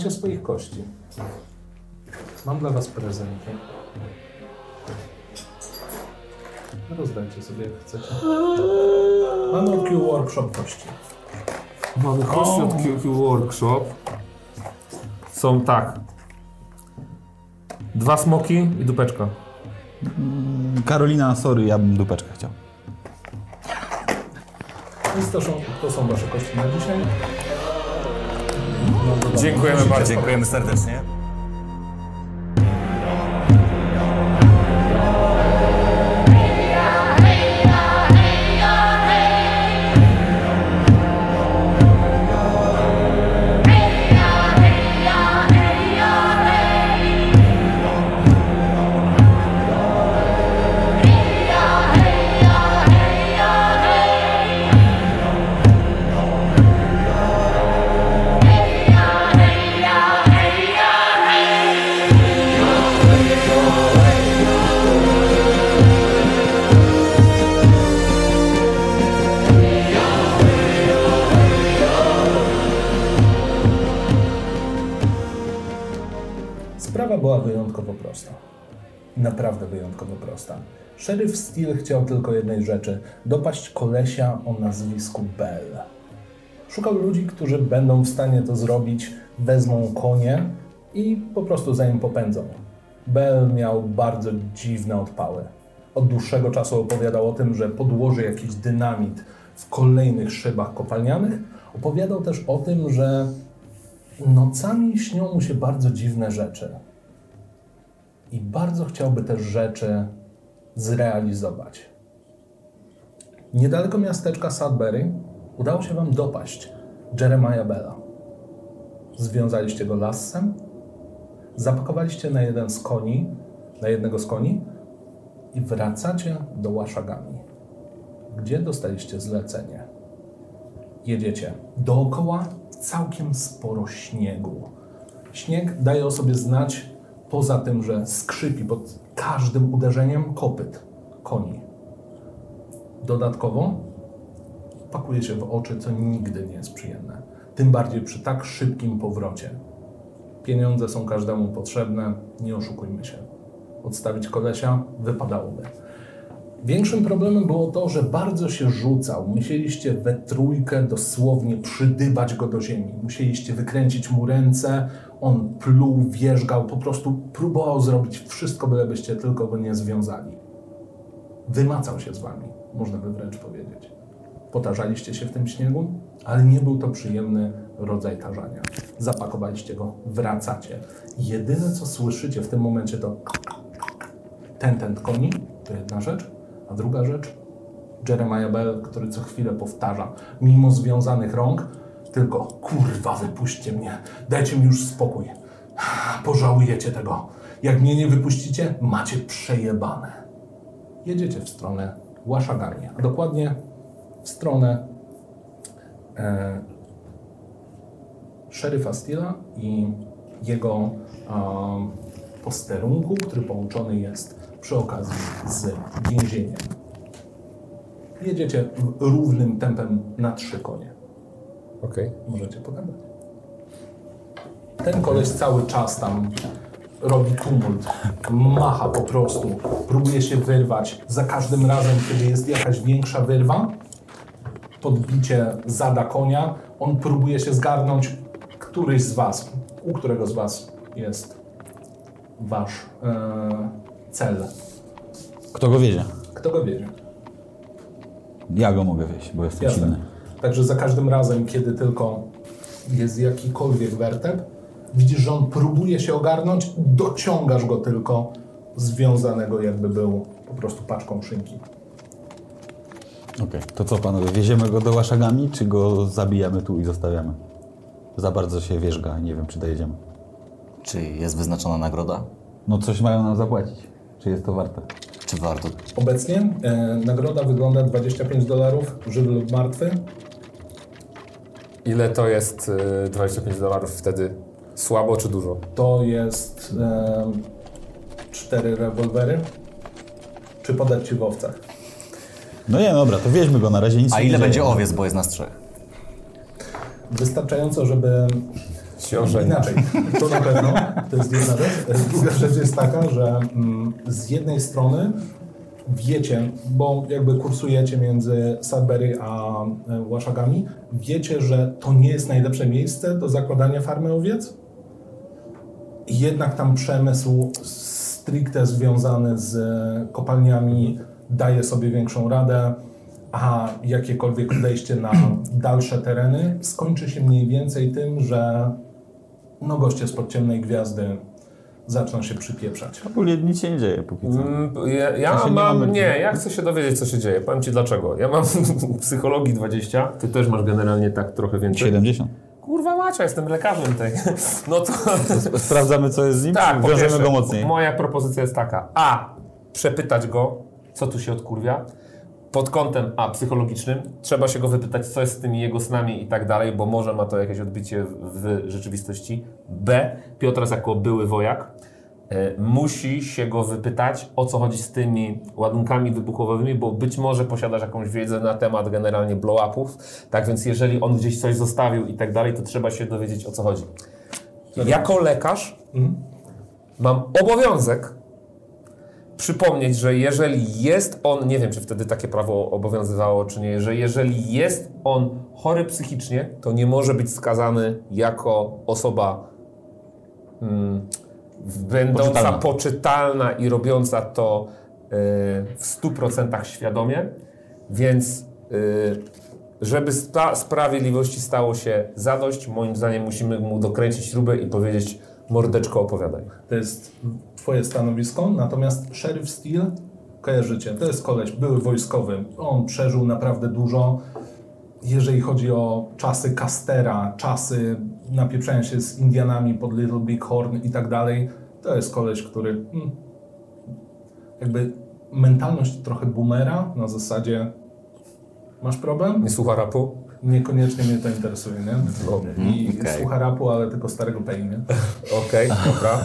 macie swoich kości. Mam dla was prezenty. Rozdajcie sobie jak chcecie. Mamy od Q Workshop kości. Mamy kości od QQ Workshop. Są tak. Dwa smoki i dupeczka. Karolina, sorry, ja bym dupeczkę chciał. Więc to są, to są wasze kości na dzisiaj. Dziękujemy bardzo. Dziękujemy serdecznie. Szeryf Steel chciał tylko jednej rzeczy: dopaść kolesia o nazwisku Bell. Szukał ludzi, którzy będą w stanie to zrobić, wezmą konie i po prostu za nim popędzą. Bell miał bardzo dziwne odpały. Od dłuższego czasu opowiadał o tym, że podłoży jakiś dynamit w kolejnych szybach kopalnianych. Opowiadał też o tym, że nocami śnią mu się bardzo dziwne rzeczy. I bardzo chciałby te rzeczy zrealizować. Niedaleko miasteczka Sudbury udało się wam dopaść Jeremiah Bella. Związaliście go lassem, zapakowaliście na jeden z koni, na jednego z koni i wracacie do Łaszagami, gdzie dostaliście zlecenie. Jedziecie dookoła całkiem sporo śniegu. Śnieg daje o sobie znać poza tym, że skrzypi pod każdym uderzeniem kopyt koni. Dodatkowo pakuje się w oczy, co nigdy nie jest przyjemne. Tym bardziej przy tak szybkim powrocie. Pieniądze są każdemu potrzebne, nie oszukujmy się. Odstawić kolesia wypadałoby. Większym problemem było to, że bardzo się rzucał. Musieliście we trójkę dosłownie przydybać go do ziemi. Musieliście wykręcić mu ręce, on pluł, wierzgał, po prostu próbował zrobić wszystko, bylebyście tylko go nie związali. Wymacał się z wami, można by wręcz powiedzieć. Potarzaliście się w tym śniegu, ale nie był to przyjemny rodzaj tarzania. Zapakowaliście go, wracacie. Jedyne, co słyszycie w tym momencie to ten, ten koni, to jedna rzecz. A druga rzecz, Jeremiah Bell, który co chwilę powtarza, mimo związanych rąk, tylko kurwa, wypuśćcie mnie, dajcie mi już spokój. Pożałujecie tego. Jak mnie nie wypuścicie, macie przejebane. Jedziecie w stronę Łaszagami, a dokładnie w stronę e, szeryfa Steela i jego e, posterunku, który połączony jest przy okazji z więzieniem. Jedziecie równym tempem na trzy konie. Okej. Możecie pogadać. Ten koleś cały czas tam robi tumult, macha po prostu, próbuje się wyrwać. Za każdym razem, kiedy jest jakaś większa wyrwa, podbicie zada konia, on próbuje się zgarnąć. Któryś z was, u którego z was jest wasz e, cel? Kto go wiedzie? Kto go wiedzie? Ja go mogę wieść, bo jestem Jasne. silny. Także za każdym razem, kiedy tylko jest jakikolwiek wertep, widzisz, że on próbuje się ogarnąć, dociągasz go tylko związanego jakby był po prostu paczką szynki. Okej, to co panowie, wieziemy go do Łaszagami, czy go zabijamy tu i zostawiamy? Za bardzo się wierzga, nie wiem czy dojedziemy. Czy jest wyznaczona nagroda? No coś mają nam zapłacić. Czy jest to warte? Czy warto? Obecnie e, nagroda wygląda 25 dolarów, żywy lub martwy. Ile to jest y, 25 dolarów wtedy? Słabo czy dużo? To jest e, cztery rewolwery. Czy podać ci w owcach? No nie, dobra, to wieźmy go na razie, nic A się ile nie będzie dzieje. owiec, bo jest nas trzech? Wystarczająco, żeby. Inaczej, to na pewno, to jest jedna rzecz. Druga rzecz jest taka, że mm, z jednej strony wiecie, bo jakby kursujecie między Sudbury a e, Łaszagami, wiecie, że to nie jest najlepsze miejsce do zakładania farmy owiec. Jednak tam przemysł stricte związany z kopalniami daje sobie większą radę, a jakiekolwiek wejście na dalsze tereny skończy się mniej więcej tym, że no goście spod ciemnej gwiazdy zaczną się przypieprzać. Ogólnie nic się nie dzieje póki co. Mm, Ja, ja nie mam. mamy- Nie, ja chcę się dowiedzieć, co się dzieje. Powiem ci dlaczego. Ja mam psychologii 20. Ty też masz generalnie tak trochę więcej. 70. Kurwa Macia, jestem lekarzem tej. No to. Sprawdzamy co jest z nim, Tak, wiążemy go mocniej. Moja propozycja jest taka. A. Przepytać go, co tu się odkurwia. Pod kątem A. Psychologicznym. Trzeba się go wypytać, co jest z tymi jego snami i tak dalej, bo może ma to jakieś odbicie w rzeczywistości. B. Piotras jako były wojak. e, Musi się go wypytać, o co chodzi z tymi ładunkami wybuchowymi, bo być może posiadasz jakąś wiedzę na temat generalnie blow-upów. Tak więc, jeżeli on gdzieś coś zostawił i tak dalej, to trzeba się dowiedzieć, o co chodzi. Jako lekarz mam obowiązek przypomnieć, że jeżeli jest on, nie wiem czy wtedy takie prawo obowiązywało, czy nie, że jeżeli jest on chory psychicznie, to nie może być skazany jako osoba mm, będąca Poczytalna. poczytalna. i robiąca to y, w 100% świadomie, więc y, żeby sta- sprawiedliwości stało się zadość, moim zdaniem musimy mu dokręcić śrubę i powiedzieć mordeczko opowiadaj. To jest twoje stanowisko, natomiast Sheriff Steel kojarzycie, to jest koleś, były wojskowy, on przeżył naprawdę dużo. Jeżeli chodzi o czasy Castera, czasy napieprzania się z Indianami pod Little Big Horn i tak dalej, to jest koleś, który hmm, jakby mentalność trochę boomera na zasadzie masz problem? Nie słucha rapu? Niekoniecznie mnie to interesuje, nie? I okej. słucha rapu, ale tylko starego Pay, nie? Okej, dobra,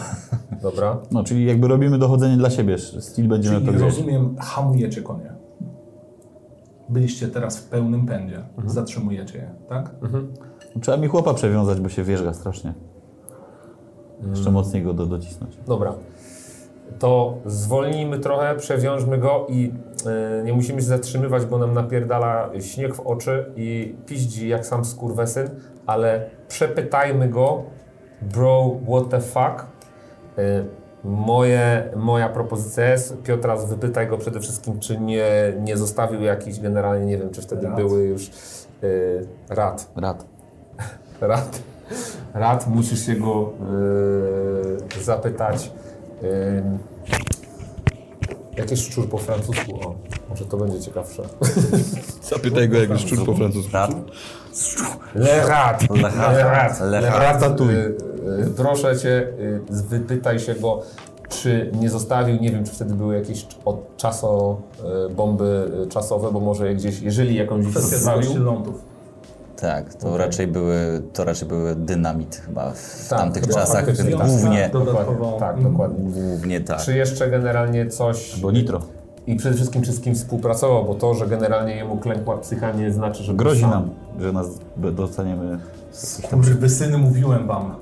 dobra. No, czyli jakby robimy dochodzenie dla siebie. Styl będziemy Czyli to gdzieś. rozumiem, hamujecie konie. Byliście teraz w pełnym pędzie. Zatrzymujecie je, tak? Trzeba mi chłopa przewiązać, bo się wierzga strasznie. Jeszcze mocniej go do, docisnąć. Dobra. To zwolnijmy trochę, przewiążmy go i e, nie musimy się zatrzymywać, bo nam napierdala śnieg w oczy i piździ jak sam skurwesyn, ale przepytajmy go, bro, what the fuck. E, moje, moja propozycja jest, Piotras, wypytaj go przede wszystkim, czy nie, nie zostawił jakichś, generalnie nie wiem, czy wtedy Rad. były już e, rad. Rad. Rad. Rad, musisz się go yy, zapytać. Yy, jakiś szczur po francusku? O, może to będzie ciekawsze. Zapytaj go, jak jest szczur po francusku. Le rat. Le rat. Le Le rat. Yy, yy, Proszę cię, yy, wypytaj się go, czy nie zostawił, nie wiem, czy wtedy były jakieś od czaso, bomby czasowe, bo może je gdzieś, jeżeli jakąś zostawił. lądów. Tak, to, raczej były, to raczej były dynamit chyba w Tak, tamtych chyba czasach. tak. Głównie, Dodatkowo- Dokładnie, tak, dokładnie. głównie tak. Czy jeszcze generalnie coś... Bo nitro. I przede wszystkim czy z kim współpracował, bo to, że generalnie jemu klękła psycha nie znaczy, że... Grozi sam- nam, że nas dostaniemy. Kurwy syny, mówiłem wam.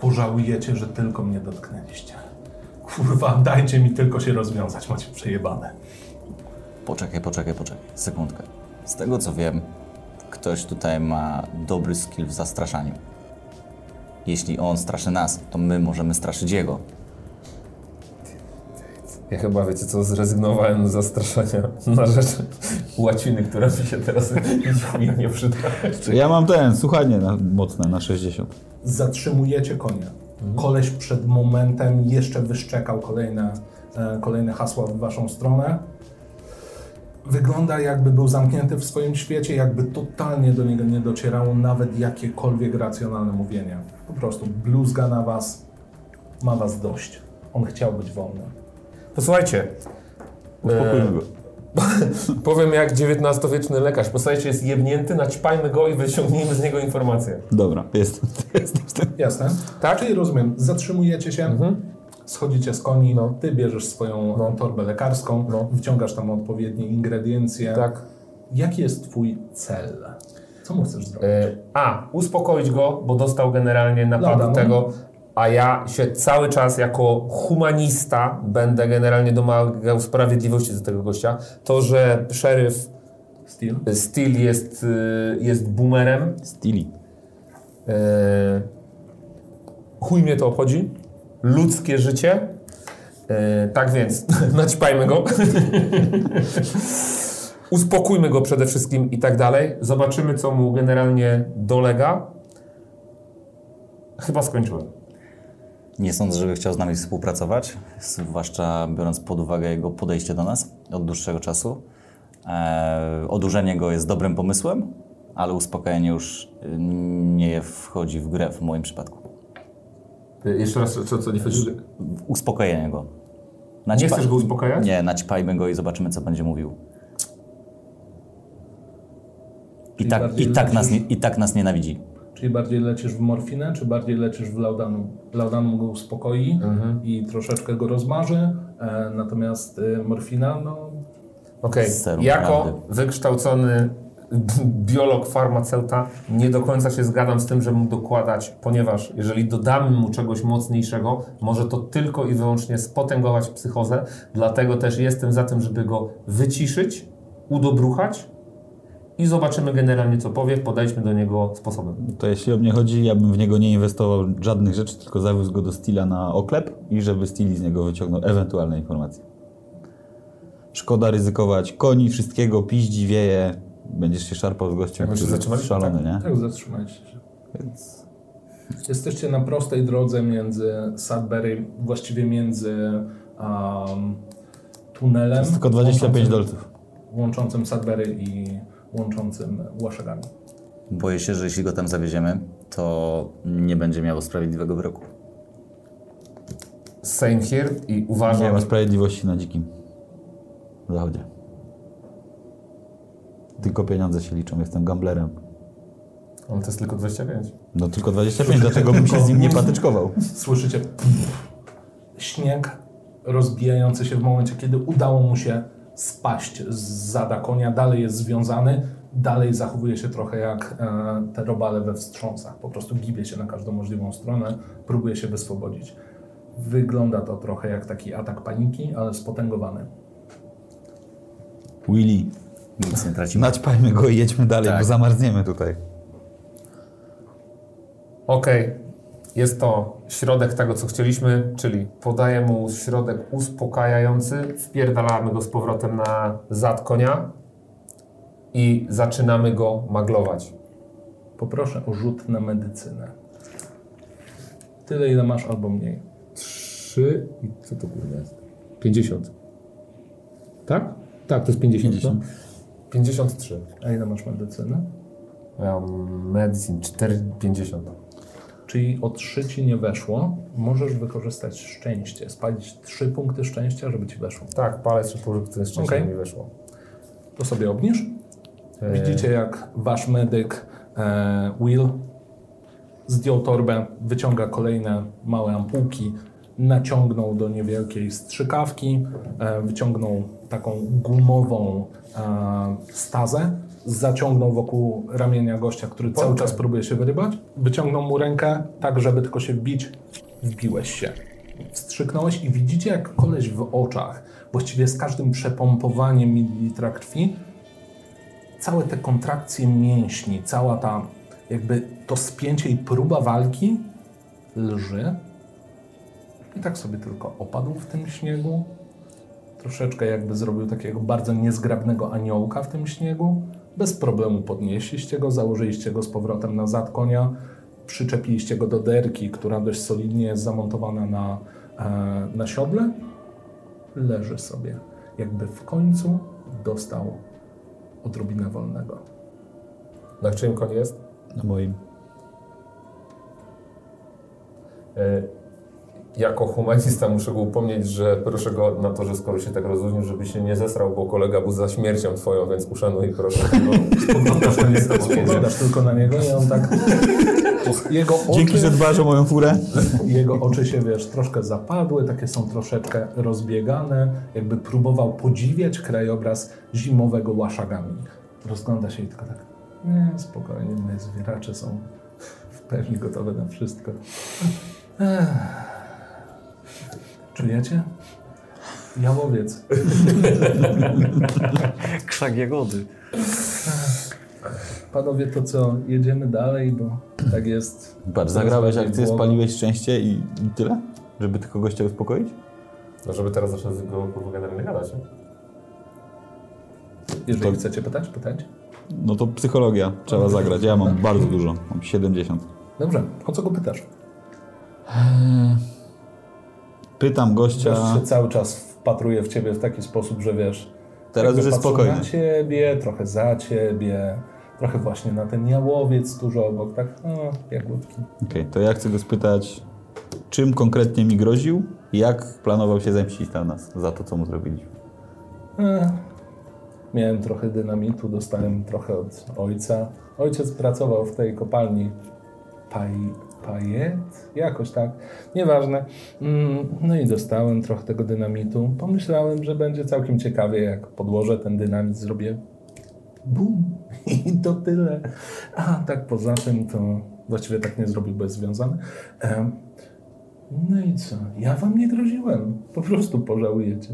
Pożałujecie, że tylko mnie dotknęliście. Kurwa, dajcie mi tylko się rozwiązać, macie przejebane. Poczekaj, poczekaj, poczekaj. Sekundkę. Z tego co wiem, ktoś tutaj ma dobry skill w zastraszaniu. Jeśli on straszy nas, to my możemy straszyć jego. Ja chyba, wiecie co, zrezygnowałem z zastraszania na rzecz łaciny, która mi się teraz nie przyda. Ja mam ten, słuchanie na, mocne na 60. Zatrzymujecie konie. Koleś przed momentem jeszcze wyszczekał kolejne, e, kolejne hasła w waszą stronę. Wygląda jakby był zamknięty w swoim świecie, jakby totalnie do niego nie docierało nawet jakiekolwiek racjonalne mówienie. Po prostu bluzga na was, ma was dość. On chciał być wolny. Posłuchajcie, Uspokójmy go. powiem jak XIX-wieczny lekarz. Posłuchajcie, jest jebnięty, naćpajmy go i wyciągnijmy z niego informacje. Dobra, jest. jest, jest. Jasne? Tak? Czyli rozumiem, zatrzymujecie się, schodzicie z koni, No. ty bierzesz swoją No. torbę lekarską, No. wciągasz tam odpowiednie ingrediencje. Tak. Jaki jest twój cel? Co mu chcesz zrobić? E, A. Uspokoić go, bo dostał generalnie napadu Lada, no. tego, a ja się cały czas jako humanista będę generalnie domagał sprawiedliwości do tego gościa. To, że szeryf Steel? Steel jest, y, jest boomerem, Stili. e, chuj mnie to obchodzi. Ludzkie życie. E, tak więc, naćpajmy go. Uspokójmy go przede wszystkim i tak dalej. Zobaczymy, co mu generalnie dolega. Chyba skończyłem. Nie sądzę, żeby chciał z nami współpracować, zwłaszcza biorąc pod uwagę jego podejście do nas od dłuższego czasu. Eee, odurzenie go jest dobrym pomysłem, ale uspokojenie już y, nie wchodzi w grę w moim przypadku. Y, Jeszcze raz, co, co nie chodzi? Uspokojenie go. Nie Naćpa- chcesz go uspokajać? Nie, naćpajmy go i zobaczymy, co będzie mówił. I Czyli tak, i, tak nas, nie, I tak nas nienawidzi. Czyli bardziej lecisz w morfinę, czy bardziej lecisz w laudanum? Laudanum go uspokoi Mhm. i troszeczkę go rozmarzy, e, natomiast e, morfina, no Okej, Serum jako prawdy. wykształcony biolog, farmaceuta nie do końca się zgadzam z tym, żeby mu dokładać, ponieważ jeżeli dodamy mu czegoś mocniejszego, może to tylko i wyłącznie spotęgować psychozę, dlatego też jestem za tym, żeby go wyciszyć, udobruchać i zobaczymy generalnie co powie, podejdźmy do niego sposobem. To jeśli o mnie chodzi, ja bym w niego nie inwestował żadnych rzeczy, tylko zawiózł go do Stila na oklep i żeby Stili z niego wyciągnął ewentualne informacje. Szkoda ryzykować koni, wszystkiego, piździ, wieje. Będziesz się szarpał z gościem, który jest szalony, nie? tak zatrzymajcie się. Więc Jesteście na prostej drodze między Sudbury, właściwie między um, tunelem. to jest tylko 25 łączącym- dolców. Łączącym Sudbury i łączącym Łaszagami. Boję się, że jeśli go tam zawieziemy, to nie będzie miało sprawiedliwego wyroku. Same here i Nie uważam, ma sprawiedliwości na dzikim zachodzie. Tylko pieniądze się liczą, jestem gamblerem. on to jest tylko 25. No tylko 25, dlatego bym się z nim nie patyczkował. Słyszycie śnieg rozbijający się w momencie, kiedy udało mu się spaść z zada konia. Dalej jest związany, dalej zachowuje się trochę jak e, te robale we wstrząsach. Po prostu gibie się na każdą możliwą stronę, próbuje się wyswobodzić. Wygląda to trochę jak taki atak paniki, ale spotęgowany. Willy, Nic nie tracimy. naćpajmy go i jedźmy dalej, Tak. bo zamarzniemy tutaj. Okej, jest to środek tego, co chcieliśmy, czyli podaję mu środek uspokajający, wpierdalamy go z powrotem na zad konia i zaczynamy go maglować. Poproszę o rzut na medycynę. Tyle, ile masz, albo mniej. 3 i co to kurwa jest? 50. Tak? Tak, to jest 50. 50. 53. A ile masz medycyny? Ja mam medicine 4,50. Czyli o 3 ci nie weszło, możesz wykorzystać szczęście, spalić 3 punkty szczęścia, żeby ci weszło. Tak, palec czy pół, które szczęście Okej. mi weszło. To sobie obniż. Widzicie, jak wasz medyk e, Will zdjął torbę, wyciąga kolejne małe ampułki, naciągnął do niewielkiej strzykawki, e, wyciągnął taką gumową e, stazę, zaciągnął wokół ramienia gościa, który cały czas próbuje się wyrybać, wyciągnął mu rękę tak, żeby tylko się wbić, wbiłeś się. Wstrzyknąłeś i widzicie, jak koleś w oczach, właściwie z każdym przepompowaniem mililitra krwi, całe te kontrakcje mięśni, cała ta jakby to spięcie i próba walki lży. I tak sobie tylko opadł w tym śniegu. Troszeczkę jakby zrobił takiego bardzo niezgrabnego aniołka w tym śniegu. Bez problemu podnieśliście go, założyliście go z powrotem na zad konia, przyczepiliście go do derki, która dość solidnie jest zamontowana na, e, na siodle. Leży sobie, jakby w końcu dostał odrobinę wolnego. Na czyim konie jest? Na moim. E, Jako humanista muszę go upomnieć, że proszę go na to, że skoro się tak rozluźnił, żeby się nie zesrał, bo kolega był za śmiercią twoją, więc uszanuj proszę. No, Spoglądasz tylko na niego i on tak... Jego Dzięki, że oczy, dbasz o moją furę. jego oczy się, wiesz, troszkę zapadły, takie są troszeczkę rozbiegane, jakby próbował podziwiać krajobraz zimowego Łaszagami. Rozgląda się i tylko tak... Nie, spokojnie, moje zwieracze są w pełni gotowe na wszystko. Ech. Czujecie? Jałowiec. Krzak jagody. Panowie, to co, jedziemy dalej, bo tak jest. Patrz, zagrałeś akcję, bardziej spaliłeś szczęście i, i tyle? Żeby tylko gościa uspokoić? No żeby teraz zacząć go kurwa generalnie gadać, nie? Jeżeli To- chcecie pytać, pytać. No to psychologia trzeba zagrać. Ja mam bardzo dużo, mam 70. Dobrze, o co go pytasz? Pytam Gość gościa, się cały czas wpatruje w ciebie w taki sposób, że wiesz. Teraz już jest spokojny. Na ciebie, trochę za ciebie, trochę właśnie na ten jałowiec tuż obok, tak? No, jagódki. Okej, to ja chcę go spytać, czym konkretnie mi groził i jak planował się zemścić na nas za to, co mu zrobiliśmy. E, miałem trochę dynamitu, dostałem trochę od ojca. Ojciec pracował w tej kopalni Paj, Pajet? Jakoś tak. Nieważne. Mm, No i dostałem trochę tego dynamitu. Pomyślałem, że będzie całkiem ciekawie, jak podłożę ten dynamit, zrobię bum i to tyle. A tak poza tym to właściwie tak nie zrobił, bo jest związany. No i co? Ja wam nie groziłem. Po prostu pożałujecie.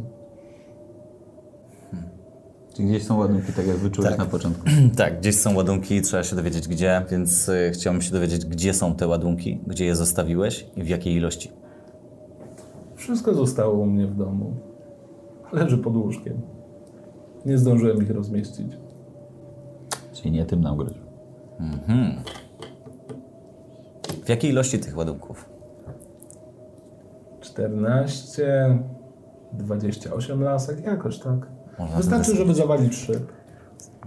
Czy gdzieś są ładunki, tak jak wyczułeś Tak. na początku? Tak, gdzieś są ładunki, trzeba się dowiedzieć gdzie, więc y, chciałbym się dowiedzieć, gdzie są te ładunki, gdzie je zostawiłeś i w jakiej ilości. Wszystko zostało u mnie w domu. Leży pod łóżkiem. Nie zdążyłem ich rozmieścić. Czyli nie tym nam groził. Mhm. W jakiej ilości tych ładunków? 14, 28 lasek, jakoś tak. Można Wystarczy, żeby zawalić szyb.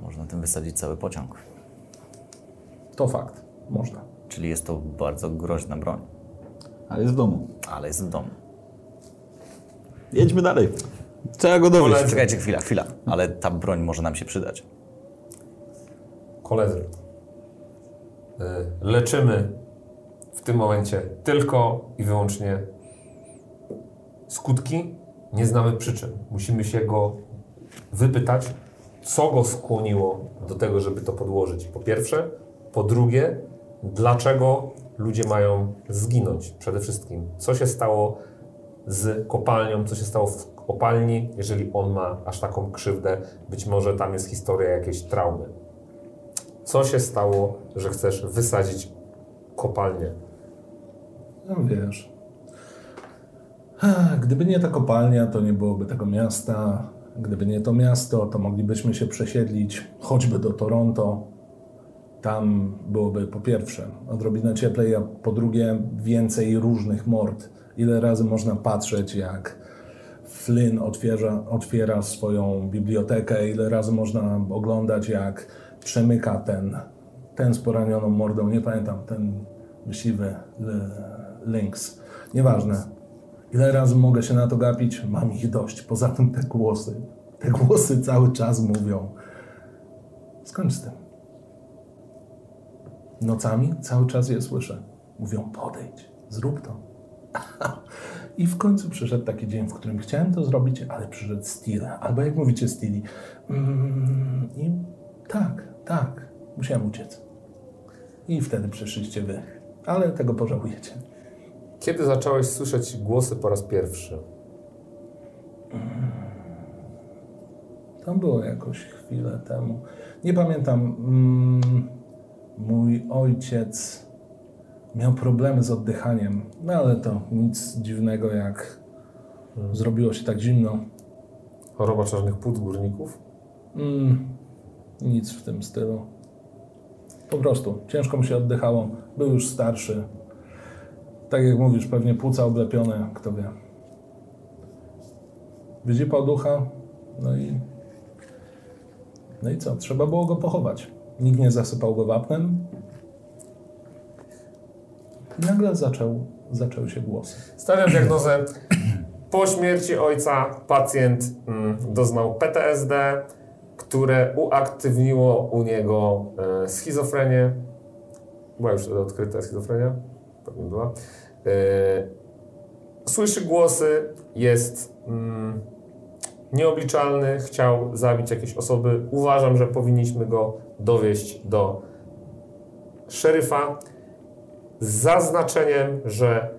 Można tym wysadzić cały pociąg. To fakt. Można. Czyli jest to bardzo groźna broń, Ale jest w domu. ale jest w domu. Jedźmy dalej. Trzeba go dowieść. Koledzy, Czekajcie, chwila, chwila. Ale ta broń może nam się przydać. koledzy. Y, Leczymy w tym momencie tylko i wyłącznie skutki. Nie znamy przyczyn. Musimy się go wypytać, co go skłoniło do tego, żeby to podłożyć. Po pierwsze. Po drugie, dlaczego ludzie mają zginąć przede wszystkim. Co się stało z kopalnią, co się stało w kopalni, jeżeli on ma aż taką krzywdę. Być może tam jest historia jakiejś traumy. Co się stało, że chcesz wysadzić kopalnię? No wiesz. Gdyby nie ta kopalnia, to nie byłoby tego miasta. Gdyby nie to miasto, to moglibyśmy się przesiedlić choćby do Toronto. Tam byłoby po pierwsze odrobinę cieplej, a po drugie więcej różnych mord. Ile razy można patrzeć, jak Flynn otwiera, otwiera swoją bibliotekę, ile razy można oglądać, jak przemyka ten, ten z poranioną mordą, nie pamiętam, ten myśliwy L- Lynx. Nieważne. Ile razy mogę się na to gapić? Mam ich dość. Poza tym te głosy. Te głosy cały czas mówią. Skończ z tym. Nocami cały czas je słyszę. Mówią, podejdź, zrób to. I w końcu przyszedł taki dzień, w którym chciałem to zrobić, ale przyszedł Steel. Albo jak mówicie Steely. Mm, I tak, tak, musiałem uciec. I wtedy przyszliście wy. Ale tego pożałujecie. Kiedy zacząłeś słyszeć głosy po raz pierwszy? To było jakoś chwilę temu. Nie pamiętam. Mm, mój ojciec miał problemy z oddychaniem, no ale to nic dziwnego, jak zrobiło się tak zimno. Choroba czarnych płuc górników? Mm, nic w tym stylu. Po prostu ciężko mu się oddychało. Był już starszy. Tak jak mówisz, pewnie płuca oblepione, kto wie. Wyzipał ducha, no i. No i co? Trzeba było go pochować. Nikt nie zasypał go wapnem. I nagle zaczął, zaczęły się głosy. Stawiam diagnozę. Po śmierci ojca pacjent mm, doznał PTSD, które uaktywniło u niego e, schizofrenię. Była już odkryta schizofrenia? Pewnie była. E, słyszy głosy, jest mm, nieobliczalny, chciał zabić jakieś osoby. Uważam, że powinniśmy go dowieść do szeryfa z zaznaczeniem, że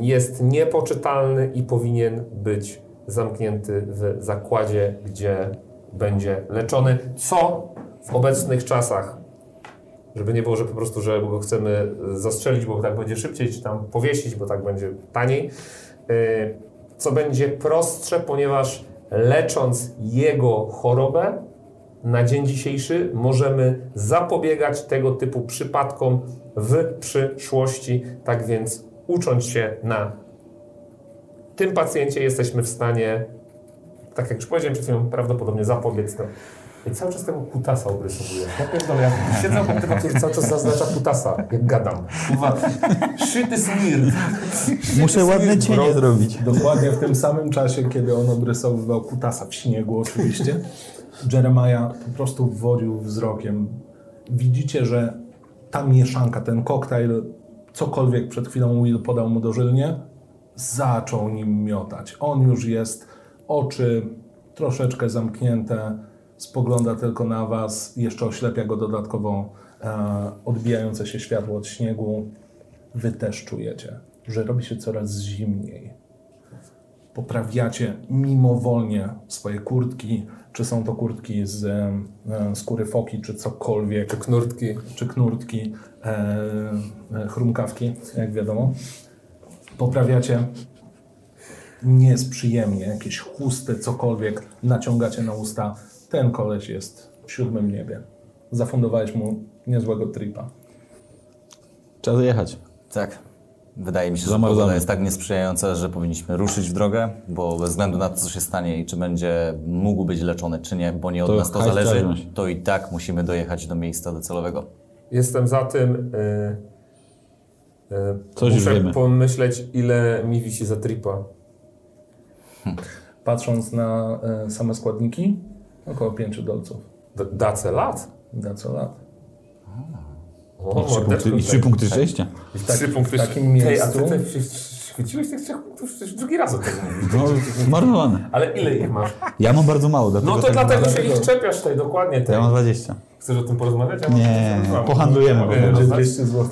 jest niepoczytalny i powinien być zamknięty w zakładzie, gdzie będzie leczony. Co w obecnych czasach, żeby nie było, że po prostu, że go chcemy zastrzelić, bo tak będzie szybciej, czy tam powiesić, bo tak będzie taniej, yy, co będzie prostsze, ponieważ lecząc jego chorobę, na dzień dzisiejszy możemy zapobiegać tego typu przypadkom w przyszłości. Tak więc ucząc się na tym pacjencie jesteśmy w stanie, tak jak już powiedziałem przed chwilą, prawdopodobnie zapobiec temu. I cały czas tego kutasa obrysowuję. Ja pierdolę, ja siedzę obok tego, który cały czas zaznacza kutasa, jak gadam. Kurwa, shit is weird. Muszę ładne cienie zrobić. Dokładnie w tym samym czasie, kiedy on obrysowywał kutasa w śniegu oczywiście, Jeremiah po prostu wwodził wzrokiem. Widzicie, że ta mieszanka, ten koktajl, cokolwiek przed chwilą Will podał mu dożylnie, zaczął nim miotać. On już jest, oczy troszeczkę zamknięte, spogląda tylko na was, jeszcze oślepia go dodatkowo e, odbijające się światło od śniegu. Wy też czujecie, że robi się coraz zimniej poprawiacie mimowolnie swoje kurtki, czy są to kurtki z e, skóry foki, czy cokolwiek, Czy knurtki. czy knurtki, e, e, chrumkawki, jak wiadomo. Poprawiacie. Nie jest przyjemnie, jakieś chusty, cokolwiek naciągacie na usta. Ten koleś jest w siódmym niebie. Zafundowałeś mu niezłego tripa. Trzeba jechać. Tak. Wydaje mi się, że pogoda jest tak niesprzyjająca, że powinniśmy ruszyć w drogę, bo bez względu na to, co się stanie i czy będzie mógł być leczony, czy nie, bo nie od To nas to zależy, to i tak musimy dojechać do miejsca docelowego. Jestem za tym. Yy, yy, Coś już muszę wiemy. pomyśleć, ile mi wisi za tripa. Patrząc na e, same składniki, około 5 dolców. Dace lat? Na co lat. O, I trzy punkty, i trzy tutaj. punkty szczęścia. Trzy punkty. w takim Tej, a ty, miejscu- chwyciłeś tych trzech punktów przecież drugi raz o tym mówisz. No, zmarnowane. Ale ile ich masz? Ja mam bardzo mało, dlatego No to tak dlatego się dlatego- ich czepiasz tej, dokładnie tej. Ja mam 20. Chcesz o tym porozmawiać? Ja mam Nie, pohandlujemy, mam- Będzie mam- 200 zł.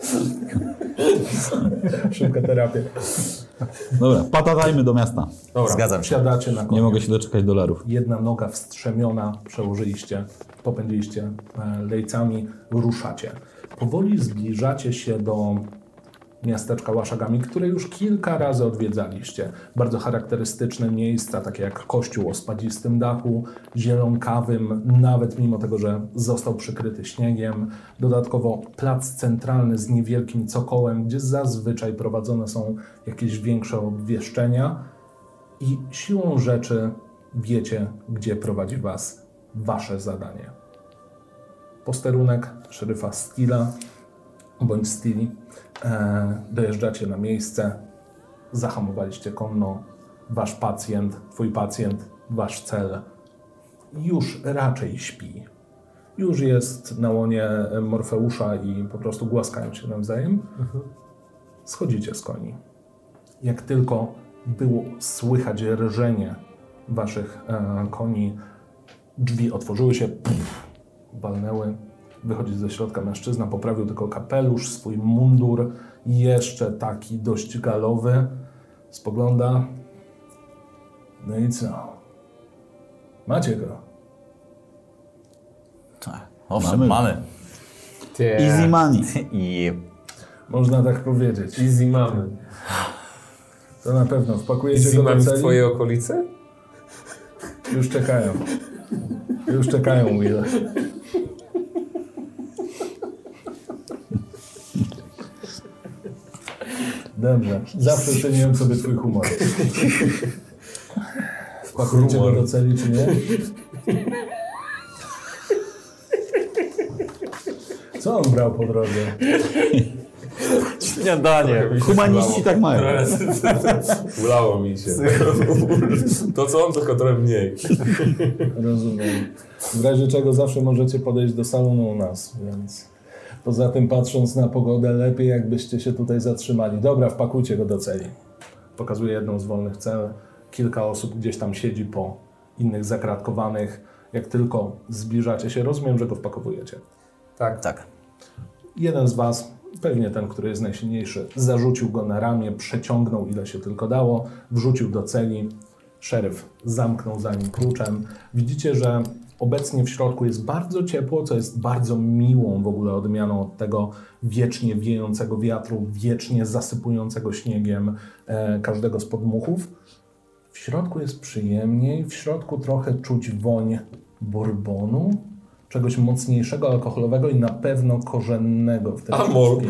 Szybka terapia. Dobra, patatajmy do miasta. Dobra. Zgadzam się. Siadacie na Nie mogę się doczekać dolarów. Jedna noga wstrzemiona, przełożyliście, popędziliście e, lejcami, ruszacie. Powoli zbliżacie się do miasteczka Łaszagami, które już kilka razy odwiedzaliście. Bardzo charakterystyczne miejsca, takie jak kościół o spadzistym dachu, zielonkawym, nawet mimo tego, że został przykryty śniegiem. Dodatkowo plac centralny z niewielkim cokołem, gdzie zazwyczaj prowadzone są jakieś większe obwieszczenia i siłą rzeczy wiecie, gdzie prowadzi Was Wasze zadanie. Posterunek szeryfa Stila bądź Stili. E, dojeżdżacie na miejsce, zahamowaliście konno. Wasz pacjent, Twój pacjent, Wasz cel już raczej śpi. Już jest na łonie Morfeusza i po prostu głaskają się nawzajem. Schodzicie z koni jak tylko było słychać rżenie waszych e, koni, drzwi otworzyły się, pff, walnęły. Wychodzi ze środka mężczyzna, poprawił tylko kapelusz, swój mundur, jeszcze taki dość galowy. Spogląda. No i co? Macie go. Tak. Owszem, Mamy. mamy. Tie. Easy money. I Można tak powiedzieć. Easy mamy. To na pewno. Wpakujecie Easy go do mamy w celi. twojej okolicy? Już czekają. Już czekają, Will. Dobrze. Zawsze ceniłem sobie twój humor. Wpakujecie go do celi, czy nie? Co on brał po drodze? śniadanie. Humaniści tak mają. Ulało mi się. To co on, tylko trochę mniej. Rozumiem. W razie czego zawsze możecie podejść do salonu u nas, więc poza tym patrząc na pogodę, lepiej jakbyście się tutaj zatrzymali. Dobra, wpakujcie go do celi. Pokazuję jedną z wolnych cel. kilka osób gdzieś tam siedzi po innych zakratkowanych. Jak tylko zbliżacie się, rozumiem, że go wpakowujecie. Tak. Tak. Jeden z Was, pewnie ten, który jest najsilniejszy, zarzucił go na ramię, przeciągnął ile się tylko dało, wrzucił do celi. Szeryf zamknął za nim kluczem. Widzicie, że obecnie w środku jest bardzo ciepło, co jest bardzo miłą w ogóle odmianą od tego wiecznie wiejącego wiatru, wiecznie zasypującego śniegiem e, każdego z podmuchów. W środku jest przyjemniej, w środku trochę czuć woń bourbonu, czegoś mocniejszego, alkoholowego i na pewno korzennego w Amol.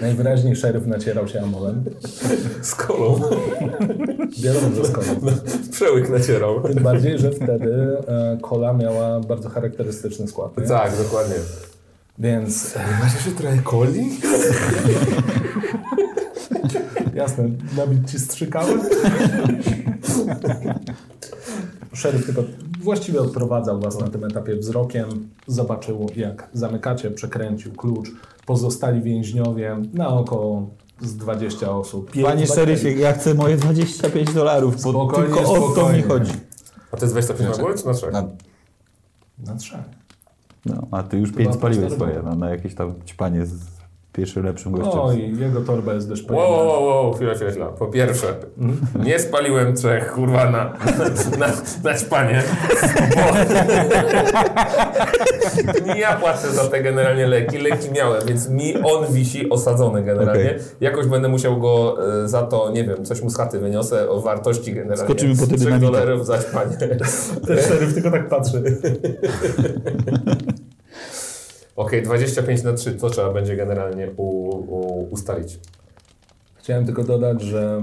Najwyraźniej szeryf nacierał się amolem. Z kolą. Wiadomo, że skoro. Przełyk nacierał. Tym bardziej, że wtedy e, kola miała bardzo charakterystyczny skład. nie? Tak, dokładnie. Więc Masz jeszcze trochę coli? jasne, nabić ci strzykały. Szeryf tylko właściwie odprowadzał was na tym etapie wzrokiem. Zobaczył, jak zamykacie, przekręcił klucz. Pozostali więźniowie na około z 20 osób. Panie szeryfie, ja chcę moje 25 dolarów, bo Spokojnie, tylko o to spokojnie. mi chodzi. A to jest 25 na głowę czy na trzech? Na, Na trzech. No, a ty już To 5 była spaliłeś swoje, no, na jakieś tam ćpanie z pierwszym lepszym gościem. No i jego torba jest dość Wow, pojemna. wow, wow, chwila, chwila, chwila. Po pierwsze, nie spaliłem trzech, kurwa, na, na, na ćpanie. Bo ja płacę za te generalnie leki. Leki miałem, więc mi on wisi osadzony generalnie. Okej. Jakoś będę musiał go e, za to, nie wiem, coś mu z chaty wyniosę o wartości generalnie. Skoczymy po te 3 dynamita. dolarów za ćpanie. Ten szeryf tylko tak patrzy. Okej, 25 na 3, co trzeba będzie generalnie u, u, ustalić? Chciałem tylko dodać, że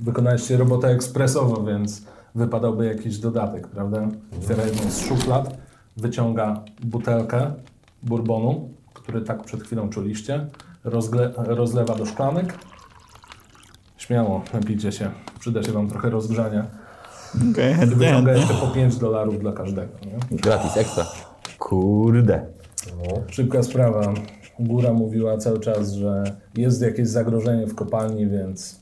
wykonaliście robotę ekspresową, więc wypadałby jakiś dodatek, prawda? Otwiera jedną z szuflad, wyciąga butelkę bourbonu, który tak przed chwilą czuliście, rozgle- rozlewa do szklanek. Śmiało, napijcie się. Przyda się wam trochę rozgrzania. Chętnie. wyciąga jeszcze po 5 dolarów dla każdego. Nie? Gratis, ekstra. Kurde. No. Szybka sprawa. Góra mówiła cały czas, że jest jakieś zagrożenie w kopalni, więc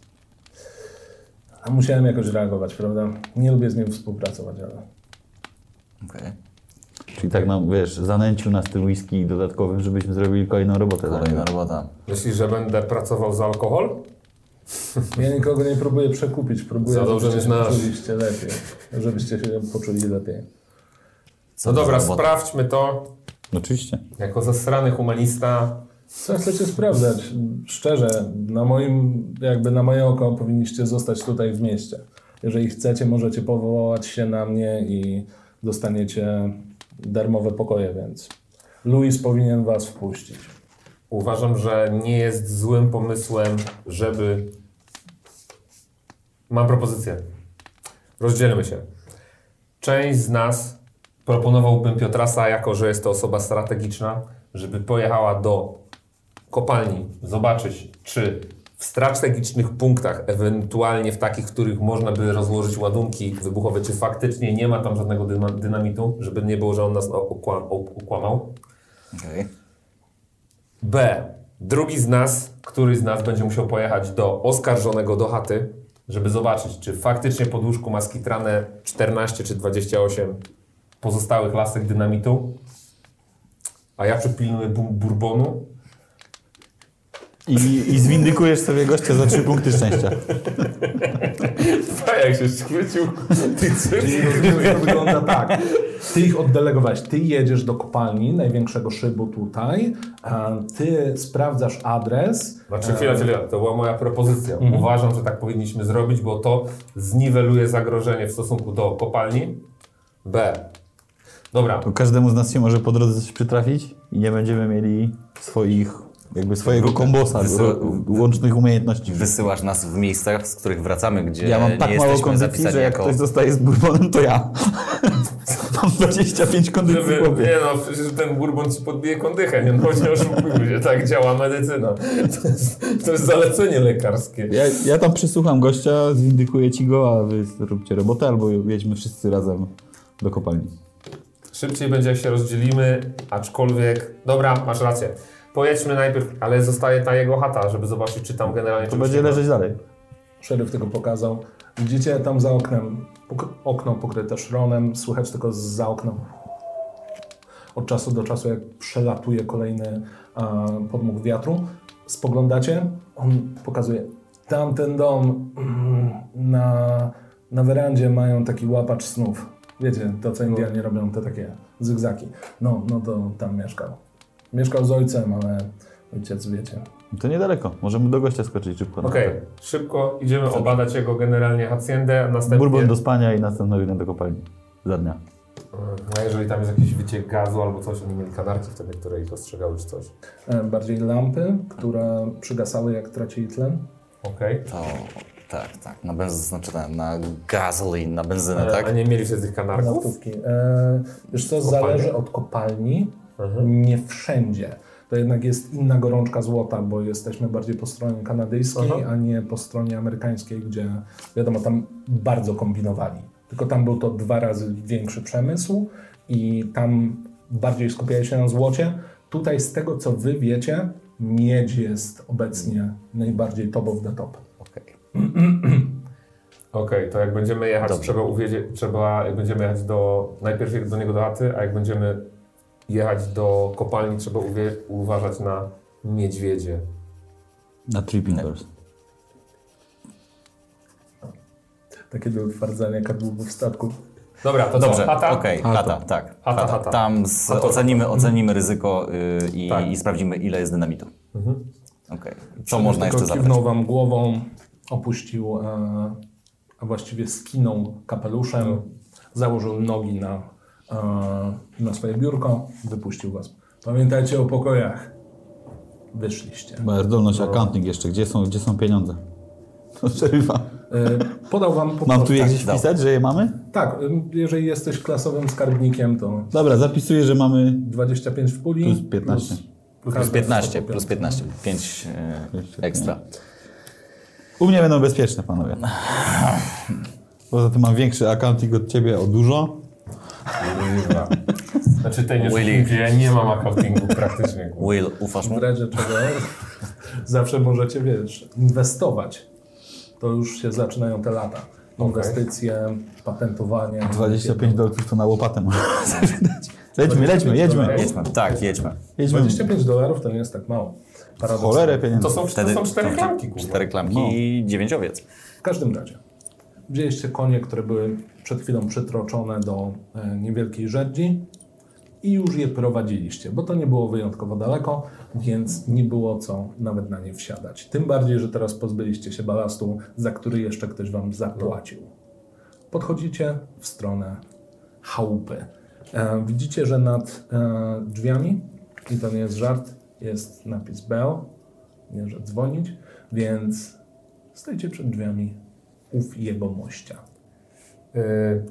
a musiałem jakoś reagować, prawda? Nie lubię z nim współpracować, ale okej. Czyli tak nam, wiesz, zanęcił nas tym whisky dodatkowym, żebyśmy zrobili kolejną robotę. Kolejna robota. Myślisz, że będę pracował za alkohol? ja nikogo nie próbuję przekupić, próbuję, Za dobrze żebyście się poczuliście lepiej, żebyście się poczuli lepiej. Co No dobra, robota? sprawdźmy to. Oczywiście. Jako zasrany humanista. Co chcecie sprawdzać? Szczerze, na moim, jakby na moje oko powinniście zostać tutaj w mieście. Jeżeli chcecie, możecie powołać się na mnie i dostaniecie darmowe pokoje, więc Luis powinien was wpuścić. Uważam, że nie jest złym pomysłem, żeby. Mam propozycję. Rozdzielmy się. Część z nas proponowałbym Piotrasa, jako że jest to osoba strategiczna, żeby pojechała do kopalni, zobaczyć, czy w strategicznych punktach, ewentualnie w takich, w których można by rozłożyć ładunki wybuchowe, czy faktycznie nie ma tam żadnego dyma- dynamitu, żeby nie było, że on nas okłam, okłamał. Okej. B. Drugi z nas, któryś z nas będzie musiał pojechać do oskarżonego do chaty, żeby zobaczyć, czy faktycznie pod łóżku ma skitrane 14 czy 28 pozostałych lasek dynamitu. A ja przypilnuję bourbonu. I, I zwindykujesz sobie gościa za trzy punkty szczęścia. A jak się schwycił, ty Czyli to wygląda tak. Ty ich oddelegowałeś. Ty jedziesz do kopalni, największego szybu tutaj. Ty sprawdzasz adres. Znaczy, chwila, chwila, to była moja propozycja. Uważam, że tak powinniśmy zrobić, bo to zniweluje zagrożenie w stosunku do kopalni. B. Dobra, To każdemu z nas się może po drodze coś przytrafić i nie będziemy mieli swoich, jakby swojego kombosa, Wysyła- łącznych umiejętności. Wysyłasz nas w miejscach, z których wracamy, gdzie Ja mam nie tak mało kondycji, że jak jako... ktoś zostaje z bourbonem, to ja. mam 25 kondycji w Żeby, nie no, przecież ten bourbon ci podbije kondychę, nie, no, nie oszukujmy się, tak działa medycyna. To jest, to jest zalecenie lekarskie. Ja, ja tam przysłucham gościa, zwindykuję ci go, a wy róbcie robotę, albo jedźmy wszyscy razem do kopalni. Szybciej będzie jak się rozdzielimy, aczkolwiek, dobra, masz rację. Pojedźmy najpierw, ale zostaje ta jego chata, żeby zobaczyć, czy tam generalnie To będzie leżeć dalej. Szeryf tego pokazał. Widzicie tam za oknem okno pokryte szronem, słychać tylko za okna od czasu do czasu, jak przelatuje kolejny e, podmuch wiatru. Spoglądacie, on pokazuje tamten dom na, na werandzie mają taki łapacz snów. Wiecie, to co Indianie robią, te takie zygzaki. No, no to tam mieszkał. Mieszkał z ojcem, ale ojciec, wiecie, To niedaleko. Możemy do gościa skoczyć szybko. Okej, szybko idziemy obadać jego generalnie haciendę, a następnie... Bourbon do spania i następnego dnia do kopalni. Za dnia. No jeżeli tam jest jakiś wyciek gazu albo coś, oni mieli kanarki wtedy, które ich ostrzegały czy coś. E, bardziej lampy, które przygasały jak tracili tlen. Okej. To tak, tak. Na benzynę, znaczy na, gasoline, na benzynę. A tak? nie mieli wtedy tych kanarków? Naftówki. E, wiesz co, zależy od kopalni, nie wszędzie. To jednak jest inna gorączka złota, bo jesteśmy bardziej po stronie kanadyjskiej, Aha. a nie po stronie amerykańskiej, gdzie wiadomo, tam bardzo kombinowali. Tylko tam był to dwa razy większy przemysł i tam bardziej skupiali się na złocie. Tutaj z tego, co wy wiecie, miedź jest obecnie najbardziej top of the top. Okej. Okej, to jak będziemy jechać, Dobrze. trzeba uwiedzieć, trzeba, jak będziemy jechać do, najpierw do niego do chaty, a jak będziemy jechać do kopalni, trzeba uwie, uważać na niedźwiedzie. Na tripping doors. Takie do utwardzania kadłubów statków. Dobra, to Dobrze, co? Okej, chata, tak. Chata, chata. Tam z, ocenimy, ocenimy ryzyko y, i, Tak. i sprawdzimy, ile jest dynamitu. Okej. Co Szeryf można jeszcze zabrać? kiwnął wam głową, opuścił, e, a właściwie skinął kapeluszem, założył nogi na, e, na swoje biurko, wypuścił was. Pamiętajcie o pokojach. Wyszliście. Bo zdolność accounting jeszcze. Gdzie są, gdzie są pieniądze? To szeryfa. E, podał wam po Mam tu je tak, gdzieś wpisać, że je mamy? Tak, jeżeli jesteś klasowym skarbnikiem, to Dobra, zapisuję, że mamy 25 w puli. Plus 15. Plus, Plus 15, plus 15. 5 y, ekstra. U mnie będą bezpieczne, panowie. Poza tym mam większy accounting od ciebie o dużo. Znaczy tej nie Willy. gdzie ja nie mam accountingu praktycznie. Will, ufasz mu? W razie czego zawsze możecie, wiesz, inwestować. To już się zaczynają te lata. Inwestycje, patentowanie. 25 dolarów to na łopatę można zapytać. Lećmy, lećmy, jedźmy. Jedźmy. Tak, jedźmy. Jedźmy. 25 dolarów to nie jest tak mało. Paradoksalnie. Cholerę pieniędzy. To są, to Wtedy są cztery to- klamki, kurwa. Cztery klamki No. i dziewięć owiec. W każdym razie. Wzięliście konie, które były przed chwilą przytroczone do e, niewielkiej żerdzi i już je prowadziliście, bo to nie było wyjątkowo daleko, więc nie było co nawet na nie wsiadać. Tym bardziej, że teraz pozbyliście się balastu, za który jeszcze ktoś wam zapłacił. Podchodzicie w stronę chałupy. E, widzicie, że nad e, drzwiami, i to nie jest żart, jest napis bell, nie, że dzwonić, więc stoicie przed drzwiami ów jego mościa. Yy,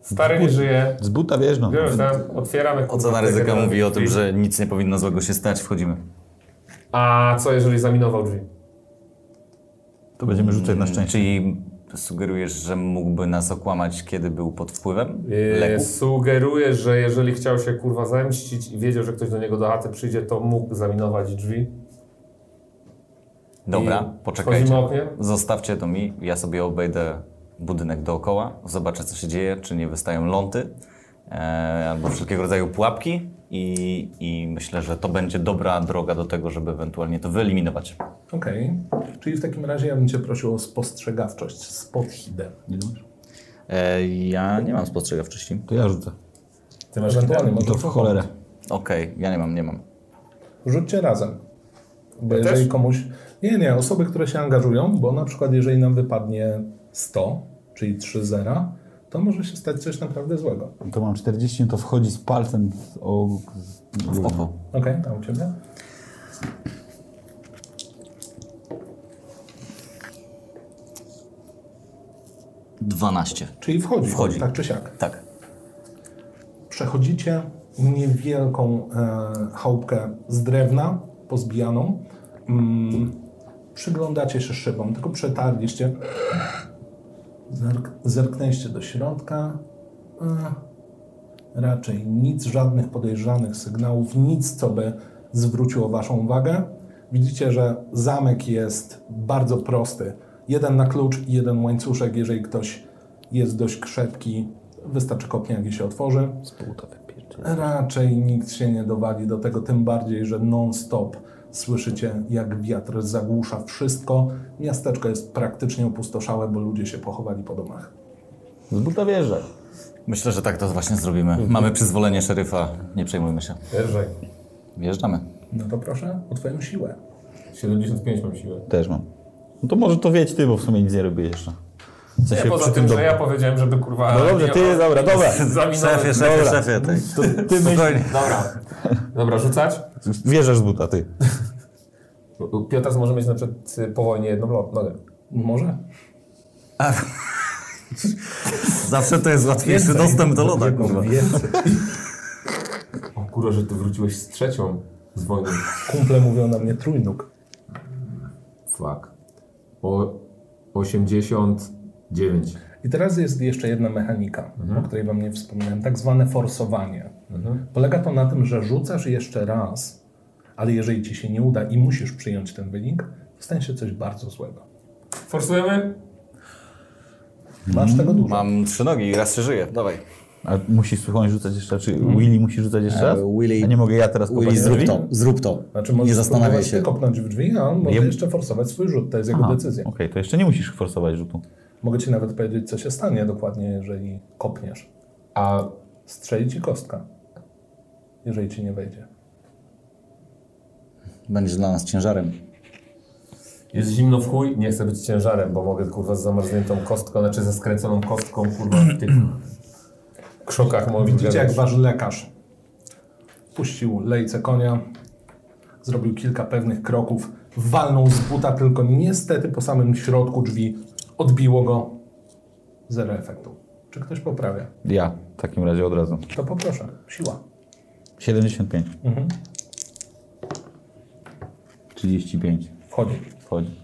stary nie żyje. Z buta wjeżdżą. Biorę tam, otwieramy. kurwa, Ocena te ryzyka mówi o tym, że nic nie powinno złego się stać. Wchodzimy. A co jeżeli zaminował drzwi? To będziemy rzucać na szczęście. Czyli sugerujesz, że mógłby nas okłamać, kiedy był pod wpływem Yy, leków? sugeruję, że jeżeli chciał się kurwa zemścić i wiedział, że ktoś do niego do chaty przyjdzie, to mógł zaminować drzwi. Dobra, I poczekajcie. Zostawcie to mi. Ja sobie obejdę budynek dookoła, zobaczę, co się dzieje, czy nie wystają ląty E, albo wszelkiego rodzaju pułapki i, i, myślę, że to będzie dobra droga do tego, żeby ewentualnie to wyeliminować. Okej, okay. czyli w takim razie ja bym Cię prosił o spostrzegawczość, spot hidden. E, ja nie mam spostrzegawczości. To ja rzucę. Ty masz ewentualnie, może to w cholerę. Okej, okay. ja nie mam, nie mam. Rzućcie razem. Bo jeżeli też? komuś... Nie, nie, osoby, które się angażują, bo na przykład jeżeli nam wypadnie 100, czyli 3 zera, to może się stać coś naprawdę złego. To mam 40, to wchodzi z palcem z, o, z, W oko. Okej, a u Ciebie? Dwanaście. Czyli wchodzi, Wchodzi. tak czy siak. Tak. Przechodzicie niewielką e, chałupkę z drewna, pozbijaną. Mm, przyglądacie się szybom, tylko przetarliście. Zerk, zerknęliście do środka. E, raczej nic, żadnych podejrzanych sygnałów, nic, co by zwróciło Waszą uwagę. Widzicie, że zamek jest bardzo prosty. Jeden na klucz i jeden łańcuszek. Jeżeli ktoś jest dość krzepki, wystarczy kopniak i się otworzy. Raczej nikt się nie dowali do tego, tym bardziej, że non-stop słyszycie, jak wiatr zagłusza wszystko. Miasteczko jest praktycznie opustoszałe, bo ludzie się pochowali po domach. Z buta wjeżdżaj. Myślę, że tak to właśnie zrobimy. Mamy przyzwolenie szeryfa, nie przejmujmy się. Wjeżdżaj. Wjeżdżamy. No to proszę o twoją siłę. 75 mam siłę. Też mam. No to może to wiedź ty, bo w sumie nic nie robię jeszcze. Co Nie, się poza tym, tym że ja powiedziałem, żeby kurwa... No dobrze, ty, dobra, dobra. Szefie, szefie, Dobra. szefie. Tej. Ty myśl. Dobra. Dobra, rzucać? wjeżdżasz z buta, ty. Piotr może mieć na przykład y, po wojnie jedną nogę. Może? Zawsze to jest łatwiejszy dostęp do loda, kurwa. Więcej. O kurwa, że ty wróciłeś z trzecią z wojny. Kumple mówią na mnie trójnóg. Fuck. O 89. I teraz jest jeszcze jedna mechanika, o której wam nie wspomniałem, tak zwane forsowanie. Polega to na tym, że rzucasz jeszcze raz, ale jeżeli ci się nie uda i musisz przyjąć ten wynik, to stanie się coś bardzo złego. Forsujemy? Masz tego dużo. Mam trzy nogi i raz się żyje. Dawaj. A musisz słuchaj rzucać jeszcze raz? Czy Willy musi rzucać jeszcze raz? E, Willy- A nie mogę ja teraz Willy, zrób drzwi? to, zrób to. Znaczy nie zastanawiaj się. kopnąć w drzwi, a on może Ja- jeszcze forsować swój rzut. To jest jego Aha, decyzja. Okej, to jeszcze nie musisz forsować rzutu. Mogę ci nawet powiedzieć, co się stanie dokładnie, jeżeli kopniesz. A Strzeli ci kostka, jeżeli ci nie wejdzie. Będziesz dla nas ciężarem. jest zimno w chuj, nie chcę być ciężarem, bo mogę kurwa z zamarzniętą kostką, znaczy ze skręconą kostką kurwa w tych krzokach moich. Widzicie, jak wasz lekarz puścił lejce konia, zrobił kilka pewnych kroków, walnął z buta, tylko niestety po samym środku drzwi odbiło go. Zero efektu. Czy ktoś poprawia? Ja w takim razie od razu. To poproszę. Siła. 75. Mhm. 35. Wchodzi. Wchodzi.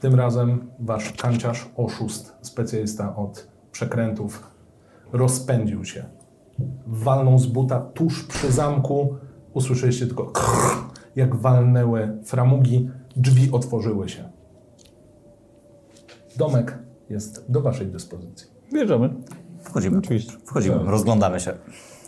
Tym razem wasz kanciarz, oszust, specjalista od przekrętów, rozpędził się. Walnął z buta tuż przy zamku. Usłyszeliście tylko krrr, jak walnęły framugi. Drzwi otworzyły się. Domek jest do waszej dyspozycji. Wjeżdżamy. Wchodzimy. Oczywiście. Wchodzimy, rozglądamy się.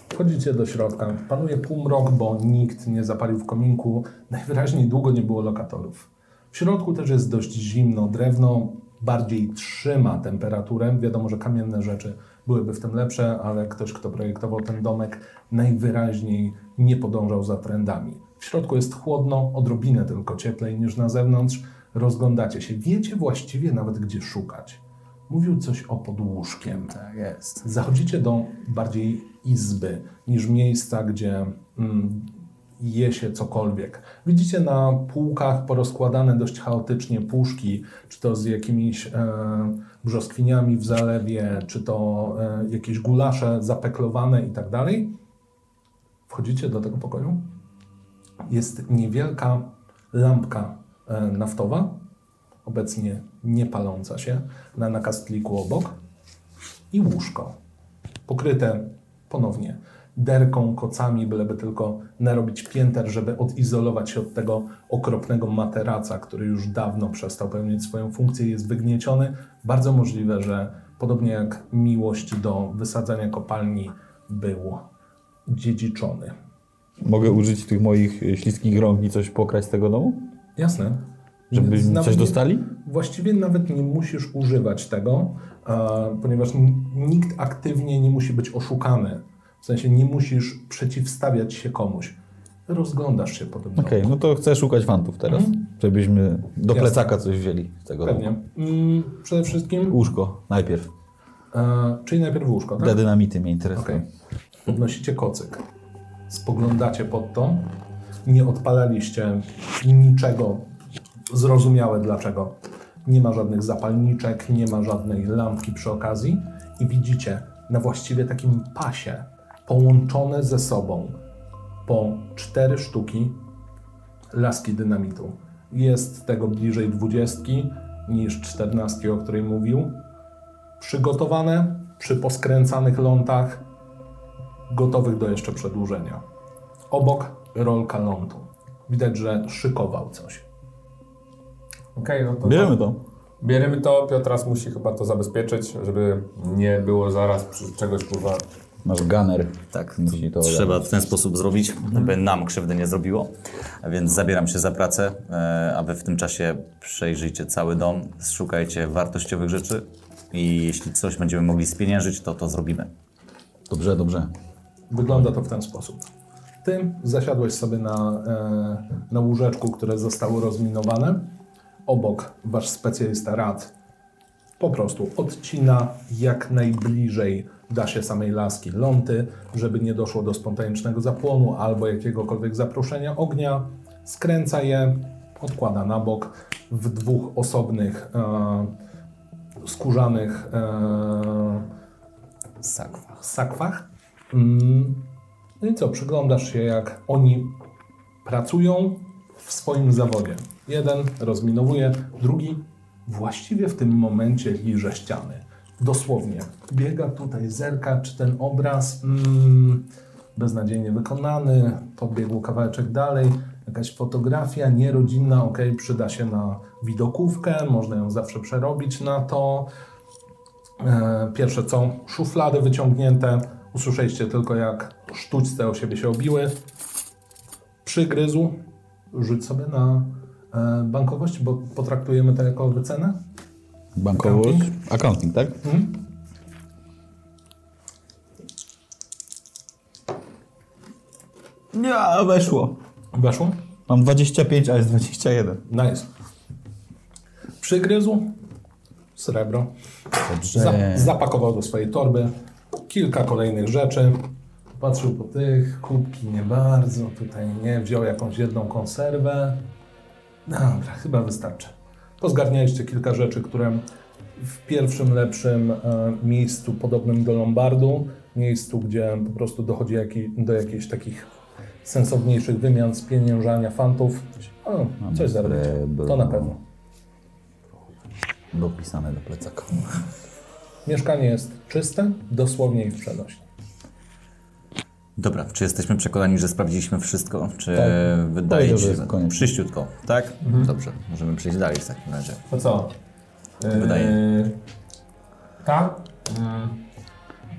Wchodzicie do środka. Panuje półmrok, bo nikt nie zapalił w kominku. Najwyraźniej długo nie było lokatorów. W środku też jest dość zimno. Drewno bardziej trzyma temperaturę. Wiadomo, że kamienne rzeczy byłyby w tym lepsze, ale ktoś, kto projektował ten domek, najwyraźniej nie podążał za trendami. W środku jest chłodno, odrobinę tylko cieplej niż na zewnątrz. Rozglądacie się. Wiecie właściwie nawet, gdzie szukać. Mówił coś o podłóżkiem. Tak jest. Zachodzicie do bardziej izby niż miejsca, gdzie mm, je się cokolwiek. Widzicie na półkach porozkładane dość chaotycznie puszki, czy to z jakimiś e, brzoskwiniami w zalewie, czy to e, jakieś gulasze zapeklowane i tak dalej. Wchodzicie do tego pokoju. Jest niewielka lampka naftowa, obecnie nie paląca się, na nakastliku obok i łóżko. Pokryte ponownie derką, kocami, byleby tylko narobić pięter, żeby odizolować się od tego okropnego materaca, który już dawno przestał pełnić swoją funkcję i jest wygnieciony. Bardzo możliwe, że podobnie jak miłość do wysadzania kopalni był dziedziczony. Mogę użyć tych moich śliskich rąk i coś pokraść z tego domu? Jasne. Żeby Nawet coś nie- dostali? Właściwie nawet nie musisz używać tego, e, ponieważ nikt aktywnie nie musi być oszukany. W sensie nie musisz przeciwstawiać się komuś. Rozglądasz się po tym. Okej, no to chcę szukać fantów teraz, żebyśmy do Jasne. plecaka coś wzięli z tego Pewnie. Mm, przede wszystkim, Łóżko najpierw. e, czyli najpierw łóżko, tak? Te dynamity mnie interesują. Okej. Podnosicie kocyk. Spoglądacie pod to. Nie odpalaliście niczego zrozumiałe dlaczego. Nie ma żadnych zapalniczek, nie ma żadnej lampki przy okazji i widzicie na właściwie takim pasie połączone ze sobą po cztery sztuki laski dynamitu. Jest tego bliżej dwudziestki niż czternastki, o której mówił. Przygotowane przy poskręcanych lątach, gotowych do jeszcze przedłużenia. Obok rolka lądu. Widać, że szykował coś. Okej, no to... Bierzemy to. Bierzemy to, Piotras musi chyba to zabezpieczyć, żeby nie było zaraz przy czegoś kurwa. Masz gunner. Tak, Musi to trzeba w ten sposób zrobić, by nam krzywdy nie zrobiło. A Więc zabieram się za pracę, e, a wy w tym czasie przejrzyjcie cały dom, szukajcie wartościowych rzeczy i jeśli coś będziemy mogli spieniężyć, to to zrobimy. Dobrze, dobrze. Wygląda to w ten sposób. Ty zasiadłeś sobie na, e, na łóżeczku, które zostało rozminowane. Obok wasz specjalista rad po prostu odcina jak najbliżej da się samej laski ląty, żeby nie doszło do spontanicznego zapłonu albo jakiegokolwiek zaproszenia ognia. Skręca je, odkłada na bok w dwóch osobnych e, skórzanych e, Sakwa. sakwach. Mm, No i co, przyglądasz się, jak oni pracują w swoim zawodzie. Jeden rozminowuje, drugi właściwie w tym momencie liże ściany. Dosłownie. Biega tutaj, zerka, czy ten obraz mm, beznadziejnie wykonany, podbiegł kawałeczek dalej, jakaś fotografia nierodzinna, ok, przyda się na widokówkę, można ją zawsze przerobić na to. E, Pierwsze co, szuflady wyciągnięte. Usłyszeliście tylko jak sztućce o siebie się obiły. Przygryzł. Rzuć sobie na e, bankowość, bo potraktujemy to jako wycenę. Bankowość. Accounting. Accounting, tak? Nie, weszło. Weszło? Mam 25, a jest 21. Nice. Przygryzł. Srebro. Dobrze. Za, zapakował do swojej torby kilka kolejnych rzeczy. Patrzył po tych, kubki nie bardzo, tutaj nie, wziął jakąś jedną konserwę. Dobra, chyba wystarczy. Pozgarnialiście kilka rzeczy, które w pierwszym lepszym e, miejscu podobnym do Lombardu, miejscu, gdzie po prostu dochodzi do jakichś takich sensowniejszych wymian, spieniężania fantów. O, coś zarobicie. To na pewno. Dopisane do plecaka. Mieszkanie jest czyste, dosłownie i w przenośni. Dobra, czy jesteśmy przekonani, że sprawdziliśmy wszystko? Czy Tak. wydaje Powiedział, ci się. Przyściutko, tak? Dobrze, możemy przejść dalej w takim razie. To co? Wydaje. Yy, tak?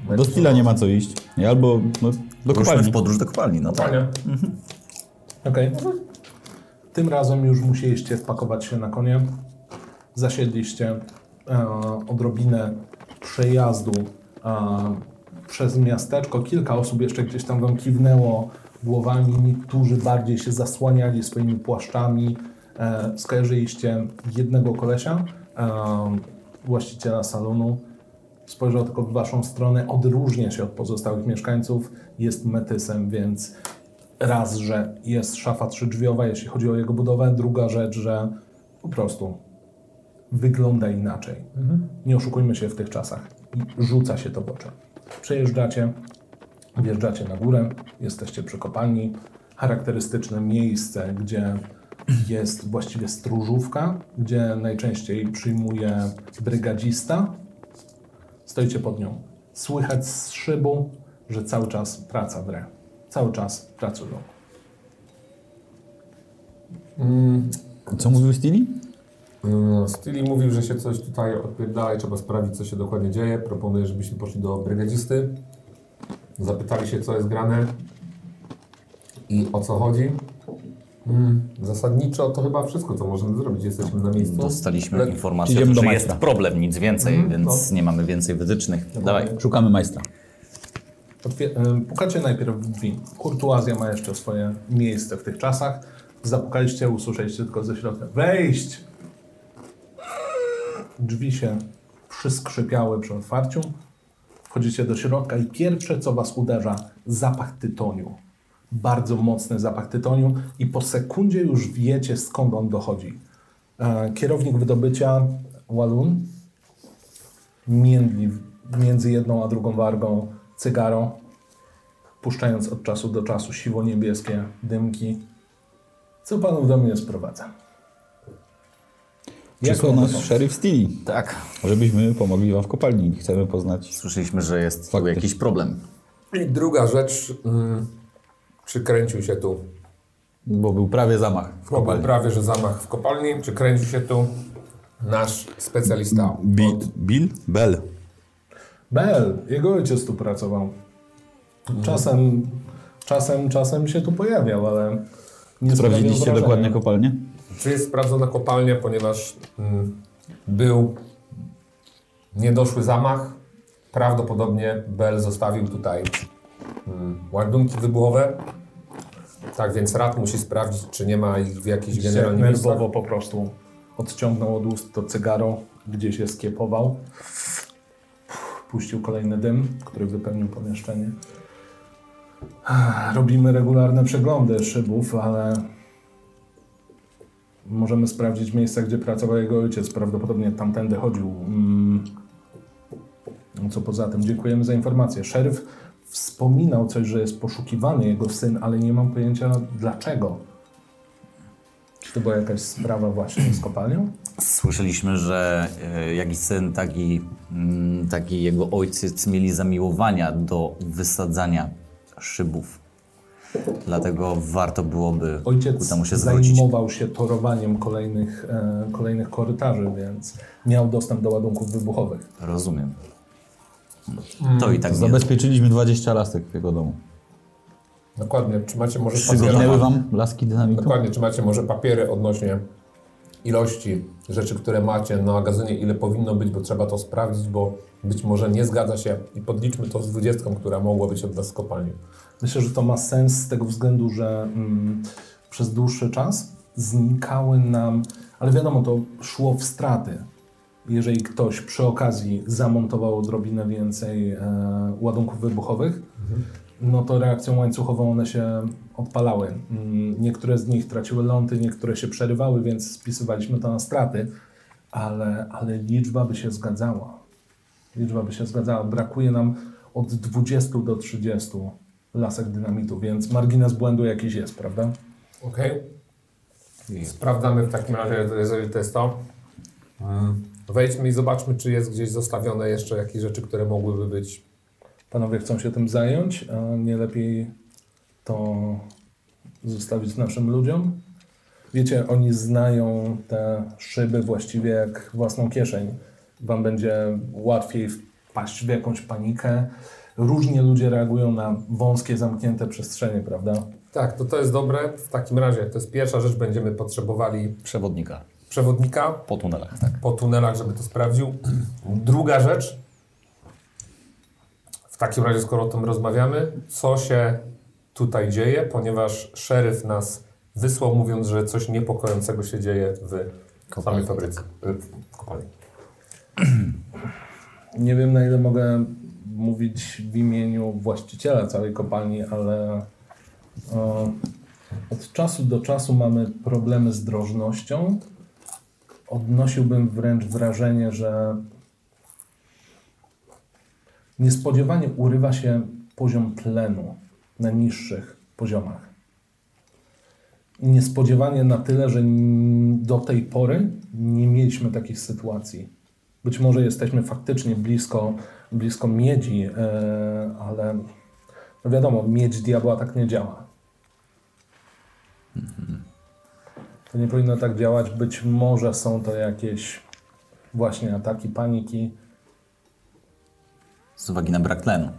Yy, Do Stila nie ma co iść. Nie, albo no, do Ruszmy kopalni. w podróż do kopalni, no tak. Fajnie. Okej. Tym razem już musieliście wpakować się na konie. Zasiedliście e, odrobinę przejazdu e, przez miasteczko. Kilka osób jeszcze gdzieś tam wam kiwnęło głowami. Niektórzy bardziej się zasłaniali swoimi płaszczami. E, skojarzyliście jednego kolesia, e, właściciela salonu. Spojrzał tylko w waszą stronę, odróżnia się od pozostałych mieszkańców, jest metysem, więc raz, że jest szafa trzydrzwiowa, jeśli chodzi o jego budowę, druga rzecz, że po prostu wygląda inaczej. Nie oszukujmy się w tych czasach. Rzuca się to w oczy. Przejeżdżacie, wjeżdżacie na górę, jesteście przy kopalni. Charakterystyczne miejsce, gdzie jest właściwie stróżówka, gdzie najczęściej przyjmuje brygadzista. Stoicie pod nią. Słychać z szybu, że cały czas praca w re. Cały czas pracują. Co mówił Stili? Stili mówił, że się coś tutaj odpierdala i trzeba sprawdzić, co się dokładnie dzieje. Proponuję, żebyśmy poszli do brygadzisty. Zapytali się, co jest grane i o co chodzi. Mm, Zasadniczo to chyba wszystko, co możemy zrobić. Jesteśmy na miejscu. Dostaliśmy Le- informację, Idziemy że jest problem, nic więcej, Mhm, więc nie mamy więcej wytycznych. Dawaj. Szukamy majstra. Otwie- pukacie najpierw w drzwi. Kurtuazja ma jeszcze swoje miejsce w tych czasach. Zapukaliście, usłyszeliście tylko ze środka. Wejść! Drzwi się przyskrzypiały przy otwarciu. Wchodzicie do środka i pierwsze, co was uderza, zapach tytoniu. Bardzo mocny zapach tytoniu i po sekundzie już wiecie, skąd on dochodzi. E, Kierownik wydobycia, Walun, międli między jedną a drugą wargą cygaro, puszczając od czasu do czasu siwo-niebieskie dymki. Co panu do mnie sprowadza? Przysłał Jaką nas pomoc? szeryf Stili, Tak, żebyśmy pomogli wam w kopalni. Chcemy poznać... słyszeliśmy, że jest tu jakiś problem. I druga rzecz, mm, przykręcił się tu. Bo był prawie zamach w Był kopalni. prawie, że zamach w kopalni, przykręcił się tu. nasz specjalista Bill? od Bill? Bell. Bel, jego ojciec tu pracował. Czasem, czasem, czasem się tu pojawiał, ale nie Sprawdziliście wrażenia. dokładnie kopalnię? Czy jest sprawdzona kopalnia, ponieważ mm, był niedoszły zamach. Prawdopodobnie Bell zostawił tutaj mm, ładunki wybuchowe. Tak więc rad musi sprawdzić, czy nie ma ich w jakichś generalnych miejscach. nerwowo po prostu odciągnął od ust to cygaro, gdzieś je skiepował. Puścił kolejny dym, który wypełnił pomieszczenie. Robimy regularne przeglądy szybów, ale możemy sprawdzić miejsca, gdzie pracował jego ojciec. Prawdopodobnie tamtędy chodził. Mm. Co poza tym, dziękujemy za informację. Szeryf wspominał coś, że jest poszukiwany jego syn, ale nie mam pojęcia dlaczego. Czy to była jakaś sprawa właśnie z kopalnią? Słyszeliśmy, że e, jak i syn, tak i, mm, tak jego ojciec mieli zamiłowania do wysadzania szybów. Dlatego warto byłoby ku Ojciec temu się zwrócić. zajmował się torowaniem kolejnych, e, kolejnych korytarzy, więc miał dostęp do ładunków wybuchowych. Rozumiem. To i tak nie, Zabezpieczyliśmy 20 lasek w jego domu. Dokładnie. Czy macie może Przygodnęły papiery? wam laski dynamitu? Dokładnie. Czy macie może papiery odnośnie ilości rzeczy, które macie na magazynie, ile powinno być, bo trzeba to sprawdzić, bo być może nie zgadza się i podliczmy to z 20, która mogła być od nas z kopalni. Myślę, że to ma sens z tego względu, że mm, przez dłuższy czas znikały nam, ale wiadomo, to szło w straty. Jeżeli ktoś przy okazji zamontował odrobinę więcej e, ładunków wybuchowych, no to reakcją łańcuchową one się odpalały. Mm, Niektóre z nich traciły lądy, niektóre się przerywały, więc spisywaliśmy to na straty, ale, ale liczba by się zgadzała. Liczba by się zgadzała. Brakuje nam od 20 do 30 lasek dynamitu, więc margines błędu jakiś jest, prawda? Okej. Sprawdzamy w takim razie, jeżeli to jest to. Mm. Wejdźmy i zobaczmy, czy jest gdzieś zostawione jeszcze jakieś rzeczy, które mogłyby być. Panowie chcą się tym zająć, a nie lepiej to zostawić naszym ludziom? Wiecie, oni znają te szyby właściwie jak własną kieszeń. Wam będzie łatwiej wpaść w jakąś panikę. Różnie ludzie reagują na wąskie, zamknięte przestrzenie, prawda? Tak, to to jest dobre. W takim razie to jest pierwsza rzecz, będziemy potrzebowali przewodnika przewodnika po tunelach, tak. po tunelach, żeby to sprawdził. Druga rzecz, w takim razie, skoro o tym rozmawiamy, co się tutaj dzieje, ponieważ szeryf nas wysłał, mówiąc, że coś niepokojącego się dzieje w samej fabryce, w kopalni. Nie wiem, na ile mogę mówić w imieniu właściciela całej kopalni, ale e, od czasu do czasu mamy problemy z drożnością. Odnosiłbym wręcz wrażenie, że niespodziewanie urywa się poziom tlenu na niższych poziomach. Niespodziewanie na tyle, że do tej pory nie mieliśmy takich sytuacji. Być może jesteśmy faktycznie blisko, blisko miedzi, e, ale no wiadomo, miedź diabła tak nie działa. To nie powinno tak działać. Być może są to jakieś właśnie ataki paniki. Z uwagi na brak tlenu.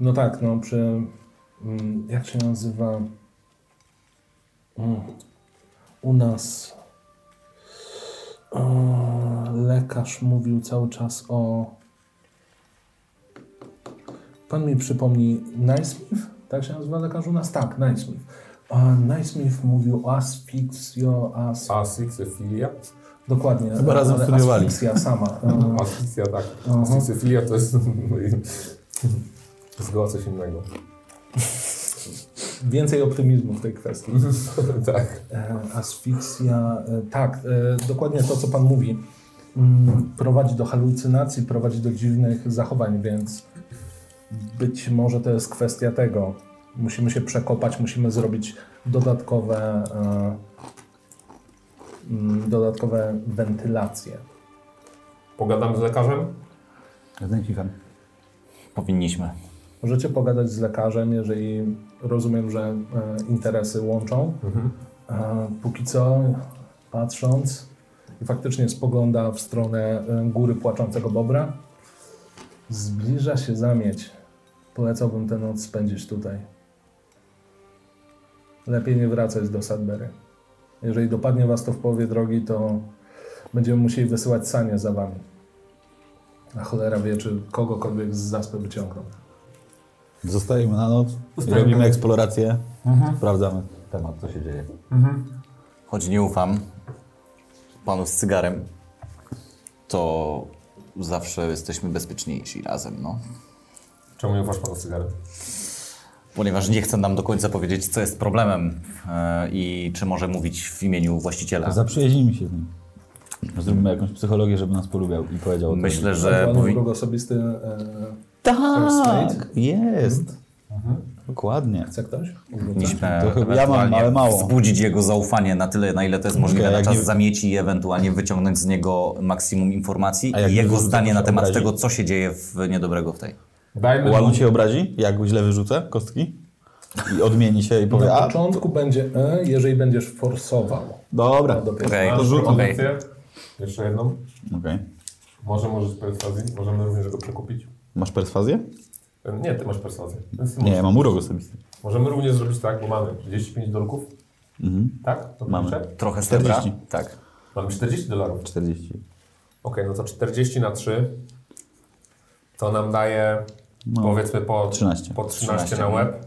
No tak, no przy. mm, Jak się nazywa? Mm, U nas. O, lekarz mówił cały czas o. Pan mi przypomni, Naismith? Tak się nazywa lekarz u nas? Tak, Naismith. A Naismith mówił o asfiksio, as... Asycyfilia? Dokładnie. Chyba razem ale studiowali. Asfiksja sama. E, Asycja, tak. Asycyfilia to jest zgoła coś innego. Więcej optymizmu w tej kwestii. tak. E, Asfiksja, e, tak, e, dokładnie to, co Pan mówi. Mm, Prowadzi do halucynacji, prowadzi do dziwnych zachowań, więc być może to jest kwestia tego. Musimy się przekopać, musimy zrobić dodatkowe, e, mm, dodatkowe wentylacje. Pogadamy z lekarzem? Kichan. Powinniśmy. Możecie pogadać z lekarzem, jeżeli rozumiem, że e, interesy łączą. E, póki co, patrząc, i faktycznie spogląda w stronę góry płaczącego bobra. Zbliża się zamieć. Polecałbym tę noc spędzić tutaj. Lepiej nie wracać do Sudbury. Jeżeli dopadnie was to w połowie drogi, to będziemy musieli wysyłać sanie za wami. A cholera wie, czy kogokolwiek z zaspy wyciągną. Zostajemy na noc, Zostajemy. robimy eksplorację, sprawdzamy temat, co się dzieje. Choć nie ufam panu z cygarem, to zawsze jesteśmy bezpieczniejsi razem, no. Czemu nie ufasz panu cygary? Ponieważ nie chce nam do końca powiedzieć, co jest problemem e, i czy może mówić w imieniu właściciela. Zaprzyjaźnijmy się z nim. Zrobimy jakąś psychologię, żeby nas polubiał i powiedział o tym. Myślę, Że powi... wróg osobisty. E, Tak, jest. Dokładnie. chce ktoś? To chyba ja mam, ale mało. wzbudzić jego zaufanie na tyle, na ile to jest możliwe na jak czas nie- zamieci i ewentualnie wyciągnąć z niego maksimum informacji i jego zdanie na temat obrazi? tego, co się dzieje w niedobrego w tej. Dajmy Łalun mu, się obrazi, jak źle wyrzucę kostki i odmieni się i powie, Na a początku będzie E, jeżeli będziesz forsował. dobra, No, masz to propozycję? Jeszcze jedną. Okej. Może możesz perswazji? Możemy również go przekupić? Masz perswazję? Nie, ty masz perswazję. Ty Nie, ja mam urok osobisty. Możemy również zrobić tak, bo mamy 35 dolków. Mhm. Tak? To Mamy. kurczę? Trochę 40. srebra. Tak. Mamy 40 dolarów. 40. Okej, no to 40 na 3 to nam daje No, powiedzmy po 13. po 13, 13, na no. łeb.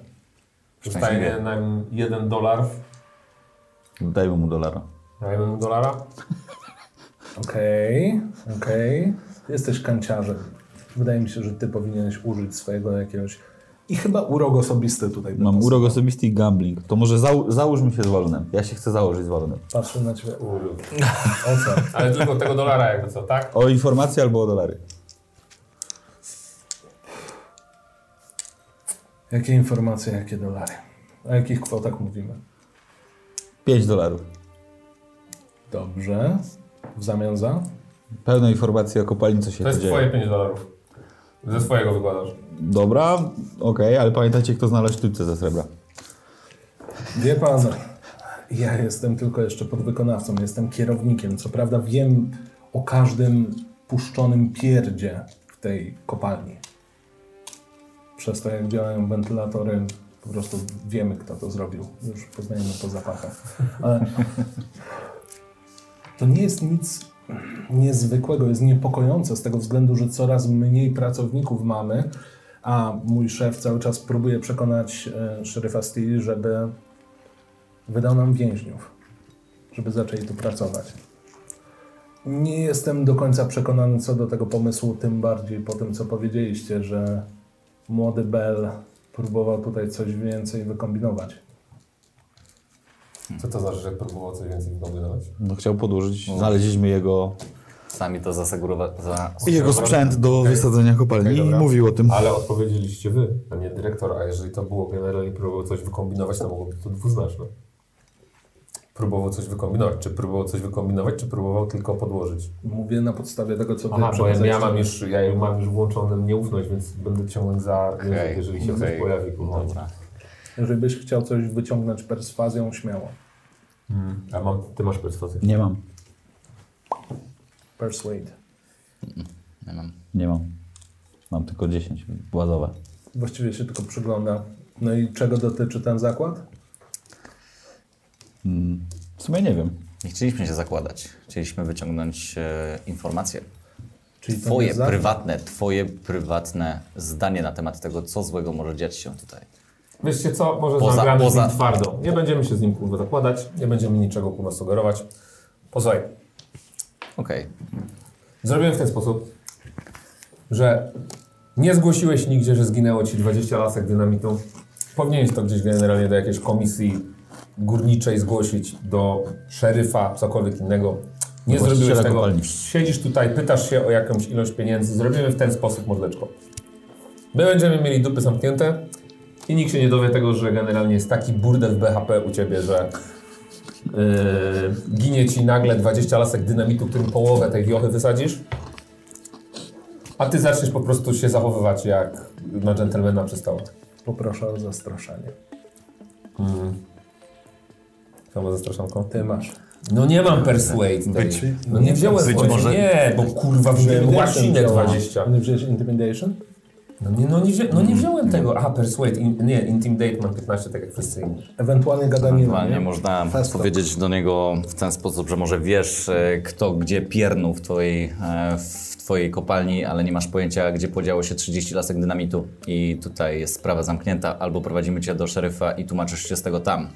Zostaje nam 1 dolar. Dajmy mu dolara. Dajemy mu dolara. Okej, okej. Jesteś kanciarzem. Wydaje mi się, że ty powinieneś użyć swojego jakiegoś. I chyba urok osobisty tutaj. Mam pasował. urok osobisty i gambling. To może zał załóżmy się z Walunem. Ja się chcę założyć z Walunem. Patrzę na ciebie. O co? Ale tylko tego dolara jakby co, tak? O informacje albo o dolary. Jakie informacje, jakie dolary? O jakich kwotach mówimy? 5 dolarów. Dobrze. W zamian za? Pełne informacje o kopalni, co się To tu jest dzieje. twoje 5 dolarów. Ze swojego wykładasz. Dobra, okej, ale pamiętajcie, kto znalazł sztućce ze srebra. Wie pan, ja jestem tylko jeszcze podwykonawcą, jestem kierownikiem. Co prawda wiem o każdym puszczonym pierdzie w tej kopalni. Przez to, jak działają wentylatory, po prostu wiemy, kto to zrobił. Już poznajemy po zapachach. Ale to nie jest nic niezwykłego, jest niepokojące z tego względu, że coraz mniej pracowników mamy, a mój szef cały czas próbuje przekonać e, szeryfa Steele, żeby wydał nam więźniów, żeby zaczęli tu pracować. Nie jestem do końca przekonany co do tego pomysłu, tym bardziej po tym, co powiedzieliście, że młody Bell próbował tutaj coś więcej wykombinować. Co to znaczy, że próbował coś więcej wykombinować? No chciał podłożyć, znaleźliśmy jego, Sami to zasegurowa- za... jego sprzęt do wysadzenia kopalni dobra. mówił o tym. Ale odpowiedzieliście wy, a nie dyrektor, a jeżeli to było generalnie próbował coś wykombinować, to mogło być to dwuznaczne. Próbował coś wykombinować. Czy próbował coś wykombinować, czy próbował tylko podłożyć? Mówię na podstawie tego, co Aha, bo ja, mam już, ja mam już włączoną nieufność, więc będę ciągnąć za język, Okej, jeżeli się okej. coś pojawi. Jeżeli byś chciał coś wyciągnąć perswazją, śmiało. A mam, ty masz perswazję. Nie mam, Persuade. Nie mam. nie mam. Mam tylko 10, włazowe. Właściwie się tylko przygląda. No i czego dotyczy ten zakład? W sumie nie wiem. Nie chcieliśmy się zakładać. Chcieliśmy wyciągnąć e, informacje. Czyli Twoje prywatne, twoje prywatne zdanie na temat tego, co złego może dziać się tutaj. Wiecie co, może Poza- zagramy poza- z nim twardo. Nie będziemy się z nim kurwa zakładać, nie będziemy niczego kurwa sugerować. Posłuchaj, Okej. zrobiłem w ten sposób, że nie zgłosiłeś nigdzie, że zginęło ci 20 lasek dynamitu. Powinieneś to gdzieś generalnie do jakiejś komisji górniczej zgłosić, do szeryfa, cokolwiek innego. Nie zrobiłeś tego. kopalni. Siedzisz tutaj, pytasz się o jakąś ilość pieniędzy. Zrobimy w ten sposób mordeczko. My będziemy mieli dupy zamknięte i nikt się nie dowie tego, że generalnie jest taki burdel w BHP u Ciebie, że yy, ginie Ci nagle 20 lasek dynamitu, którym połowę tej wiochy wysadzisz, a Ty zaczniesz po prostu się zachowywać jak na dżentelmena przystało. Poproszę o zastraszanie. Co ma zastraszanką? Ty masz. No nie mam persuade. tej. Być- no nie wziąłem być może- Nie, bo kurwa wziąłem łasinę 20. Nie wziąłeś Intimidation? No nie, no nie, wzią, no nie wziąłem tego. Aha, persuade. In, nie, intimidate mam 15, tak jak wszyscy inni. Ewentualnie gadanina, Ewentualnie nie? można Fast talk. powiedzieć do niego w ten sposób, że może wiesz, e, kto gdzie piernął w twojej, e, w twojej kopalni, ale nie masz pojęcia, gdzie podziało się 30 lasek dynamitu i tutaj jest sprawa zamknięta, albo prowadzimy cię do szeryfa i tłumaczysz się z tego tam,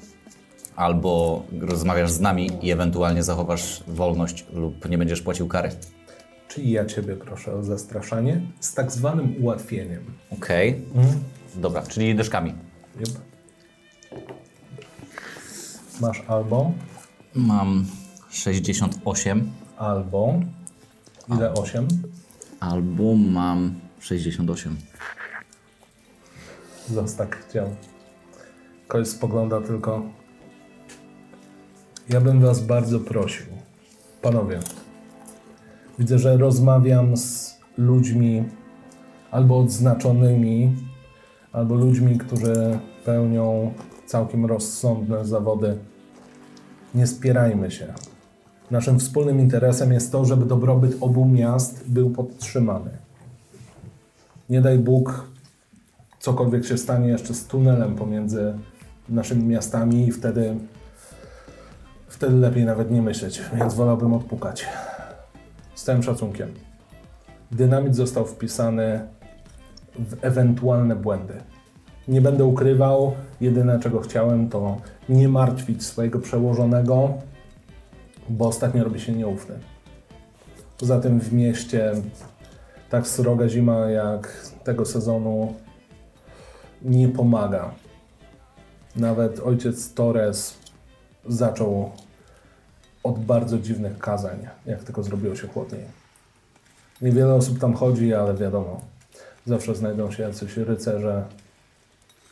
albo rozmawiasz z nami i ewentualnie zachowasz wolność lub nie będziesz płacił kary. Czyli ja Ciebie proszę o zastraszanie z tak zwanym ułatwieniem. Okej, dobra, czyli dyszkami. Yep. Masz albo, Mam 68, albo, ile 8? albo mam 68. Los tak chciał. Koleś spogląda tylko. Ja bym was bardzo prosił. Panowie, widzę, że rozmawiam z ludźmi albo odznaczonymi, albo ludźmi, którzy pełnią całkiem rozsądne zawody. Nie spierajmy się. Naszym wspólnym interesem jest to, żeby dobrobyt obu miast był podtrzymany. Nie daj Bóg, cokolwiek się stanie jeszcze z tunelem pomiędzy naszymi miastami i wtedy, wtedy lepiej nawet nie myśleć, więc wolałbym odpukać. Z całym szacunkiem. Dynamit został wpisany w ewentualne błędy. Nie będę ukrywał, jedyne czego chciałem to nie martwić swojego przełożonego, bo ostatnio robi się nieufny. Poza tym w mieście tak sroga zima jak tego sezonu nie pomaga. Nawet ojciec Torres zaczął od bardzo dziwnych kazań, jak tylko zrobiło się chłodniej. Niewiele osób tam chodzi, ale wiadomo, zawsze znajdą się jacyś rycerze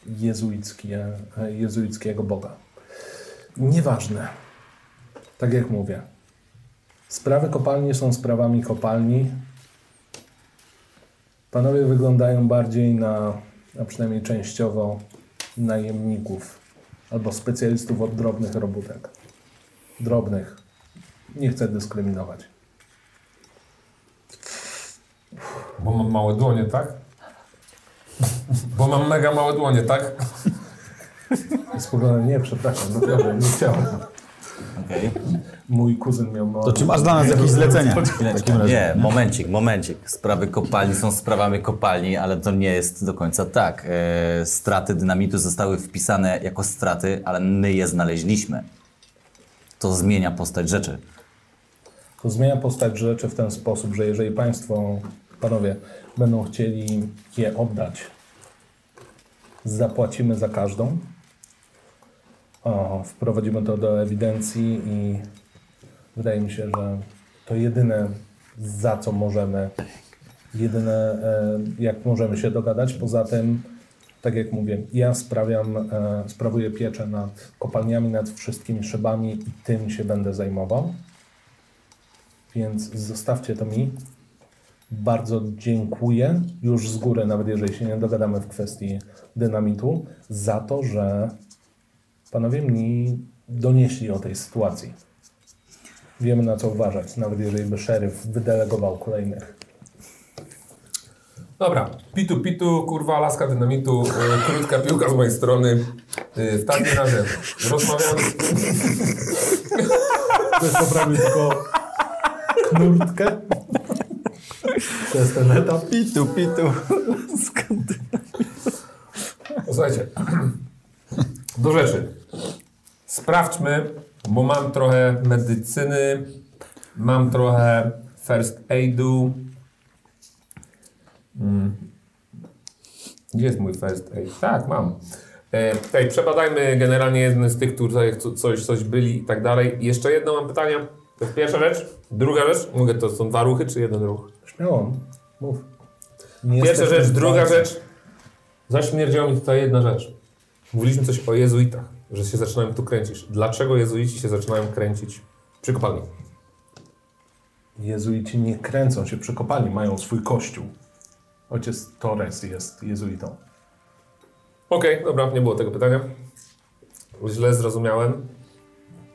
jezuickie, jezuickiego Boga. Nieważne. Tak jak mówię. Sprawy kopalni są sprawami kopalni. Panowie wyglądają bardziej na, a przynajmniej częściowo, najemników albo specjalistów od drobnych robótek. Drobnych. Nie chcę dyskryminować. Bo mam małe dłonie, tak? Bo mam mega małe dłonie, tak? Spoglądam, nie, przepraszam, naprawdę, nie chciałem. Okej. Mój kuzyn miał małe To czy masz dla nas jakieś zlecenia? W takim razie. Nie, momencik, momencik. Sprawy kopalni są sprawami kopalni, ale to nie jest do końca tak. E, straty dynamitu zostały wpisane jako straty, ale my je znaleźliśmy. To zmienia postać rzeczy. To zmienia postać rzeczy w ten sposób, że jeżeli Państwo, Panowie, będą chcieli je oddać, zapłacimy za każdą. O, wprowadzimy to do ewidencji i wydaje mi się, że to jedyne, za co możemy, jedyne, e, jak możemy się dogadać. Poza tym, tak jak mówię, ja sprawiam, e, sprawuję pieczę nad kopalniami, nad wszystkimi szybami i tym się będę zajmował. Więc zostawcie to mi. Bardzo dziękuję już z góry, nawet jeżeli się nie dogadamy w kwestii dynamitu, za to, że panowie mi donieśli o tej sytuacji. Wiemy na co uważać, nawet jeżeli by szeryf wydelegował kolejnych. Dobra, pitu pitu, kurwa, laska dynamitu, y, krótka piłka z mojej strony. Y, w takim razie rozmawiamy. Ktoś poprawił tylko knurtkę. To jest ten etap. Pitu, pitu. Słuchajcie, do rzeczy. Sprawdźmy, bo mam trochę medycyny, mam trochę first aidu. Mm. Gdzie jest mój first aid? Tak, mam. E, tutaj przebadajmy generalnie jeden z tych, którzy co- coś, coś byli i tak dalej. Jeszcze jedno mam pytanie. To jest pierwsza rzecz. Druga rzecz. Mogę, to są dwa ruchy czy jeden ruch? Śmiało, mów. Nie Pierwsza rzecz, druga rzecz. Zaśmierdziała mi tutaj jedna rzecz. Mówiliśmy coś o jezuitach, że się zaczynają tu kręcić. Dlaczego jezuici się zaczynają kręcić przy kopalni? Jezuici nie kręcą się przy kopalni, mają swój kościół. Ojciec Torres jest jezuitą. Okej, dobra, nie było tego pytania. Źle zrozumiałem.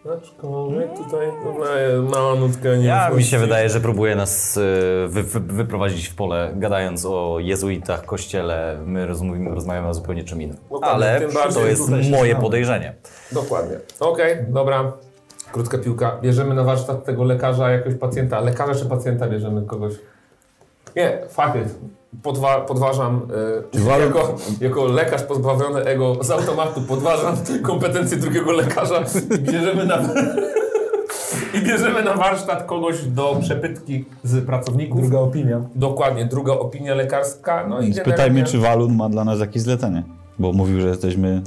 Aczkolwiek tutaj no, mała nutka nie Ja mi się wydaje, że próbuje nas y, wy, wy, wyprowadzić w pole, gadając o jezuitach, kościele. My rozmówimy, rozmawiamy o zupełnie czym innym. Dokładnie, Ale tym bardziej to jest moje podejrzenie. Dokładnie. Okej, dobra. Krótka piłka. Bierzemy na warsztat tego lekarza, jakiegoś pacjenta. Lekarza czy pacjenta bierzemy kogoś? Nie, fakt jest. Podwa podważam, y, walą- jako, jako lekarz pozbawiony ego z automatu, podważam kompetencje drugiego lekarza i bierzemy na, i bierzemy na warsztat kogoś do przepytki z pracowników. Druga opinia. Dokładnie, druga opinia lekarska. No i Spytajmy, czy Walun ma dla nas jakieś zlecenie. Bo mówił, że jesteśmy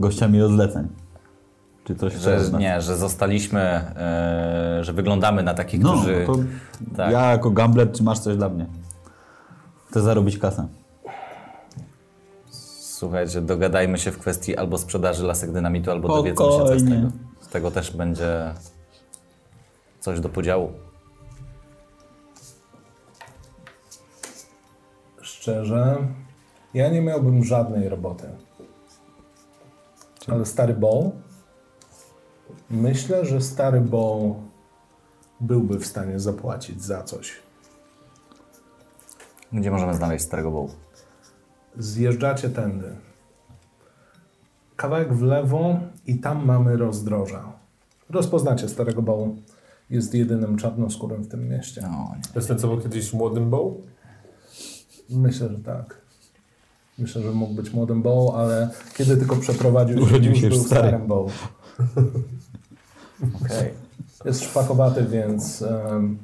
gościami od zleceń. Czy coś Że, nie, że zostaliśmy, e, że wyglądamy na takich, No, którzy... to tak. ja jako gambler, czy masz coś dla mnie? Chcę zarobić kasę. Słuchajcie, dogadajmy się w kwestii albo sprzedaży lasek dynamitu, albo dowiedzą się co z Spokojnie. tego. Z tego też będzie coś do podziału. Szczerze, ja nie miałbym żadnej roboty. Ale stary Bow, myślę, że stary Bow byłby w stanie zapłacić za coś. Gdzie możemy znaleźć starego wołu? Zjeżdżacie tędy. Kawałek w lewo i tam mamy rozdroża. Rozpoznacie starego Bow. Jest jedynym czarnoskórym w tym mieście. No, nie. To jest ten, co był kiedyś młodym bow? Myślę, że tak. Myślę, że mógł być młodym Bow, ale kiedy tylko przeprowadził Urodził się już był stary. starym Bow. Okej. Jest szpakowaty, więc em,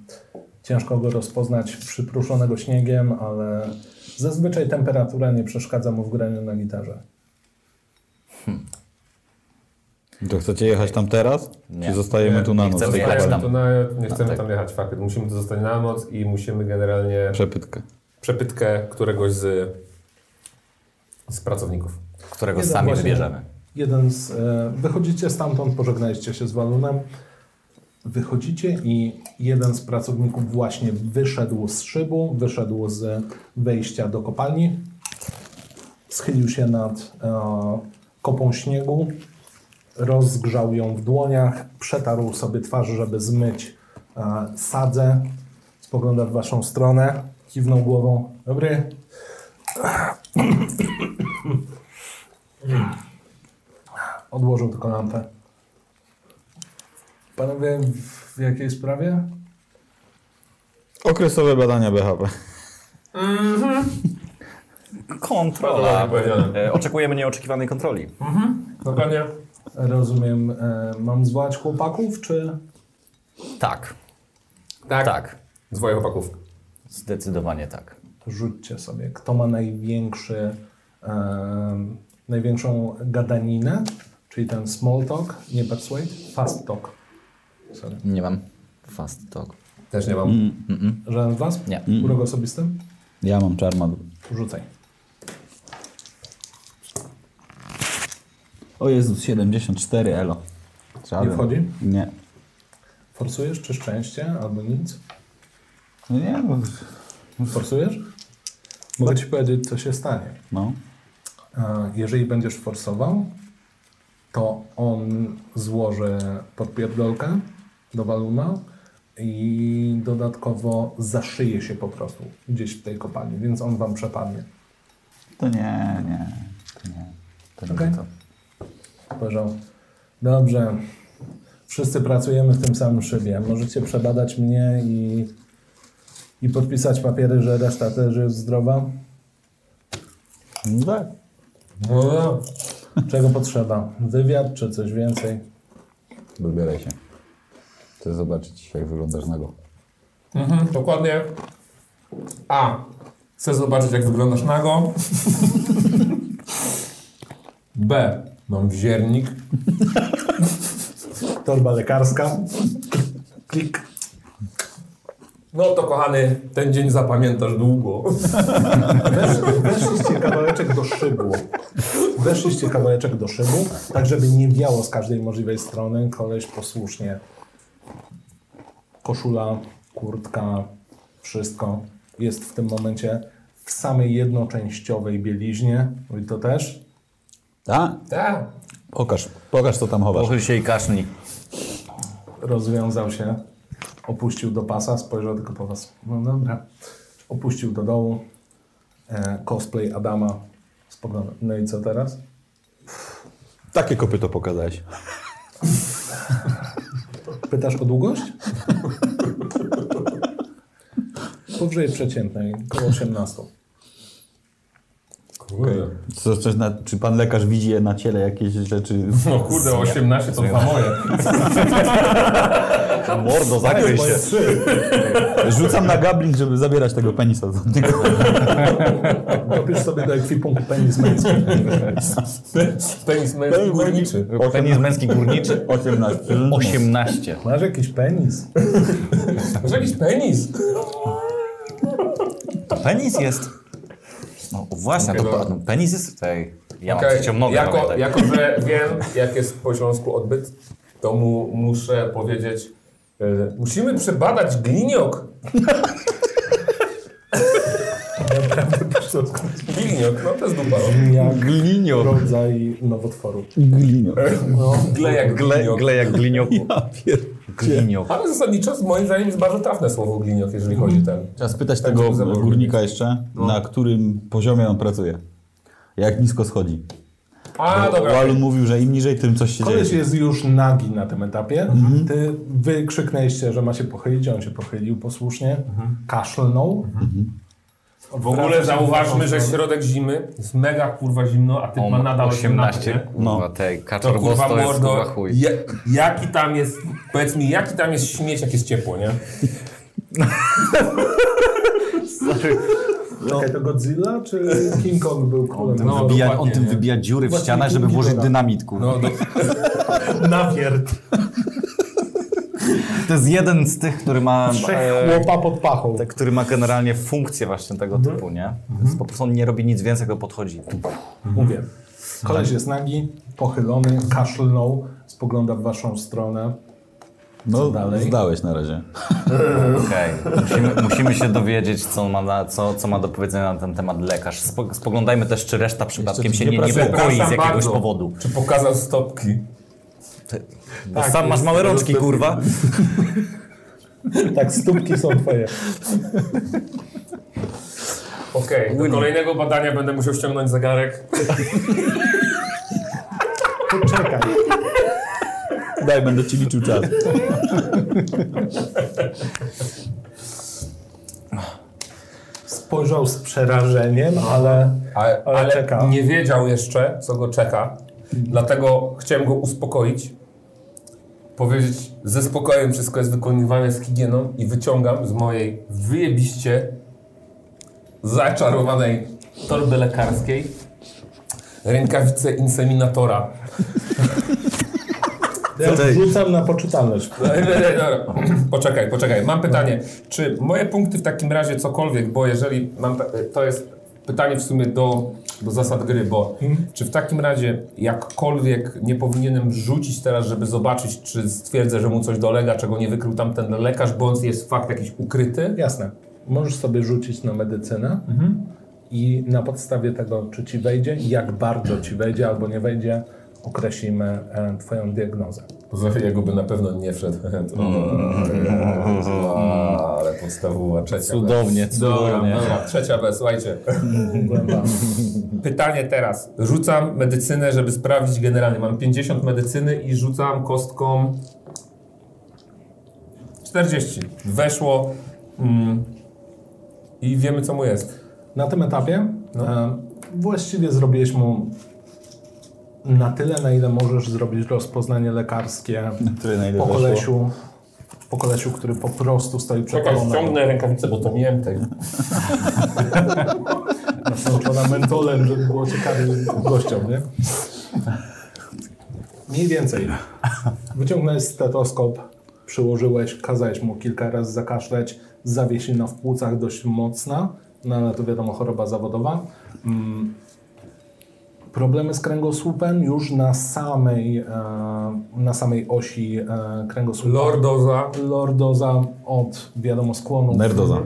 ciężko go rozpoznać przypruszonego śniegiem, ale zazwyczaj temperatura nie przeszkadza mu w graniu na gitarze. To chcecie jechać tam teraz? Nie. Czy zostajemy Nie, tu na nie noc? chcemy jechać tam. tu na, nie chcemy tak. tam jechać, fakt. Musimy tu zostać na noc i musimy generalnie Przepytkę. przepytkę któregoś z, z pracowników. Którego Jeden sami właśnie- wybierzemy. Jeden z, e, wychodzicie stamtąd, pożegnaliście się z Walunem. Wychodzicie i jeden z pracowników właśnie wyszedł z szybu, wyszedł z wejścia do kopalni, schylił się nad e, kopą śniegu, rozgrzał ją w dłoniach, przetarł sobie twarz, żeby zmyć e, sadzę, spogląda w waszą stronę, kiwnął głową. Dobry. Odłożył tylko lampę. Panowie, w jakiej sprawie? Okresowe badania BHP. Kontrola. Ładnie powiedziane. E, Oczekujemy nieoczekiwanej kontroli. Dokładnie. Rozumiem, e, mam zwołać chłopaków, czy... Tak, Tak. tak. Dwoje chłopaków. Zdecydowanie tak. To rzućcie sobie, kto ma największy, e, największą gadaninę, czyli ten small talk, nie persuade, fast talk. Sorry. Nie mam fast talk. Też nie mam. Żaden z was? Nie. Urok osobisty? Ja mam czarma. Rzucaj. O Jezus, 74 elo. Żaden. Nie wchodzi? Nie. Forsujesz, czy szczęście, albo nic? No nie, no, Forsujesz? Mogę ci powiedzieć, co się stanie. no. Jeżeli będziesz forsował, to on złoży podpierdolkę do waluna i dodatkowo zaszyje się po prostu gdzieś w tej kopalni, więc on wam przepadnie. To nie, nie. To nie. To nie Okej. to. Powiedział, dobrze, wszyscy pracujemy w tym samym szybie. Możecie przebadać mnie i, i podpisać papiery, że reszta też jest zdrowa? No tak. No. Czego potrzeba? Wywiad czy coś więcej? Wybieraj się. Chcę zobaczyć, jak wyglądasz nago. Mhm, dokładnie. A. Chcę zobaczyć, jak wyglądasz nago. B. Mam wziernik. Torba lekarska. Klik. No to kochany, ten dzień zapamiętasz długo. Wesz, weszliście kawałeczek do szybu. Weszliście kawałeczek do szybu, tak żeby nie wiało z każdej możliwej strony. Koleś posłusznie. Koszula, kurtka, wszystko jest w tym momencie w samej jednoczęściowej bieliźnie. I to też. Tak? Tak. Pokaż, pokaż co tam chowasz. Pochyl się i kasznij. Rozwiązał się, opuścił do pasa, spojrzał tylko po was. No dobra. Opuścił do dołu. E, cosplay Adama. Spogląda. No i co teraz? Takie kopyto pokazałeś. Pytasz o długość? Powyżej przeciętnej, około 18. Kurde. Co, coś na, czy pan lekarz widzi na ciele jakieś rzeczy? No kurde, 18 to dwa moje. Mordo, zakryj się. Rzucam na gabling, żeby zabierać tego penisa. od niego. Dopisz sobie do ekwipunku penis męski. Penis męski górniczy. Penis męski górniczy 18. 18. Masz jakiś penis? Masz jakiś penis? To penis jest. No właśnie, to no, penis jest tutaj. Ja mam Okej, trzecią nogę. jako, jako, że wiem, jak jest po śląsku odbyt, to mu muszę powiedzieć, e, musimy przebadać gliniok. Gliniok, no to jest dupa. Jak Glinio. rodzaj nowotworu. Glinio. Gle jak Gle, gliniok. gle jak glinioku. Gliniok. Ale zasadniczo, moim zdaniem, jest bardzo trafne słowo gliniok, jeżeli chodzi o ten. Trzeba spytać Tak, tego górnika jeszcze, na którym poziomie on pracuje. Jak nisko schodzi. A, dobra. Walun mówił, że im niżej, tym coś się Koleś dzieje. jest już nagi na tym etapie. Ty wykrzyknęliście, że ma się pochylić, on się pochylił posłusznie, kaszlnął. W ogóle zauważmy, że środek zimy jest mega kurwa zimno, a ty ma nadal 18. 18. No. Kurwa, tej To kaczor kurwa to jest kurwa chuj. ja, jaki tam jest, powiedz mi, jaki tam jest śmieć, jak jest ciepło, nie? Czekaj, to Godzilla czy King Kong był królem? No, No, Wybija, on tym wybija dziury w ścianach, żeby włożyć dynamit, kurwa. No, do, nawierd. To jest jeden z tych, który ma... Trzech e, chłopa pod pachą. te, który ma generalnie funkcję właśnie tego typu, nie? Więc po prostu on nie robi nic więcej, tylko podchodzi. Mówię. Koleś jest nagi, pochylony, kaszlnął, spogląda w waszą stronę. No, dalej? zdałeś na razie. Okej. Musimy, musimy się dowiedzieć, co ma, na, co, co ma do powiedzenia na ten temat lekarz. Spo, spoglądajmy też, czy reszta przypadkiem się nie, nie niepokoi z jakiegoś bardzo. powodu. Czy pokazał stopki? Bo sam masz małe rączki, kurwa. Tak, stópki są twoje. Okej, do kolejnego badania będę musiał ściągnąć zegarek. Poczekaj. Daj, będę ci liczył czas. Spojrzał z przerażeniem, ale, Ale, ale, ale czeka. nie wiedział jeszcze, co go czeka. Dlatego chciałem go uspokoić. Powiedzieć, ze spokojem wszystko jest wykonywane z higieną i wyciągam z mojej wyjebiście zaczarowanej torby lekarskiej rękawice inseminatora. Ja rzucam na poczytalność. Poczekaj, poczekaj. Mam pytanie. Czy moje punkty w takim razie cokolwiek, bo jeżeli mam, to jest pytanie w sumie do, do zasad gry, bo czy w takim razie jakkolwiek nie powinienem rzucić teraz, żeby zobaczyć, czy stwierdzę, że mu coś dolega, czego nie wykrył tamten lekarz, bądź jest fakt jakiś ukryty? Jasne. Możesz sobie rzucić na medycynę i na podstawie tego, czy ci wejdzie, jak bardzo ci wejdzie albo nie wejdzie, określimy e, twoją diagnozę. Poza tym jego by na pewno nie wszedł. O, ale podstawowa trzecia. Cudownie, B. Dobra, cudownie. dobra, trzecia B, słuchajcie. Pytanie teraz. Rzucam medycynę, żeby sprawdzić generalnie. Mam 50 medycyny i rzucam kostką 40. Weszło mm, i wiemy, co mu jest. Na tym etapie e, właściwie zrobiłeś mu na tyle, na ile możesz zrobić rozpoznanie lekarskie tyle, na ile po weszło. kolesiu, po kolesiu, który po prostu stoi przed Czekaj, tobą. ściągnę rękawicę, bo to tej. nasączona mentolem, żeby było ciekawie gościom, nie? Mniej więcej. Wyciągnąłeś stetoskop, przyłożyłeś, kazałeś mu kilka razy zakaszleć, zawiesina w płucach dość mocna, no ale to wiadomo, choroba zawodowa. Mm. Problemy z kręgosłupem już na samej, e, na samej osi e, kręgosłupa. Lordoza. Lordoza od, wiadomo, skłonów. Nerdoza.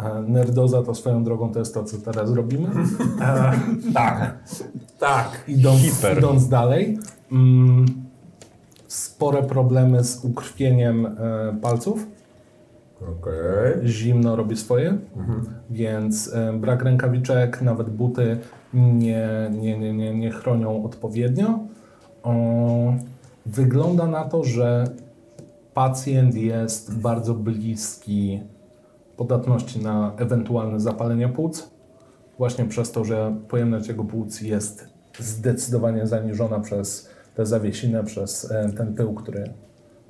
E, Nerdoza to swoją drogą to jest to, co teraz robimy. E, Tak. Tak. idąc, idąc dalej, Mm, spore problemy z ukrwieniem palców. Okej. Zimno robi swoje, więc e, brak rękawiczek, nawet buty nie, nie, nie, nie, nie chronią odpowiednio. O, wygląda na to, że pacjent jest bardzo bliski podatności na ewentualne zapalenie płuc, właśnie przez to, że pojemność jego płuc jest zdecydowanie zaniżona przez tę zawiesinę, przez e, ten pył, który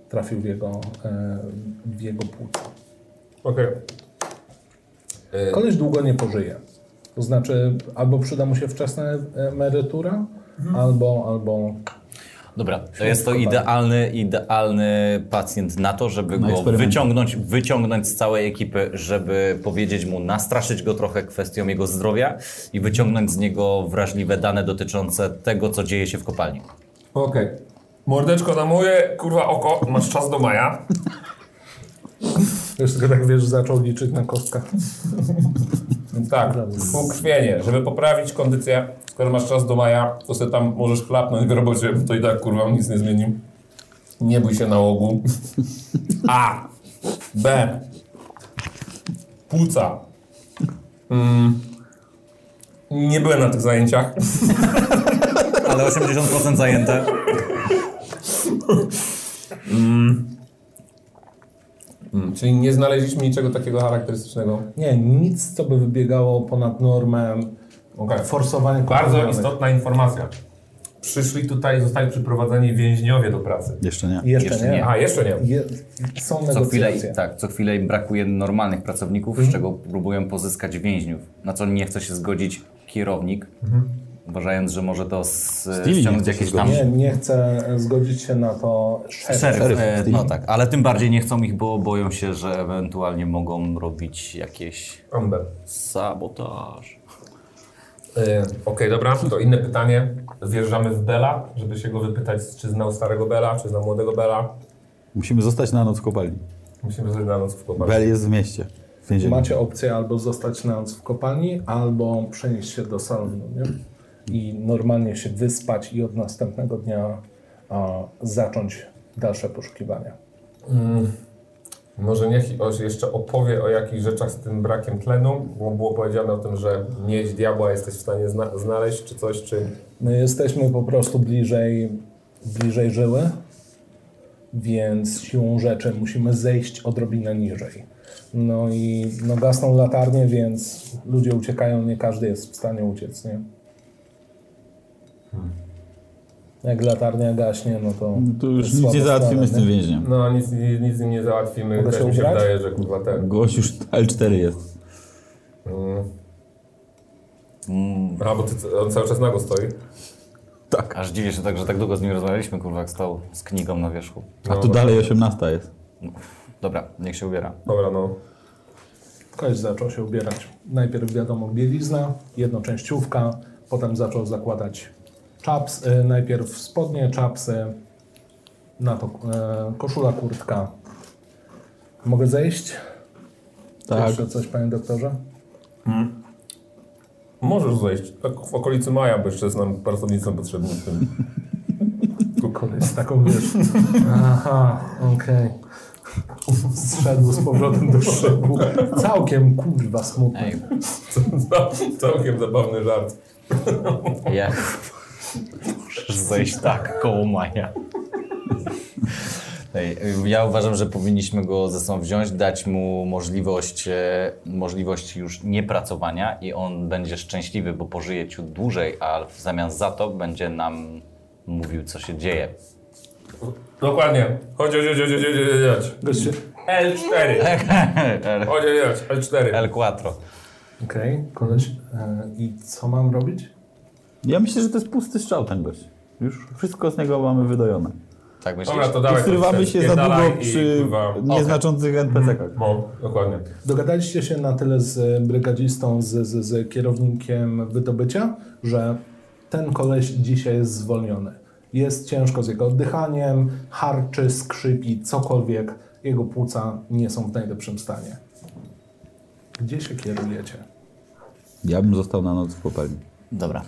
trafił w jego, e, w jego płuca. Okej. E, Koleś długo nie pożyje. To znaczy, albo przyda mu się wczesna emerytura, albo, albo Dobra, to jest to idealny, idealny pacjent na to, żeby Na go wyciągnąć, wyciągnąć z całej ekipy, żeby powiedzieć mu, nastraszyć go trochę kwestią jego zdrowia i wyciągnąć z niego wrażliwe dane dotyczące tego, co dzieje się w kopalni. Okej. Mordeczko na moje, kurwa, oko. Masz czas do maja. Już tylko tak wiesz, zaczął liczyć na kostkach. Tak, ukrwienie. Żeby poprawić kondycję, skoro masz czas do maja, to sobie tam możesz chlapnąć w robocie, bo to i tak, kurwa, nic nie zmieni. Nie bój się nałogu. A. B. Płuca. Mm. Nie byłem na tych zajęciach. Ale 80% zajęte. Mm, czyli nie znaleźliśmy niczego takiego charakterystycznego. Nie, nic, co by wybiegało ponad normę Okej. forsowania Bardzo istotna informacja. Przyszli tutaj, zostali przyprowadzeni więźniowie do pracy. Jeszcze nie. Jeszcze, Jeszcze nie. nie. A, jeszcze nie. Je, są Co chwilę, negocjacje. tak, co chwilę im brakuje normalnych pracowników, z czego próbują pozyskać więźniów. Na co nie chce się zgodzić kierownik, uważając, że może to z, ściągnąć jakieś tam... Nie, nie chcę zgodzić się na to szeryf. Szeryf, Szeryf, e, no tak, ale tym bardziej nie chcą ich, bo boją się, że ewentualnie mogą robić jakieś Amber. sabotaż. Yy, Okej, dobra, to inne pytanie. Wjeżdżamy w Bela, żeby się go wypytać, czy znał starego Bela, czy znał młodego Bela. Musimy zostać na noc w kopalni. Musimy zostać na noc w kopalni. Bel jest w mieście. W. Macie opcję albo zostać na noc w kopalni, albo przenieść się do salonu nie? I normalnie się wyspać i od następnego dnia a, zacząć dalsze poszukiwania. Może niech jeszcze opowie o jakichś rzeczach z tym brakiem tlenu, bo było powiedziane o tym, że miedź diabła jesteś w stanie zna- znaleźć, czy coś, czy... My jesteśmy po prostu bliżej, bliżej żyły, więc siłą rzeczy musimy zejść odrobinę niżej. No i no gasną latarnie, więc ludzie uciekają, nie każdy jest w stanie uciec, nie? Jak latarnia gaśnie, no to... No to już nic nie załatwimy z tym nie? więźniem. No, nic, nic, nic nie załatwimy. Mogę Też się mi się ubrać? wydaje, że kurwa ten... Gość już L4 jest. Mm. A, bo ty, on cały czas nago stoi. Tak. Aż dziwię się tak, że tak długo z nim rozmawialiśmy, kurwa, jak stał z knigą na wierzchu. A tu dalej 18 jest. Dobra, niech się ubiera. Dobra, no. Ktoś zaczął się ubierać. Najpierw wiadomo bielizna, jednoczęściówka, potem zaczął zakładać czaps, y, najpierw spodnie, czapsy, na to e, koszula, kurtka. Mogę zejść? Tak. Jeszcze coś, panie doktorze? Możesz zejść. Tak w okolicy maja, bo jeszcze jest nam pracownicą potrzebny w tym. Z taką wiesz. Aha, okej. Zszedł z powrotem do szybu. Całkiem kurwa smutny. Ej, Całkiem zabawny żart. ja... Możesz zejść tak, koło Maja. Ja uważam, że powinniśmy go ze sobą wziąć, dać mu możliwość, e, możliwość już niepracowania i on będzie szczęśliwy, bo pożyje ciut dłużej, a w zamian za to będzie nam mówił, co się dzieje. Dokładnie. Chodź, chodź, chodź, chodź, chodź, chodź, chodź. Goście. L4. Chodź, chodź, chodź, L4. L4. Okej, koleś. E, I co mam robić? Ja myślę, że to jest pusty strzał ten gość. Już wszystko z niego mamy wydojone. Tak myślisz? Dobra, to dawaj. Skrywamy się za długo i, przy kurwa, nieznaczących NPC-kach. No, dokładnie. Dogadaliście się na tyle z brygadzistą, z, z, z kierownikiem wydobycia, że ten koleś dzisiaj jest zwolniony. Jest ciężko z jego oddychaniem, harczy, skrzypi, cokolwiek. Jego płuca nie są w najlepszym stanie. Gdzie się kierujecie? Ja bym został na noc w kopalni. Dobra.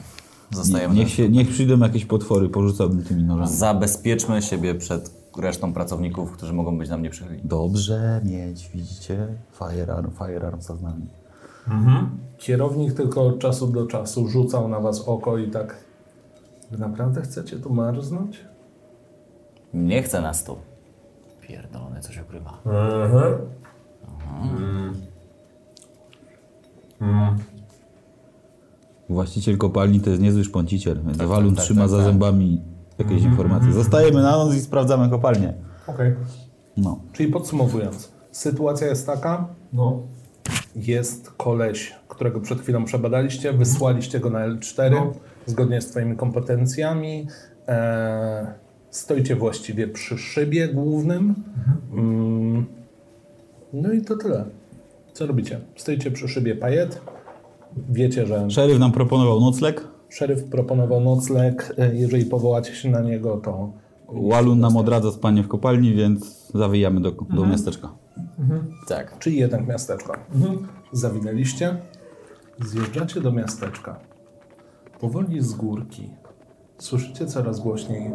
Zostajemy. Niech, się, niech przyjdą jakieś potwory, porzucałbym tymi nożami. Zabezpieczmy siebie przed resztą pracowników, którzy mogą być nam nieprzychylni. Dobrze mieć, widzicie? Firearm, firearm za nami. Kierownik tylko od czasu do czasu rzucał na was oko i tak. Wy naprawdę chcecie tu marznąć? Nie chce nas tu. Pierdolony, coś ukrywa. Właściciel kopalni to jest niezły szponciciel, więc Tak, Walun tak, tak, trzyma tak, za tak. zębami jakieś informacje. Zostajemy na noc i sprawdzamy kopalnię. Okej. No. Czyli podsumowując, sytuacja jest taka, No. jest koleś, którego przed chwilą przebadaliście, wysłaliście go na L4 No. zgodnie z twoimi kompetencjami. E, stoicie właściwie przy szybie głównym. Mm, no i to tyle. Co robicie? Stoicie przy szybie pajet. Wiecie, że Szeryf nam proponował nocleg. szeryf proponował nocleg. E, Jeżeli powołacie się na niego, to Walun nam odradza spanie w kopalni, więc zawijamy do, Mhm. do miasteczka. Tak. Czyli jednak miasteczko. Zawinęliście, zjeżdżacie do miasteczka. Powoli z górki. Słyszycie coraz głośniej.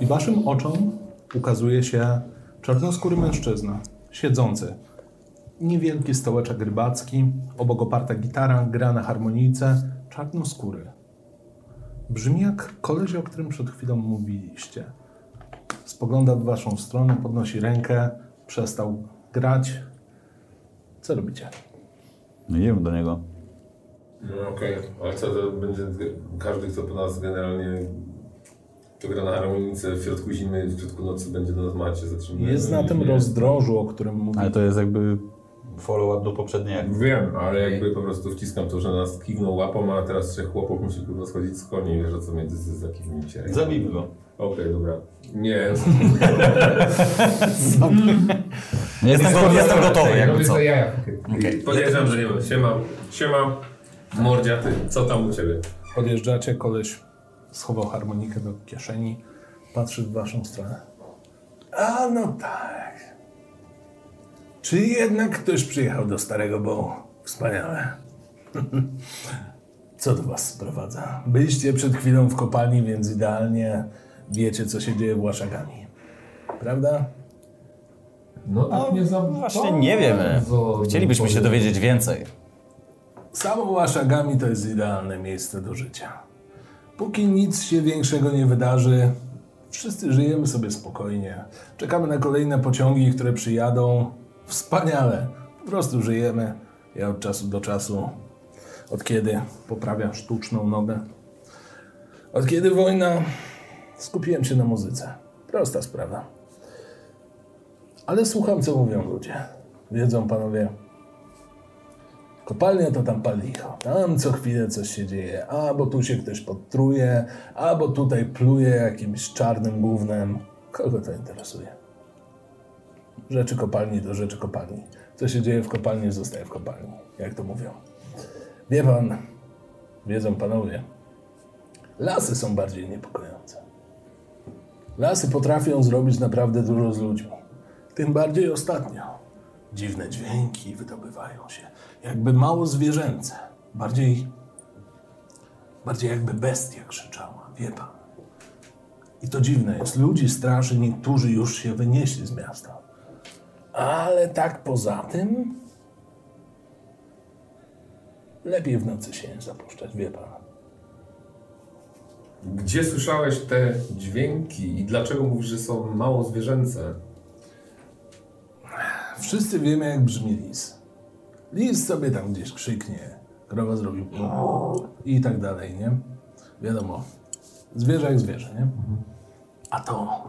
I waszym oczom ukazuje się czarnoskóry mężczyzna, siedzący. Niewielki stołeczek rybacki, obok oparta gitara, gra na harmonijce, czarnoskóry. Brzmi jak koleś, o którym przed chwilą mówiliście. Spogląda w waszą stronę, podnosi rękę, przestał grać. Co robicie? No idziemy do niego. No okej, ale co to będzie, każdy kto po nas generalnie to gra na harmonice w środku zimy, w środku nocy będzie do nas macie zatrzymuje. Jest na tym rozdrożu, o którym mówię. Ale to jest jakby follow-up do poprzedniej akcji. Wiem, ale jakby po prostu wciskam to, że nas kiwnął łapą, a teraz trzech chłopów musi kurwa schodzić z koni i wiesz o co między z, z jakimi się rękami. Zabijmy go. Okej, dobra. Nie. Jestem Jestem, jestem gotowy, jakby robię co. Okej. Okay. Podejrzewam, że nie ma. Siema. Siema. Mordzia, ty. Co tam u ciebie? Podjeżdżacie, koleś schował harmonikę do kieszeni, patrzy w waszą stronę. A no tak. Czy jednak ktoś przyjechał do Starego Bołu? Wspaniale. Co do was sprowadza? Byliście przed chwilą w kopalni, więc idealnie wiecie, co się dzieje w Łaszagami. Prawda? No tak nie za Właśnie nie wiemy. Chcielibyśmy się dowiedzieć więcej. Samo Łaszagami to jest idealne miejsce do życia. Póki nic się większego nie wydarzy, wszyscy żyjemy sobie spokojnie. Czekamy na kolejne pociągi, które przyjadą. Wspaniale. Po prostu żyjemy. Ja od czasu do czasu, od kiedy poprawiam sztuczną nogę, od kiedy wojna, skupiłem się na muzyce. Prosta sprawa. Ale słucham, co mówią ludzie. Wiedzą panowie, Kopalnia to tam palicho. Tam co chwilę coś się dzieje. A bo tu się ktoś podtruje, a bo tutaj pluje jakimś czarnym gównem. Kogo to interesuje? Rzeczy kopalni to rzeczy kopalni. Co się dzieje w kopalni, zostaje w kopalni. Jak to mówią. Wie pan, wiedzą panowie, lasy są bardziej niepokojące. Lasy potrafią zrobić naprawdę dużo z ludźmi. Tym bardziej ostatnio. Dziwne dźwięki wydobywają się. Jakby mało zwierzęce. Bardziej. Bardziej jakby bestia krzyczała. Wie pan. I to dziwne jest. Ludzi straży, niektórzy już się wynieśli z miasta. Ale tak poza tym. Lepiej w nocy się nie zapuszczać, wie pan. Gdzie słyszałeś te dźwięki i dlaczego mówisz, że są mało zwierzęce? Wszyscy wiemy, jak brzmi lis. Lis sobie tam gdzieś krzyknie, krowa zrobi i tak dalej, nie? Wiadomo, zwierzę jak zwierzę, nie? A to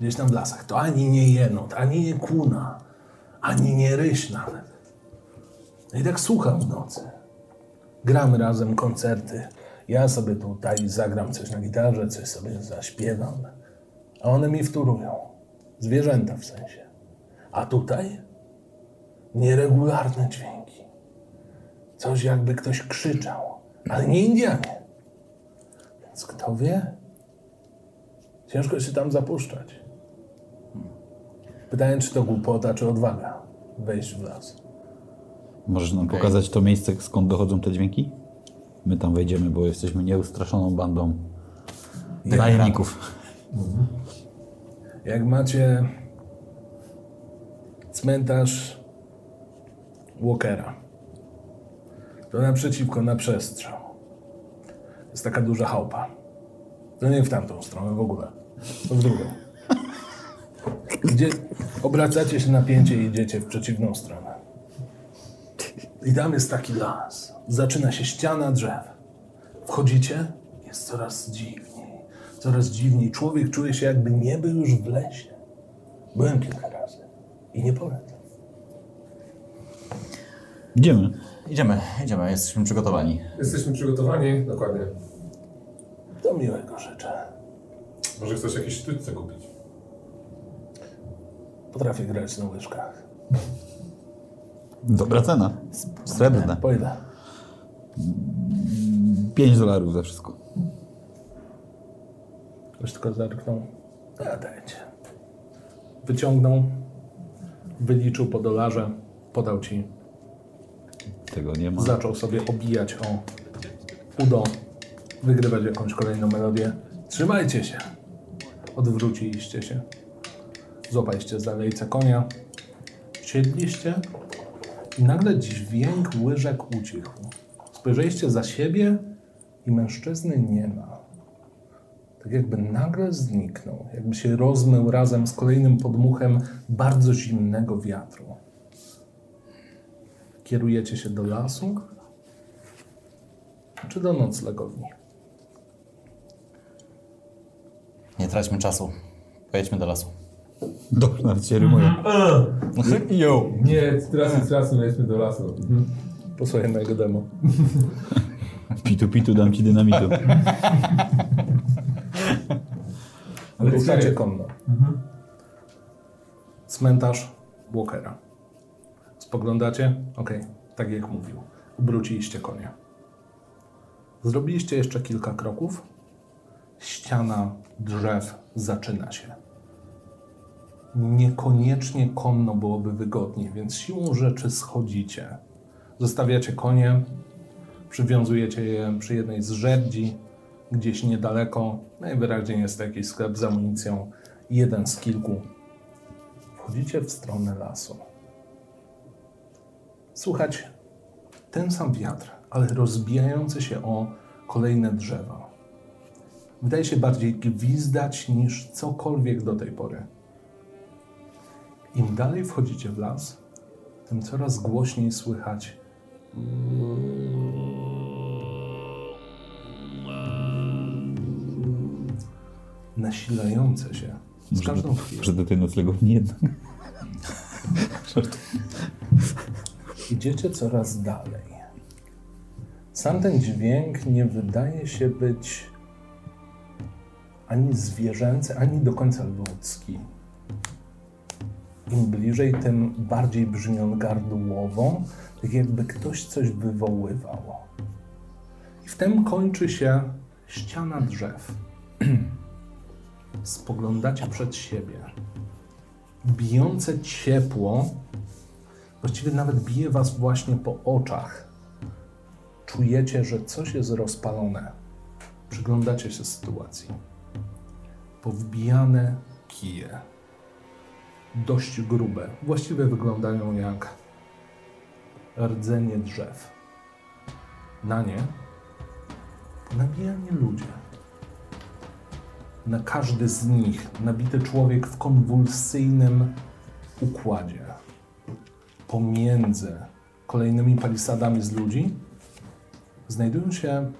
gdzieś tam w lasach, to ani nie jenot, ani nie kuna, ani nie ryś nawet. No i tak słucham w nocy. Gramy razem koncerty. Ja sobie tutaj zagram coś na gitarze, coś sobie zaśpiewam. A one mi wtórują. Zwierzęta w sensie. A tutaj nieregularne dźwięki. Coś jakby ktoś krzyczał, ale nie Indianie. Więc kto wie? Ciężko się tam zapuszczać. Pytanie, czy to głupota, czy odwaga wejść w las. Możesz nam pokazać to miejsce, skąd dochodzą te dźwięki? My tam wejdziemy, bo jesteśmy nieustraszoną bandą najemników. Jak macie cmentarz Walkera, to naprzeciwko, na przestrzał, jest taka duża chałupa. To nie w tamtą stronę w ogóle, to w drugą. Gdzie obracacie się na pięcie i idziecie w przeciwną stronę. I tam jest taki las. Zaczyna się ściana drzew. Wchodzicie, jest coraz dziwniej, coraz dziwniej. Człowiek czuje się jakby nie był już w lesie. Byłem kilka razy i nie polecam. Idziemy. Idziemy, idziemy, jesteśmy przygotowani. Jesteśmy przygotowani? Dokładnie. Do miłego życzę. Może chcesz jakieś sztućce kupić? Potrafię grać na łyżkach. Dobra cena. Srebrne. Po ile? 5 dolarów za wszystko. Ktoś tylko zerknął. A dajcie. Wyciągnął, wyliczył po dolarze, podał ci. Tego nie ma. Zaczął sobie obijać o udo, wygrywać jakąś kolejną melodię. Trzymajcie się. Odwróciliście się. Złapaliście za lejce konia. Siedliście i nagle dźwięk łyżek ucichł. Spojrzeliście za siebie i mężczyzny nie ma. Tak jakby nagle zniknął, jakby się rozmył razem z kolejnym podmuchem bardzo zimnego wiatru. Kierujecie się do lasu czy do noclegowni? Nie traćmy czasu. Pojedźmy do lasu. Dobrze, nawet się rymuje. Jo! Nie, teraz teraz lećmy do lasu. Posłuchaj mojego demo. Pitu, pitu, dam ci dynamitu. Ale konno. Cmentarz Walkera. Spoglądacie? Okej, tak jak mówił. Obróciliście konia. Zrobiliście jeszcze kilka kroków. Ściana drzew zaczyna się. Niekoniecznie konno byłoby wygodniej, więc siłą rzeczy schodzicie. Zostawiacie konie, przywiązujecie je przy jednej z żerdzi, gdzieś niedaleko. Najwyraźniej jest to jakiś sklep z amunicją, jeden z kilku. Wchodzicie w stronę lasu. Słuchać ten sam wiatr, ale rozbijający się o kolejne drzewa. Wydaje się bardziej gwizdać niż cokolwiek do tej pory. Im dalej wchodzicie w las, tym coraz głośniej słychać nasilające się z każdą chwilą. Że do tej noclegowni jednak. Idziecie coraz dalej. Sam ten dźwięk nie wydaje się być ani zwierzęcy, ani do końca ludzki. Im bliżej, tym bardziej brzmi on gardłowo, tak jakby ktoś coś wywoływał. I wtem kończy się ściana drzew. Spoglądacie przed siebie. Bijące ciepło Właściwie nawet bije was właśnie po oczach. Czujecie, że coś jest rozpalone. Przyglądacie się sytuacji. Powbijane kije. Dość grube. Właściwie wyglądają jak rdzenie drzew. Na nie nabijani ludzie. Na każdy z nich nabity człowiek w konwulsyjnym układzie pomiędzy kolejnymi palisadami z ludzi znajdują się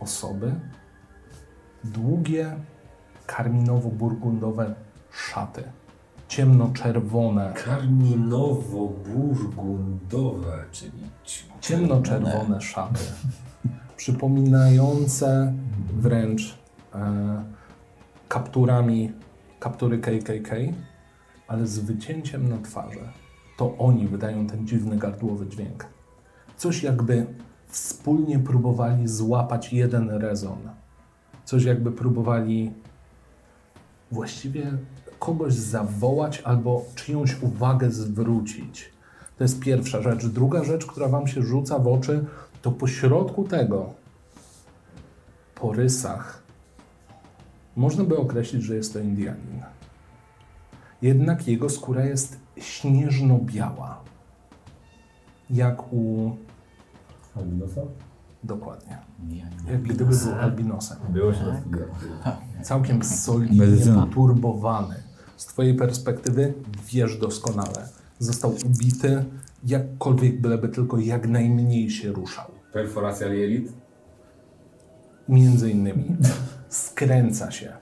osoby, długie, karminowo-burgundowe szaty, ciemnoczerwone, Karminowo-burgundowe, czyli ciemnoczerwone szaty, przypominające wręcz e, kapturami, kaptury KKK, ale z wycięciem na twarzy. To oni wydają ten dziwny gardłowy dźwięk. Coś jakby wspólnie próbowali złapać jeden rezon. Coś jakby próbowali właściwie kogoś zawołać albo czyjąś uwagę zwrócić. To jest pierwsza rzecz. Druga rzecz, która wam się rzuca w oczy, to pośrodku tego, po rysach, można by określić, że jest to Indianin. Jednak jego skóra jest śnieżno-biała. Jak u... Albinosa? Dokładnie. Jak gdyby był albinosem. Było się na studiach. Całkiem solidnie Medycyna. poturbowany. Z twojej perspektywy wiesz doskonale. Został ubity, jakkolwiek byleby tylko jak najmniej się ruszał. Perforacja jelit? Między innymi skręca się.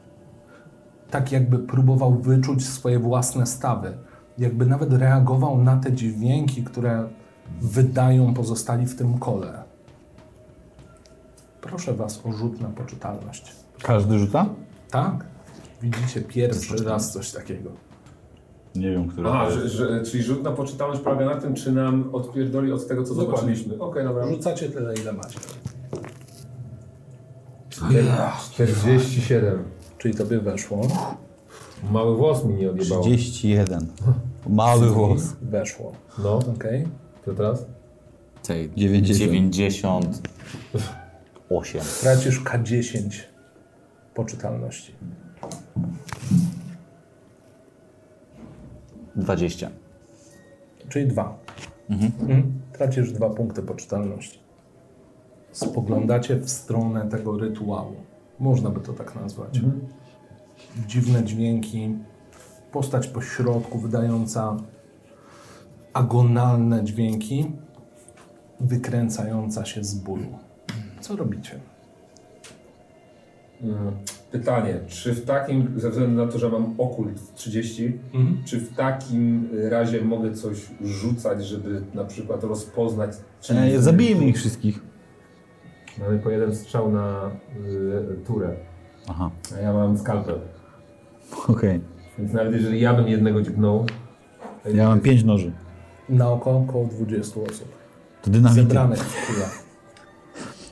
Tak jakby próbował wyczuć swoje własne stawy. Jakby nawet reagował na te dźwięki, które wydają pozostali w tym kole. Proszę was o rzut na poczytalność. Każdy rzuta? Tak? Widzicie pierwszy raz coś takiego. Nie wiem, który. Aha, że, że, czyli rzut na poczytalność polega na tym, czy nam odpierdoli od tego, co Dokładnie. zobaczyliśmy. Okej, dobra. Rzucacie tyle, ile macie. 47. Czyli tobie weszło. Mały włos mi nie odjebało. 31. Mały włos. Weszło. No, Okej. to teraz? Tej 90. 98. Tracisz K10 poczytalności. 20. Czyli dwa. Mhm. Tracisz dwa punkty poczytalności. Spoglądacie w stronę tego rytuału. Można by to tak nazwać. Dziwne dźwięki. Postać po środku wydająca agonalne dźwięki, wykręcająca się z bólu. Co robicie? Mm, Pytanie, czy w takim, ze względu na to, że mam okult 30, czy w takim razie mogę coś rzucać, żeby na przykład rozpoznać, czy... E, zabijmy ich wszystkich. Mamy po jeden strzał na y, turę, Aha, a ja mam skalpel. okej. Więc nawet jeżeli ja bym jednego dźgnął... Ja mam 5 noży. Na oko około 20 osób. To dynamity. Zebranych w kula.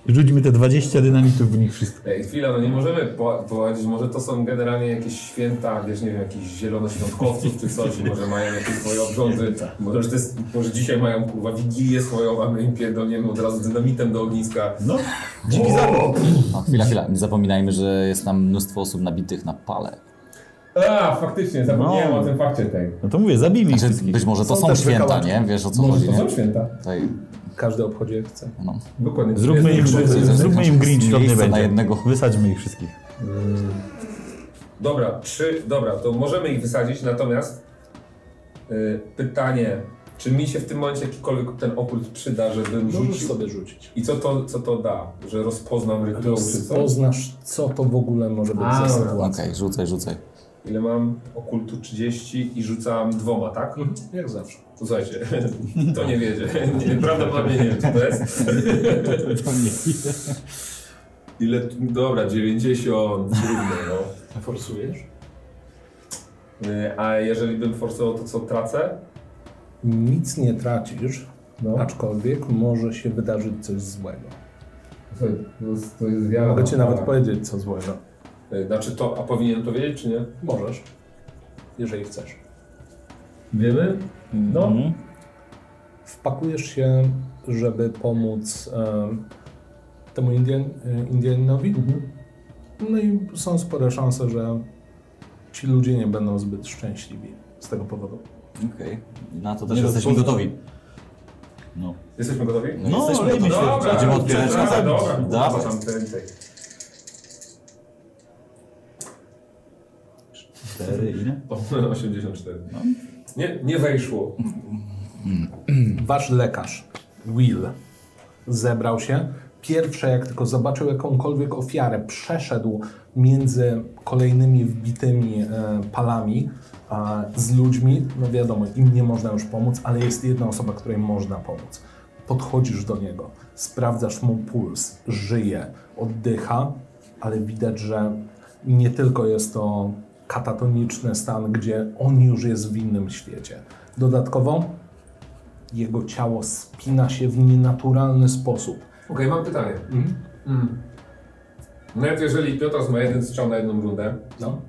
Rzućmy te 20 dynamitów w nich wszystko. Ej, chwila, no nie możemy po- powiedzieć, może to są generalnie jakieś święta, wiesz, nie wiem, jakichś zielonoświątkowców czy coś, może mają jakieś swoje obrządy, może, to jest, może dzisiaj mają kurwa wigilię swoją, a my im pierdolniemy od razu dynamitem do ogniska. No, dziki zapach. No, chwila, chwila. Nie zapominajmy, że jest tam mnóstwo osób nabitych na pale. A, faktycznie, zapomniałem No. o tym fakcie tej. No to mówię, zabijmy ich Znaczy, być może to Są są, święta, nie? Wiesz o co Może chodzi, to nie? są święta. Tutaj, Każdy obchodzi jak chce. no. Dokładnie. Zróbmy im, zróbmy im Grinch, to nie będzie. jednego. Wysadźmy ich wszystkich. Dobra, trzy, dobra, to możemy ich wysadzić, natomiast y, pytanie, czy mi się w tym momencie jakikolwiek ten okult przyda, żebym Możesz rzucił? sobie rzucić. I co to, co to da? Że rozpoznam rytuał czy co? Poznasz, co to w ogóle może być A, za sytuacja. Okej, rzucaj, rzucaj. Ile mam? Okultu 30 i rzucam dwoma, tak? Mhm, Jak zawsze. To słuchajcie, to nie wiedzie. Nie, prawdopodobnie nie wiem, co to jest. Ile? tu- Dobra, 90, trudno, no. Forsujesz? Y, A jeżeli bym forsował, to co tracę? Nic nie tracisz, No. aczkolwiek może się wydarzyć coś złego. To to jest wiara. Mogę ci na nawet Pana. powiedzieć, co złego. Y, Znaczy to, a powinienem to wiedzieć, czy nie? Możesz, jeżeli chcesz. Wiemy? No. Mhm. Wpakujesz się, żeby pomóc em, temu Indian, e, Indianinowi. No i są spore szanse, że ci ludzie nie będą zbyt szczęśliwi z tego powodu. Okej. Na to też Nie, no, jesteśmy to- gotowi. No. Jesteśmy gotowi? No, No, jesteśmy gotowi. się. Będziemy odpierać dobra, na dobra, Dawaj. kurwa, tam prędzej. 4, ile? O, 84. Nie, nie wejszło. Wasz lekarz, Will, zebrał się. Pierwsze, jak tylko zobaczył jakąkolwiek ofiarę, przeszedł między kolejnymi wbitymi e, palami z ludźmi. No wiadomo, im nie można już pomóc, ale jest jedna osoba, której można pomóc. Podchodzisz do niego, sprawdzasz mu puls, żyje, oddycha, ale widać, że nie tylko jest to katatoniczny stan, gdzie on już jest w innym świecie. Dodatkowo jego ciało spina się w nienaturalny sposób. Okej, mam pytanie. Mm. Nawet jeżeli Piotr ma jeden strzał na jedną rundę, No,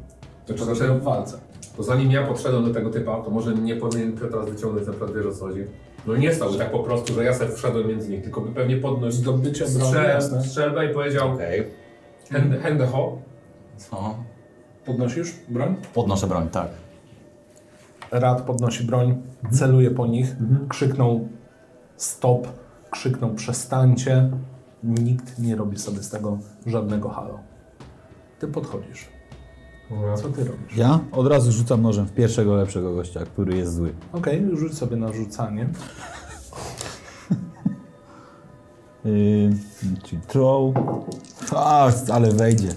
to czy to w walce. to zanim ja podszedłem do tego typa, to może nie powinien teraz wyciągnąć na przykład, wiesz o co chodzi. No nie stał tak po prostu, że ja sobie wszedłem między nich, tylko by pewnie podnosił Zdobycie strzel, strzelbę i powiedział Okej. hand, hand the ho. Co? Podnosisz broń? Podnoszę broń, tak. Rad podnosi broń, celuje po nich, krzyknął stop, krzyknął przestańcie. Nikt nie robi sobie z tego żadnego halo. Ty podchodzisz. Co ty robisz? Ja od razu rzucam nożem w pierwszego lepszego gościa, który jest zły. Okej, rzuć sobie na rzucanie. Yy, czyli throw. A, ale wejdzie.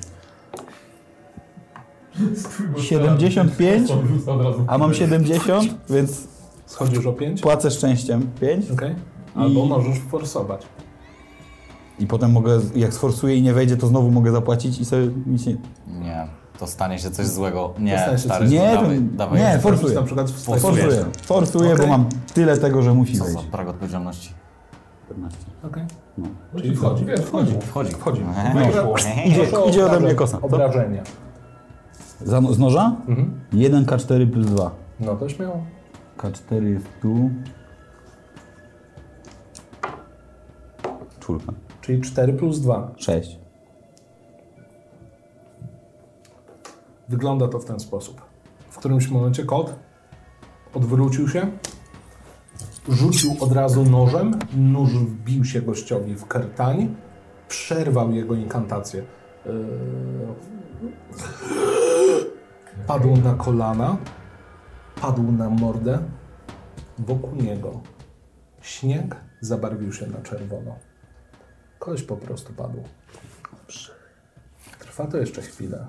75, Rzuca od razu. a mam 70, więc Schodzisz o 5? płacę szczęściem 5 Okej. Albo I- możesz forsować. i potem mogę, jak sforsuję i nie wejdzie, to znowu mogę zapłacić i sobie nic nie... Nie, to stanie się coś złego. Nie, stary, coś- Nie, dawaj, dawaj. nie, forsuję. na przykład w Forsujesz. Forsuję, forsuję, Okej. bo mam tyle tego, że musi Co za wejść. brak odpowiedzialności. 14. Okej. No. Czyli wchodzi. Wiesz, wchodzi. Wchodzi. Wchodzi. No. Idzie, Proszę o idzie ode mnie obrażenie. kosa. Co? Za, z noża? Mhm. 1K4 plus 2. No to śmiało. K4 jest tu. Czwórka. Czyli 4 plus 2. 6. Wygląda to w ten sposób. W którymś momencie kot odwrócił się, rzucił od razu nożem, nóż wbił się gościowi w kertań, przerwał jego inkantację. Yy, Padł na kolana, padł na mordę. Wokół niego śnieg zabarwił się na czerwono. Koleś po prostu padł. Trwa to jeszcze chwilę.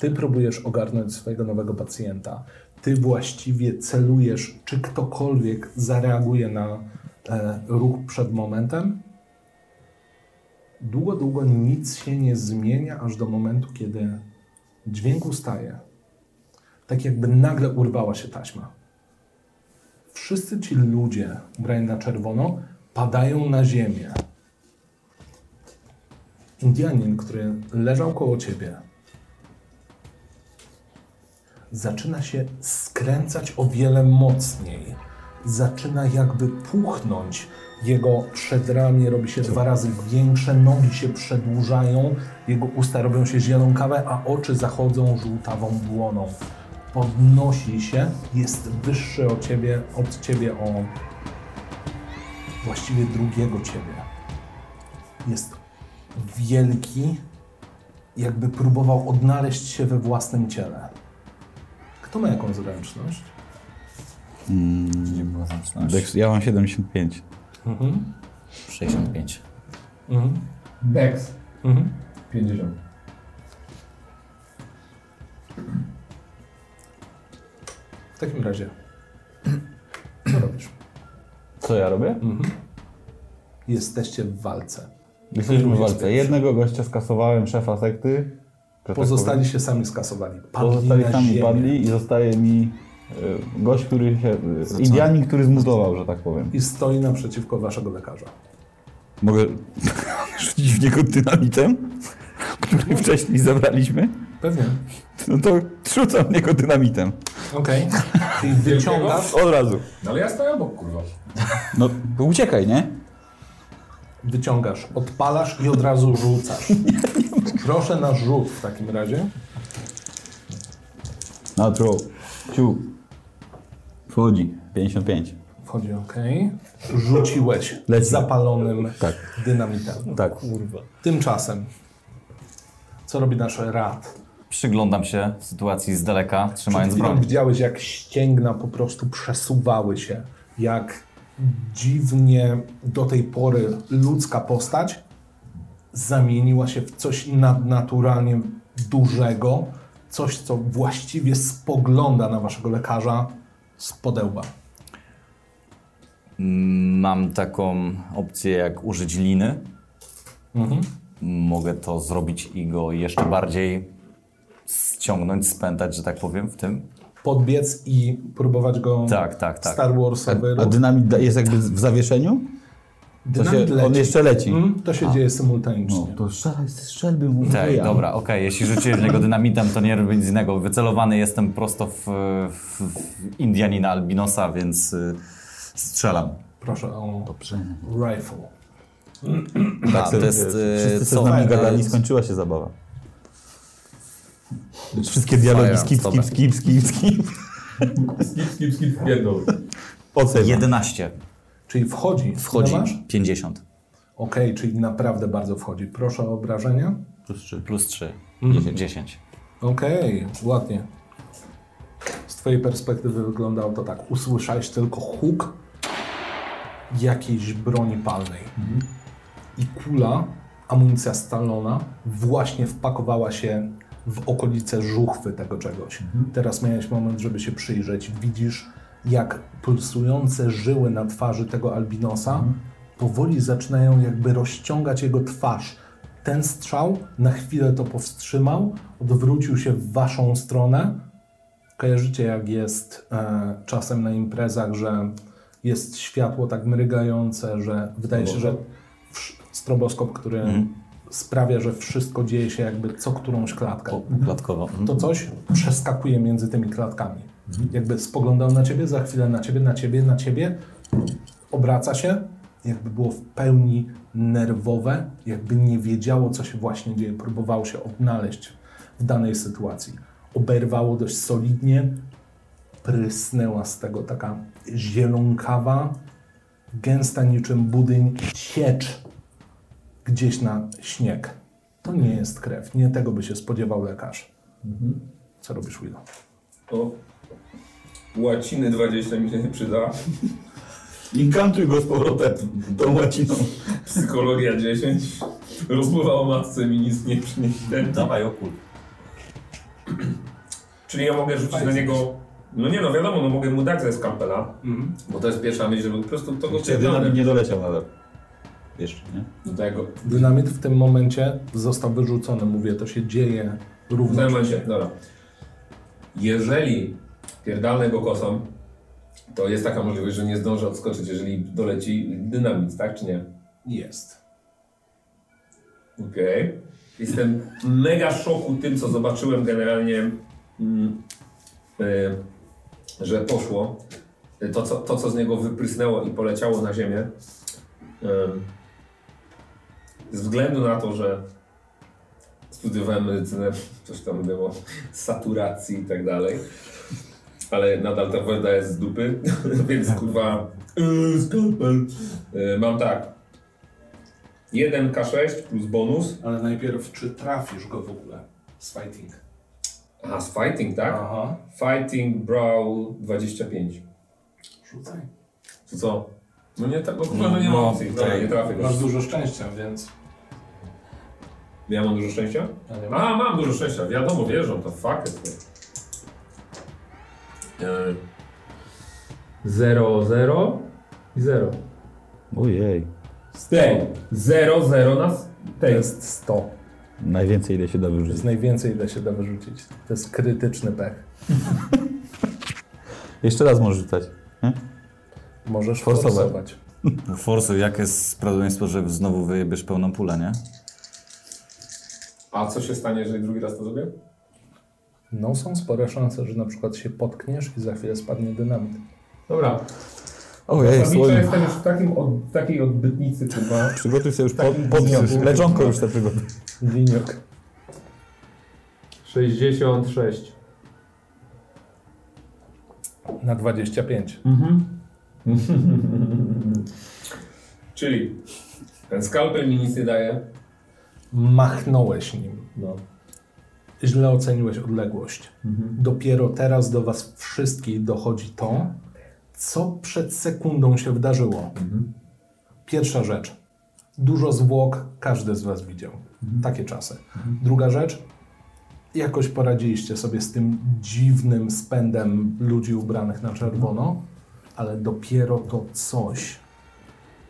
Ty próbujesz ogarnąć swojego nowego pacjenta. Ty właściwie celujesz, czy ktokolwiek zareaguje na e, ruch przed momentem. Długo, długo nic się nie zmienia, aż do momentu, kiedy dźwięk ustaje. Tak jakby nagle urwała się taśma. Wszyscy ci ludzie ubrani na czerwono padają na ziemię. Indianin, który leżał koło ciebie, zaczyna się skręcać o wiele mocniej. Zaczyna jakby puchnąć. Jego przedramię robi się dwa razy większe, nogi się przedłużają, jego usta robią się zielonkawe, a oczy zachodzą żółtawą błoną. Podnosi się, jest wyższy od ciebie, od ciebie o właściwie drugiego ciebie. Jest wielki, jakby próbował odnaleźć się we własnym ciele. Kto ma jakąś zręczność? Gdzie była zręczność? Dex- Ja mam 75. 65. Mhm. Dex. Mhm. 50. W takim razie, co robisz? Co ja robię? Jesteście w walce. Jesteśmy w walce. Jednego gościa skasowałem, szefa sekty. tak Pozostali powiem. się sami skasowali. Padli Pozostali na sami ziemię. padli i zostaje mi gość, który się... Y, Indianin, który zmutował, że tak powiem. I stoi naprzeciwko waszego lekarza. Mogę rzucić w niego dynamitem, który wcześniej zabraliśmy? Pewnie. No to rzucam w niego dynamitem. Okej. Czyli wyciągasz, Od razu. No ale ja stoję obok, kurwa. No, to uciekaj, nie? wyciągasz, odpalasz i od razu rzucasz. Proszę na rzut w takim razie. Na throw. Ciu. Wchodzi. 55. Wchodzi ok. Rzuciłeś Leci. zapalonym Tak. dynamitem. Tak. Tymczasem, co robi nasz rad? Przyglądam się sytuacji z daleka, trzymając broń. widziałeś, jak ścięgna po prostu przesuwały się, jak dziwnie do tej pory ludzka postać zamieniła się w coś nadnaturalnie dużego, coś, co właściwie spogląda na waszego lekarza z podełba. Mam taką opcję jak użyć liny. Mogę to zrobić i go jeszcze bardziej ściągnąć, spętać, że tak powiem, w tym. Podbiec i próbować go Tak, tak, tak. Star Warsowy A ruch. dynamit jest jakby w zawieszeniu? To Dynamit się, leci. on jeszcze leci. Mm, to się dzieje symultanicznie. No, to strzelaj strzelby mu Tak, dobra, okej, jeśli rzuciłeś w niego dynamitem, to nie robię nic innego. Wycelowany jestem prosto w, w, w Indianina Albinosa, więc y, strzelam. Proszę o Dobrze. rifle. A, to jest, y, Wszyscy co? z nami gadali, skończyła się zabawa. Wszystkie dialogi skip, skip, skip, skip, skip. Skip, skip, skip, pierdol. Ocen. 11. Czyli wchodzi. Wchodzi. Masz? 50. Okej, czyli naprawdę bardzo wchodzi. Proszę o obrażenia. Plus trzy. Plus 3. 10. Okej, ładnie. Z twojej perspektywy wyglądało to tak. Usłyszałeś tylko huk jakiejś broni palnej. I kula, amunicja stalona, właśnie wpakowała się w okolice żuchwy tego czegoś. Teraz miałeś moment, żeby się przyjrzeć. Widzisz, jak pulsujące żyły na twarzy tego albinosa powoli zaczynają jakby rozciągać jego twarz. Ten strzał na chwilę to powstrzymał, odwrócił się w waszą stronę. Kojarzycie, jak jest e, czasem na imprezach, że jest światło tak mrygające, że wydaje się, że stroboskop, który sprawia, że wszystko dzieje się jakby co którąś klatkę. Klatkowo. Mhm. To coś przeskakuje między tymi klatkami. Jakby spoglądał na ciebie, za chwilę na ciebie, na ciebie, na ciebie, obraca się, jakby było w pełni nerwowe, jakby nie wiedziało, co się właśnie dzieje, próbowało się odnaleźć w danej sytuacji. Oberwało dość solidnie, prysnęła z tego taka zielonkawa, gęsta niczym budyń ciecz gdzieś na śnieg. To nie jest krew, nie tego by się spodziewał lekarz. Co robisz, Will? O. Łaciny 20 mi się nie przyda. Inkantuj go z powrotem tą łaciną. Psychologia 10. Rozmowa o matce mi nic nie przyniesie. Dawaj okul. Czyli ja mogę rzucić na niego... No nie no, wiadomo, no mogę mu dać ze skalpela. Bo to jest pierwsza myśl, żeby po prostu to go Jeszcze dynamit nie doleciał nadal. Jeszcze, nie? Do tego. Dynamit w tym momencie został wyrzucony. Mówię, to się dzieje W równo. tym momencie, dobra. Jeżeli pierdalnę go kosą, to jest taka możliwość, że nie zdążę odskoczyć, jeżeli doleci dynamit, tak czy nie? Jest. Okej. Jestem mega w szoku tym, co zobaczyłem generalnie, mm, y, że poszło. Y, To co, to, co z niego wyprysnęło i poleciało na ziemię. Ym, ze względu na to, że studiowałem medycynę, coś tam było, saturacji i tak dalej. Ale nadal ta woda jest z dupy, więc kurwa, yy, skalpel. Mam tak, 1K6 plus bonus. Ale najpierw, czy trafisz go w ogóle z fighting? Aha, z fighting, tak? Aha. Fighting Brawl 25. Rzucaj. To co? No nie, tak, no kurwa, no nie No, mam opcji. Tak. nie trafię go. Masz dużo szczęścia, więc... Ja mam dużo szczęścia? Ja nie mam. A, mam dużo szczęścia. Wiadomo, wierzą, to fuck it. 0, 0 i 0. Ojej. Z tej. 0, 0 na s- To tej. jest 100. Najwięcej ile się da To wyrzucić. jest najwięcej, ile się da wyrzucić. To jest krytyczny pech. Jeszcze raz możesz rzucać. Nie? Możesz Forsować. forsować. Forsu, jakie jest prawdopodobieństwo, że znowu wyjebiesz pełną pulę, nie? A co się stanie, jeżeli drugi raz to zrobię? No są spore szanse, że na przykład się potkniesz i za chwilę spadnie dynamit. Dobra. Ojej, słoń. jestem już w, takim od, w takiej odbytnicy, kurwa. Przygotuj sobie już pod, Takim pod, dniu. leczonko już sobie przygotuj. Winiok. 66. Na 25. Czyli ten skalpel mi nic nie daje. Machnąłeś nim. No. Źle oceniłeś odległość. Dopiero teraz do was wszystkich dochodzi to, co przed sekundą się wydarzyło. Pierwsza rzecz. Dużo zwłok każdy z was widział. Takie czasy. Druga rzecz. Jakoś poradziliście sobie z tym dziwnym spędem ludzi ubranych na czerwono, ale dopiero to coś,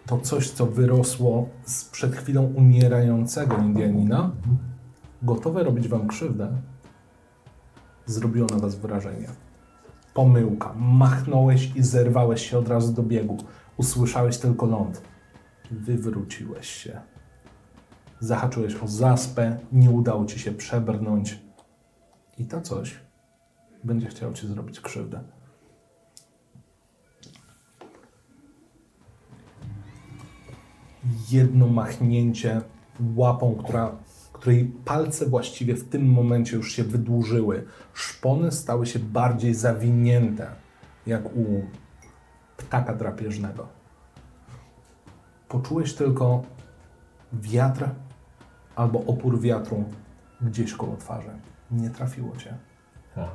to coś, co wyrosło z przed chwilą umierającego Indianina, gotowe robić wam krzywdę, zrobiło na was wrażenie. Pomyłka. Machnąłeś i zerwałeś się od razu do biegu. Usłyszałeś tylko ląd. Wywróciłeś się. Zahaczyłeś o zaspę, nie udało ci się przebrnąć. I to coś będzie chciał ci zrobić krzywdę. Jedno machnięcie łapą, która, której palce właściwie w tym momencie już się wydłużyły. Szpony stały się bardziej zawinięte, jak u ptaka drapieżnego. Poczułeś tylko wiatr albo opór wiatru gdzieś koło twarzy. Nie trafiło cię. Ha.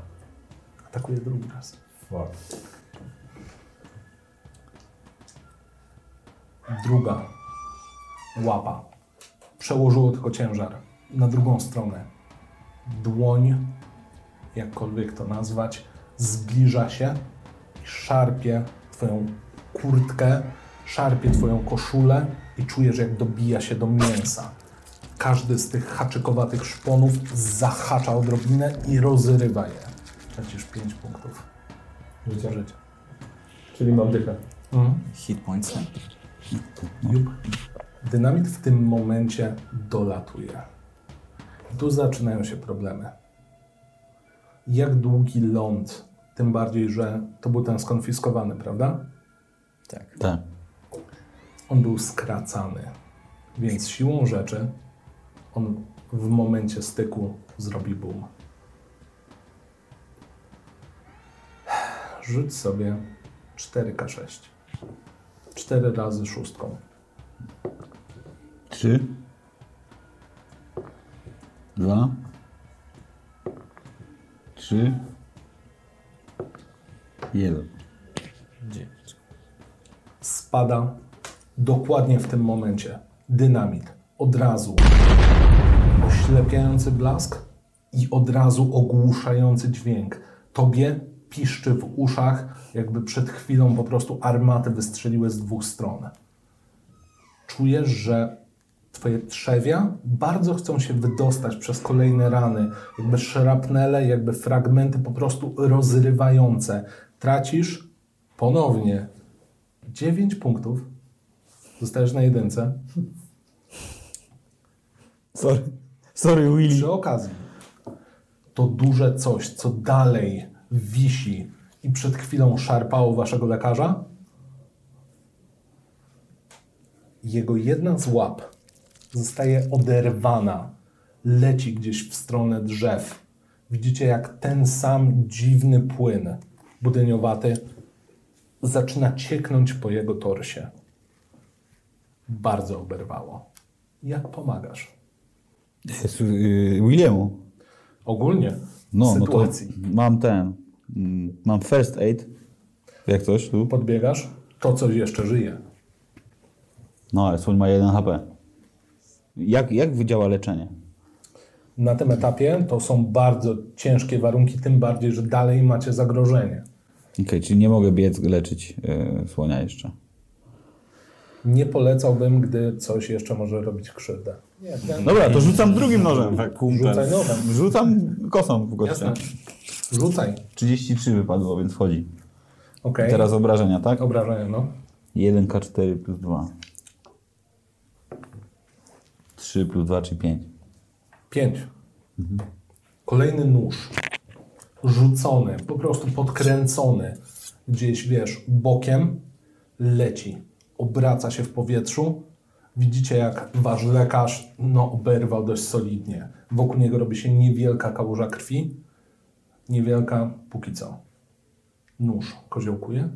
Atakuje drugi raz. Fuck. Druga łapa. Przełożyło tylko ciężar na drugą stronę. Dłoń, jakkolwiek to nazwać, zbliża się i szarpie twoją kurtkę, szarpie twoją koszulę i czujesz, jak dobija się do mięsa. Każdy z tych haczykowatych szponów zahacza odrobinę i rozrywa je. Tracisz 5 punktów Życia. życia. Czyli mam dychę. Mhm. Hit points. Jup. Dynamit w tym momencie dolatuje. Tu zaczynają się problemy. Jak długi ląd, tym bardziej, że to był ten skonfiskowany, prawda? Tak. Tak. On był skracany, więc siłą rzeczy on w momencie styku zrobi boom. Rzuć sobie 4K6. 4 razy szóstką. Trzy. Dwa. Trzy. Jeden. Dziewięć. spada dokładnie w tym momencie. Dynamit. Od razu oślepiający blask i od razu ogłuszający dźwięk. Tobie piszczy w uszach, jakby przed chwilą po prostu armaty wystrzeliły z dwóch stron. Czujesz, że twoje trzewia bardzo chcą się wydostać przez kolejne rany, jakby szrapnele, jakby fragmenty po prostu rozrywające. Tracisz ponownie 9 punktów. Zostajesz na jedynce. Sorry. Sorry, Willy. Przy okazji, to duże coś, co dalej wisi i przed chwilą szarpało waszego lekarza, jego jedna z łap zostaje oderwana, leci gdzieś w stronę drzew. Widzicie, jak ten sam dziwny płyn budyniowaty zaczyna cieknąć po jego torsie. Bardzo oberwało. Jak pomagasz? Jest, yy, Williamu. Ogólnie No, w no to sytuacji. mam ten. Mam first aid. Jak coś tu. Podbiegasz, to coś jeszcze żyje. No, ale słoń ma 1 HP. Jak, jak wydziała leczenie? Na tym etapie to są bardzo ciężkie warunki, tym bardziej, że dalej macie zagrożenie. Okej, czyli nie mogę biec leczyć yy, słonia jeszcze. Nie polecałbym, gdy coś jeszcze może robić krzywdę. Nie, nie. Dobra, to rzucam drugim nożem. Rzucaj nowym. Rzucam kosą w gościa. Jasne. Rzucaj. 33 wypadło, więc wchodzi. Okej. Teraz obrażenia, tak? Obrażenia, no. 1K4 plus 2. 3 plus 2, czyli 5. Pięć. Kolejny nóż. Rzucony, po prostu podkręcony. Gdzieś, wiesz, bokiem leci. Obraca się w powietrzu. Widzicie, jak wasz lekarz no, oberwał dość solidnie. Wokół niego robi się niewielka kałuża krwi. Niewielka póki co. Nóż koziołkuje.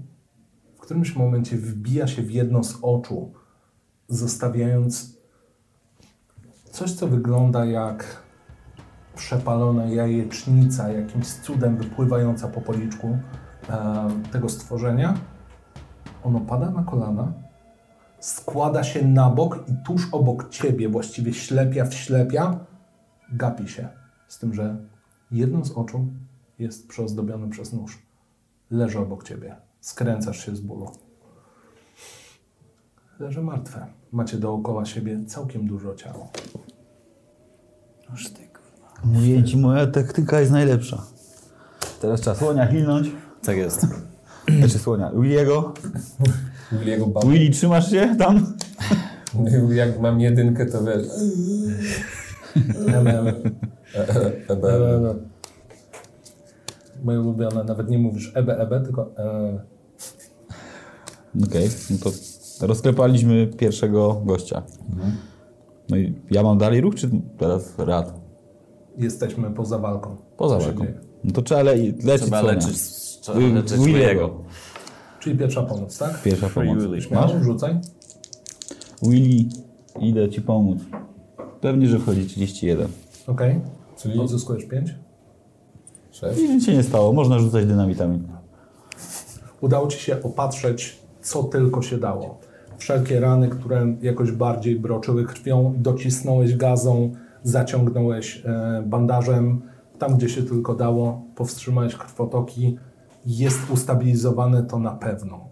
W którymś momencie wbija się w jedno z oczu, zostawiając coś, co wygląda jak przepalona jajecznica, jakimś cudem wypływająca po policzku e, tego stworzenia. Ono pada na kolana, składa się na bok i tuż obok ciebie, właściwie ślepia w ślepia, gapi się. Z tym, że jedno z oczu jest przyozdobione przez nóż. Leży obok ciebie. Skręcasz się z bólu. Leży martwe. Macie dookoła siebie całkiem dużo ciała. Noż ty kurwa. Mówię ci, moja taktyka jest najlepsza. Teraz trzeba słonia hilnąć. Tak jest. Znaczy słonia. Williego. Williego Bab. Willy, trzymasz się tam? Jak mam jedynkę, to wiesz... Ebe, ebe. Ebe, ebe. Moje ulubione, nawet nie mówisz ebe, ebe, tylko e, Okej, no to rozklepaliśmy pierwszego gościa. No i ja mam dalej ruch, czy teraz rad? jesteśmy poza walką. Poza Co walką. No to trzeba le lecić Trzeba leczyć, trzeba leczyć Williego. Czyli pierwsza pomoc, tak? Pierwsza pomoc. Śmiało, rzucaj. Willy, idę ci pomóc. Pewnie, że wchodzi 31. Okej. Czyli- Odzyskujesz 5. Sześć. I nic się nie stało, można rzucać dynamitami. Udało Ci się opatrzeć, co tylko się dało. Wszelkie rany, które jakoś bardziej broczyły krwią, docisnąłeś gazą, zaciągnąłeś e, bandażem, tam gdzie się tylko dało, powstrzymałeś krwotoki. Jest ustabilizowane to na pewno.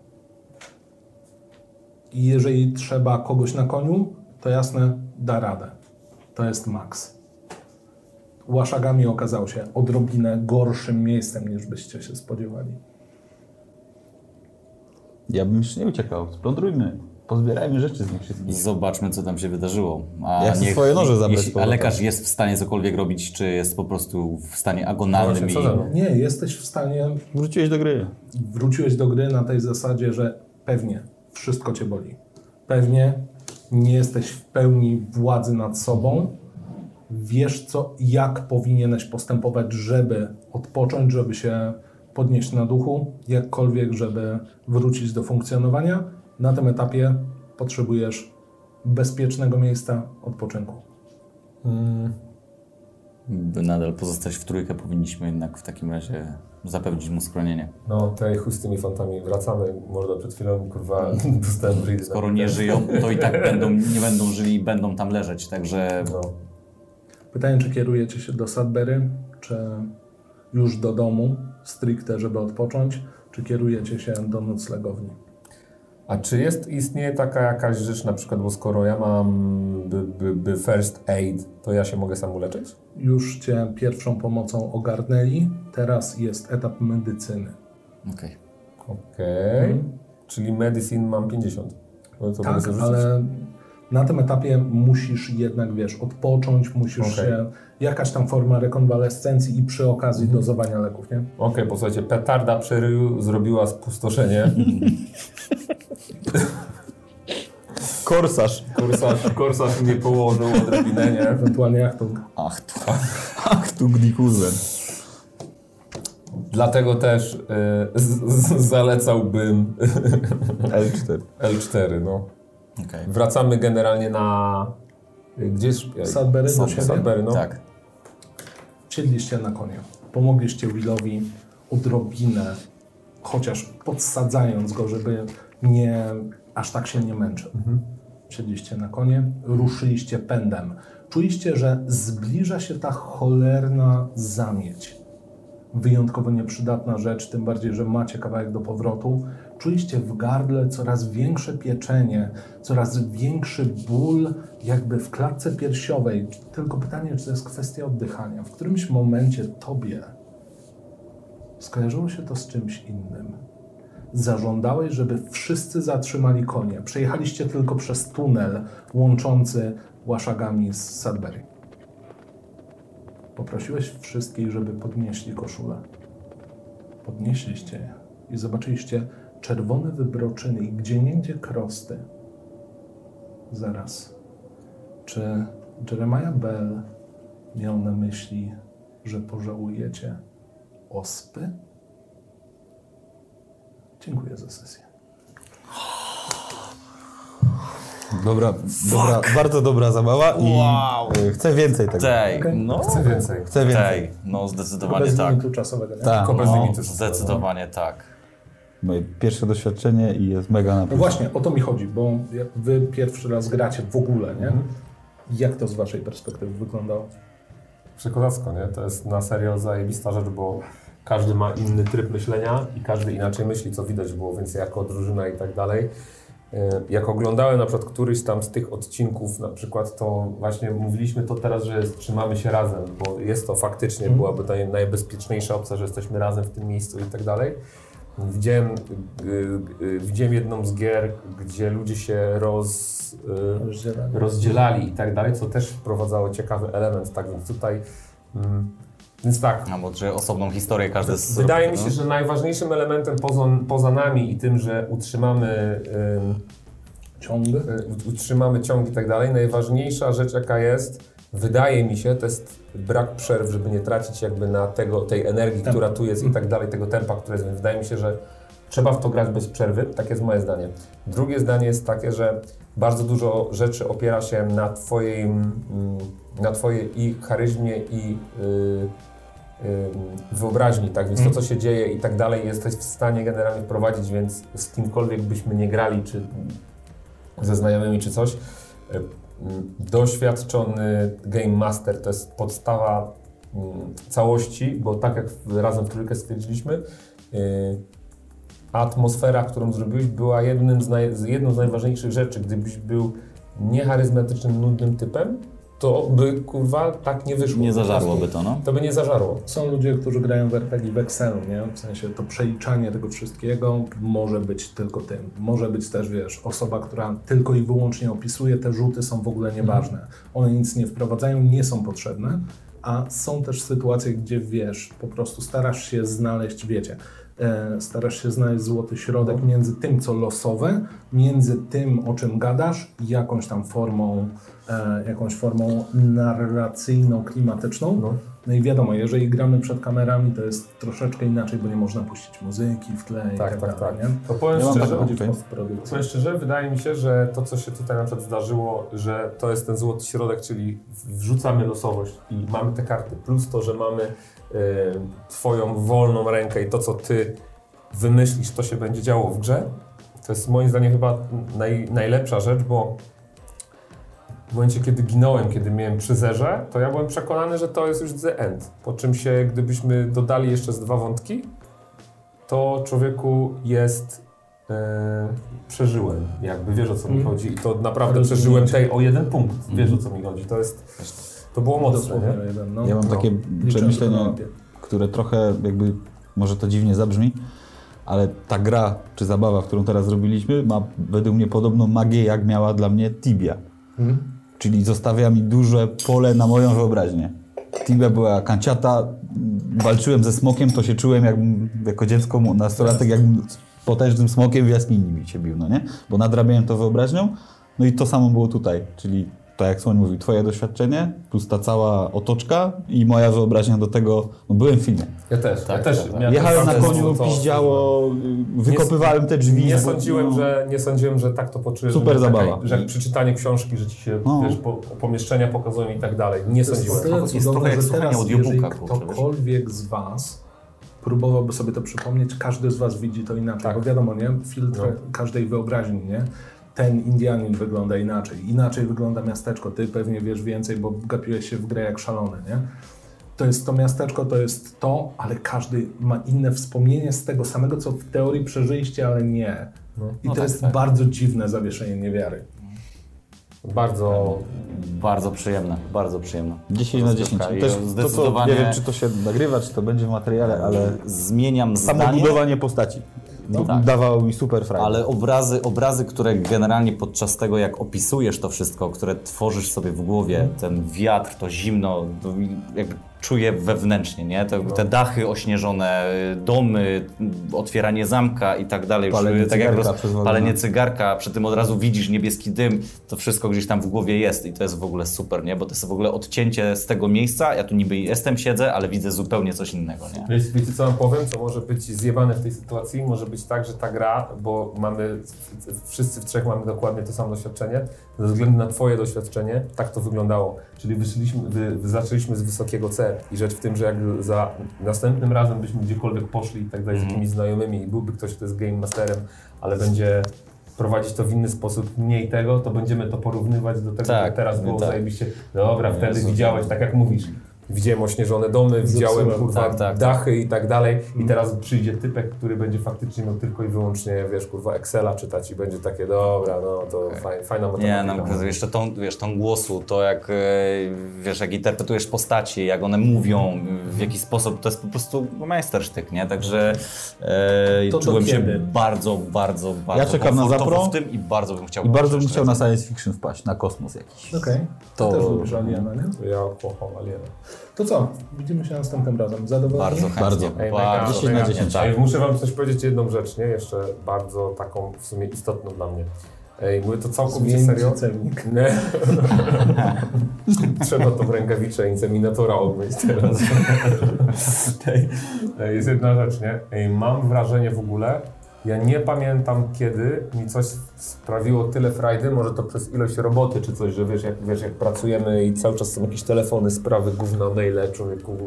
I jeżeli trzeba kogoś na koniu, to jasne, da radę. To jest maks. Łaszagami okazało się odrobinę gorszym miejscem, niż byście się spodziewali. Ja bym już nie uciekał. Splądrujmy. Pozbierajmy rzeczy z nich wszystkich. Zobaczmy, co tam się wydarzyło. A Ja chcę swoje noże zabrać jeśli, A lekarz jest w stanie cokolwiek robić, czy jest po prostu w stanie agonalnym Właśnie, co i... Nie, jesteś w stanie, Wróciłeś do gry. wróciłeś do gry na tej zasadzie, że pewnie wszystko cię boli. Pewnie nie jesteś w pełni władzy nad sobą. Wiesz, co, jak powinieneś postępować, żeby odpocząć, żeby się podnieść na duchu, jakkolwiek, żeby wrócić do funkcjonowania. Na tym etapie potrzebujesz bezpiecznego miejsca odpoczynku. By nadal pozostać w trójkę, powinniśmy jednak w takim razie zapewnić mu schronienie. No, tej chuj z tymi fantami. Wracamy, mordo, przed chwilą, kurwa, dostałem breed. Skoro nie żyją, to i tak będą, nie będą żyli i będą tam leżeć, także No. Pytanie, czy kierujecie się do Sudbury, czy już do domu, stricte, żeby odpocząć, czy kierujecie się do noclegowni? A czy jest, istnieje taka jakaś rzecz, na przykład, bo skoro ja mam by, by, by first aid, to ja się mogę sam uleczyć? Już cię pierwszą pomocą ogarnęli, teraz jest etap medycyny. okej. Okej. Czyli medicine mam 50. No to tak, ale na tym etapie musisz jednak, wiesz, odpocząć, musisz Okej. się, jakaś tam forma rekonwalescencji i przy okazji Mhm. dozowania leków, nie? Okej, posłuchajcie, petarda przy ryju zrobiła spustoszenie. Korsarz. Korsarz, korsarz mnie położył odrobinę, nie? Ewentualnie jak to Ach, tu. Ach, tu gdikuzen. Dlatego też y, z, z, zalecałbym L4. L4, no. Okej. Wracamy generalnie na... Gdzie jest... Sudbury do Sud- siebie. Sudbury, no. Tak. Siedliście na konie. Pomogliście Willowi odrobinę, chociaż podsadzając go, żeby nie, aż tak się nie męczył. Siedliście na konie, ruszyliście pędem. Czuliście, że zbliża się ta cholerna zamieć. Wyjątkowo nieprzydatna rzecz, tym bardziej, że macie kawałek do powrotu. Czuliście w gardle coraz większe pieczenie, coraz większy ból, jakby w klatce piersiowej. Tylko pytanie, czy to jest kwestia oddychania. W którymś momencie tobie skojarzyło się to z czymś innym. Zażądałeś, żeby wszyscy zatrzymali konie. Przejechaliście tylko przez tunel łączący Łaszagami z Sudbury. Poprosiłeś wszystkich, żeby podnieśli koszulę. Podnieśliście je i zobaczyliście czerwone wybroczyny i gdzieniegdzie krosty. Zaraz. Czy Jeremiah Bell miał na myśli, że pożałujecie ospy? Dziękuję za sesję. Dobra, dobra, bardzo dobra zabawa i Wow. y, chcę więcej tego. Tej, Okej. no. Chcę więcej. Chcę więcej. Tej, no zdecydowanie Bez tak. limitu czasowego, nie? Tak. Tylko bez No, limitu. zdecydowanie tak. Moje pierwsze doświadczenie i jest mega na No właśnie, o to mi chodzi, bo jak wy pierwszy raz gracie w ogóle, nie? Jak to z waszej perspektywy wyglądało? Przekozacko, nie? To jest na serio zajebista rzecz, bo każdy ma inny tryb myślenia i każdy inaczej myśli, co widać było, więc jako drużyna i tak dalej. E, Jak oglądałem na przykład któryś tam z tych odcinków, na przykład to właśnie mówiliśmy to teraz, że trzymamy się razem, bo jest to faktycznie byłaby ta najbezpieczniejsza opcja, że jesteśmy razem w tym miejscu i tak dalej. Widziałem, y, y, widziałem jedną z gier, gdzie ludzie się roz, y, Rozdzielanie. rozdzielali i tak dalej, co też wprowadzało ciekawy element, tak więc tutaj, mm, więc tak, Albo że osobną historię każdy z wydaje mi no. się, że najważniejszym elementem poza, poza nami i tym, że utrzymamy, Ciąg. y, y, utrzymamy ciąg i tak dalej, najważniejsza rzecz jaka jest, wydaje mi się, to jest brak przerw, żeby nie tracić jakby na tego, tej energii, która tu jest i tak dalej, tego tempa, które jest, więc wydaje mi się, że trzeba w to grać bez przerwy, tak jest moje zdanie. Drugie zdanie jest takie, że bardzo dużo rzeczy opiera się na twojej, mm, na twojej i charyzmie i y, y, wyobraźni, tak, więc to co się dzieje i tak dalej jesteś w stanie generalnie wprowadzić, więc z kimkolwiek byśmy nie grali, czy ze znajomymi, czy coś, doświadczony Game Master to jest podstawa mm, całości, bo tak jak razem w trójkę stwierdziliśmy, y, atmosfera, którą zrobiłeś, była jednym z naj, jedną z najważniejszych rzeczy. Gdybyś był niecharyzmatycznym, nudnym typem, to by kurwa tak nie wyszło. Nie zażarłoby to, no. To by nie zażarło. Są ludzie, którzy grają w RPG w Excelu, nie? W sensie to przeliczanie tego wszystkiego może być tylko tym. Może być też, wiesz, osoba, która tylko i wyłącznie opisuje, te rzuty są w ogóle nieważne. One nic nie wprowadzają, nie są potrzebne, a są też sytuacje, gdzie, wiesz, po prostu starasz się znaleźć, wiecie, e, starasz się znaleźć złoty środek między tym, co losowe, między tym, o czym gadasz i jakąś tam formą, jakąś formą narracyjną, klimatyczną. No. No i wiadomo, jeżeli gramy przed kamerami, to jest troszeczkę inaczej, bo nie można puścić muzyki w tle i Tak, tak, tak, dalej, tak. nie? To powiem Ja szczerze, postprodukcji. Powiem szczerze, wydaje mi się, że to, co się tutaj na przykład zdarzyło, że to jest ten złoty środek, czyli wrzucamy losowość i mamy te karty, plus to, że mamy e, twoją wolną rękę i to, co ty wymyślisz, to się będzie działo w grze. To jest moim zdaniem chyba naj, najlepsza rzecz, bo w momencie, kiedy ginąłem, kiedy miałem przy zerze, to ja byłem przekonany, że to jest już the end. Po czym się, gdybyśmy dodali jeszcze z dwa wątki, to człowieku jest. E, przeżyłem, jakby wiesz o co mi Mhm. chodzi. I to naprawdę przeżyłem tej o jeden punkt. Wiesz o co mi chodzi. To jest. To było mocne, nie? jeden, no. Ja mam No. takie mapie. które trochę jakby, może to dziwnie zabrzmi, ale ta gra czy zabawa, którą teraz zrobiliśmy, ma według mnie podobną magię, jak miała dla mnie Tibia. Mhm. Czyli zostawia mi duże pole na moją wyobraźnię. Tibia była kanciata, walczyłem ze smokiem, to się czułem jakbym, jako dziecko, nastolatek, jakbym potężnym smokiem w jaskini mi się bił, no nie? Bo nadrabiałem to wyobraźnią, no i to samo było tutaj, czyli tak jak Słoń mówił, twoje doświadczenie, plus ta cała otoczka i moja wyobraźnia do tego, no byłem w filmie. Ja też. Tak, ja też tak, tak. Jechałem na koniu, to- piździało, wykopywałem te drzwi. Nie bo- sądziłem, no. że, nie sądziłem, że tak to poczujesz. Super że taka- zabawa. Że jak przeczytanie książki, że ci się No. wiesz, po, pomieszczenia pokazują i tak dalej. Nie To jest sądziłem. tyle Jest cudowne, trochę jak że słuchanie audiobooka, ktokolwiek z Was próbowałby sobie to przypomnieć, każdy z Was widzi to inaczej. Tak. Bo wiadomo, nie? Filtr No. każdej wyobraźni, nie? Ten Indianin wygląda inaczej, inaczej wygląda miasteczko. Ty pewnie wiesz więcej, bo gapiłeś się w grę jak szalony, nie? To jest to miasteczko, to jest to, ale każdy ma inne wspomnienie z tego samego, co w teorii przeżyliście, ale nie. I No to tak, jest tak. bardzo dziwne zawieszenie niewiary. Bardzo. Bardzo przyjemne, bardzo przyjemne. 10 na 10. Rozgrywka i Też to, co, zdecydowanie nie wiem, czy to się nagrywa, czy to będzie w materiale, ale zmieniam samo zdanie. budowanie postaci No tak. dawało mi super frajdę. Ale obrazy, obrazy, które generalnie podczas tego, jak opisujesz to wszystko, które tworzysz sobie w głowie, ten wiatr, to zimno, to jakby czuję wewnętrznie, nie? Te, te dachy ośnieżone, domy, otwieranie zamka i tak dalej. Już, Palenie tak jak cygarka roz, przez palenie cygarka, przy tym od razu widzisz niebieski dym, to wszystko gdzieś tam w głowie jest i to jest w ogóle super, nie? Bo to jest w ogóle odcięcie z tego miejsca, ja tu niby jestem, siedzę, ale widzę zupełnie coś innego, nie? Wiecie, wiecie co wam powiem, co może być zjebane w tej sytuacji? Może być tak, że ta gra, bo mamy, wszyscy w trzech mamy dokładnie to samo doświadczenie, ze względu na twoje doświadczenie, tak to wyglądało. Czyli wyszliśmy, wy, wy zaczęliśmy z wysokiego C i rzecz w tym, że jak za następnym razem byśmy gdziekolwiek poszli i tak dalej z jakimiś znajomymi i byłby ktoś, kto jest game masterem, ale będzie prowadzić to w inny sposób, mniej tego, to będziemy to porównywać do tego, Tak, jak teraz było tak. zajebiście. Dobra, wtedy Jezu. widziałeś, tak jak mówisz. Widziałem ośnieżone domy, widziałem Zepsułem, kurwa tak, tak. dachy i tak dalej i teraz przyjdzie typek, który będzie faktycznie miał tylko i wyłącznie, wiesz, kurwa Excela czytać i będzie takie, dobra, no to faj, fajna Nie, matematyka. no, jeszcze tą, wiesz, tą głosu, to jak, e, wiesz, jak interpretujesz postaci, jak one mówią, w jaki sposób, to jest po prostu majstersztyk, nie? Także e, To czułem się bardzo, bardzo, bardzo czekam na Zapro w tym i bardzo bym chciał I bardzo bym chciał na science fiction wpaść, na kosmos jakiś. Okej. To- To też lubisz Aliena, nie? Ja kocham Aliena. To co? Widzimy się następnym razem. Zadowoleni? Bardzo chętnie. Bardzo. Ej, bardzo, mega, 10 na mega. 10. Ej, muszę wam coś powiedzieć, jedną rzecz, nie? Jeszcze bardzo taką w sumie istotną dla mnie. Ej, mówię to całkowicie serio. celnik. Nie. Trzeba tą rękawicę inseminatora obmyć teraz. Jest jedna rzecz, nie? Ej, mam wrażenie w ogóle, ja nie pamiętam kiedy mi coś sprawiło tyle frajdy, może to przez ilość roboty czy coś, że wiesz jak, wiesz, jak pracujemy i cały czas są jakieś telefony, sprawy, gówna, maile, człowieku,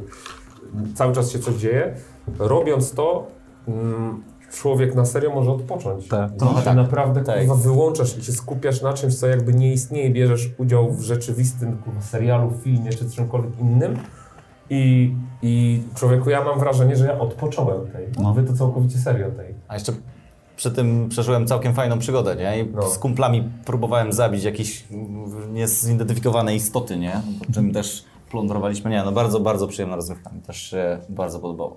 cały czas się coś dzieje. Robiąc to, mm, człowiek na serio może odpocząć. Tak. I się naprawdę Tak. kurwa, wyłączasz i się skupiasz na czymś, co jakby nie istnieje, bierzesz udział w rzeczywistym kurwa, serialu, filmie czy czymkolwiek innym. I, I człowieku, ja mam wrażenie, że ja odpocząłem tej. No. Mówię to całkowicie serio tej. A jeszcze przy tym przeżyłem całkiem fajną przygodę, nie? I No. z kumplami próbowałem zabić jakieś mm, niezidentyfikowane istoty, nie? Po czym też plądrowaliśmy. Nie, no bardzo, bardzo przyjemna rozrywka. Mi też się bardzo podobało.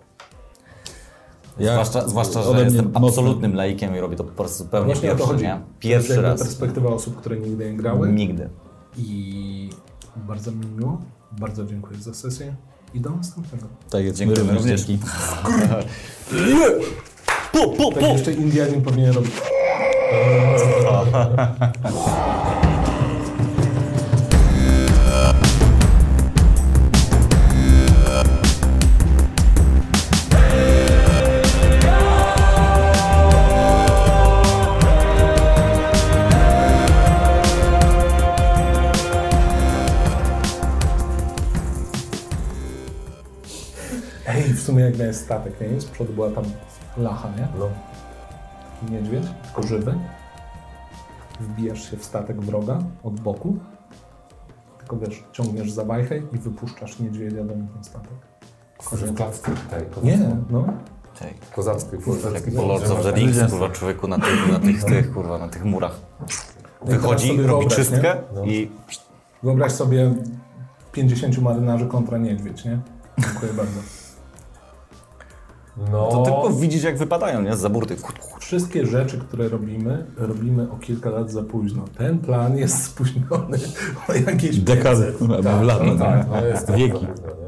Ja- zwłaszcza, zwłaszcza, że jestem mocno- absolutnym laikiem i robię to po prostu zupełnie o to pierwszy, chodzi. nie? To jest Pierwszy raz. perspektywa osób, które nigdy nie grały. Nigdy. I bardzo mi miło. Bardzo dziękuję za sesję. I do następnego. Tak jest, my Dziękujemy również Pu, pu, Tak jeszcze Indianin powinien robić. Ej, w sumie jak miałeś statek, nie? Z przodu była tam lacha, nie? No. Niedźwiedź, tylko żywy. Wbijasz się w statek wroga od boku. Tylko wiesz, ciągniesz za wajchę i wypuszczasz niedźwiedzia do nich na statek. Że w klatce tej. Nie, no. Tej. Kozackiej. Jak po Lords of the Rings, kurwa, człowieku na tych, na tych, tych, kurwa, na tych murach. Wychodzi, sobie robi wyobraź, czystkę No. i Wyobraź sobie 50 marynarzy kontra niedźwiedź, nie? Dziękuję bardzo. No. to tylko widzisz, jak wypadają, nie? Z burty. Wszystkie rzeczy, które robimy, robimy o kilka lat za późno. Ten plan jest spóźniony o jakieś Dekady, albo w lata. Tak, no jest to Wieki. nie?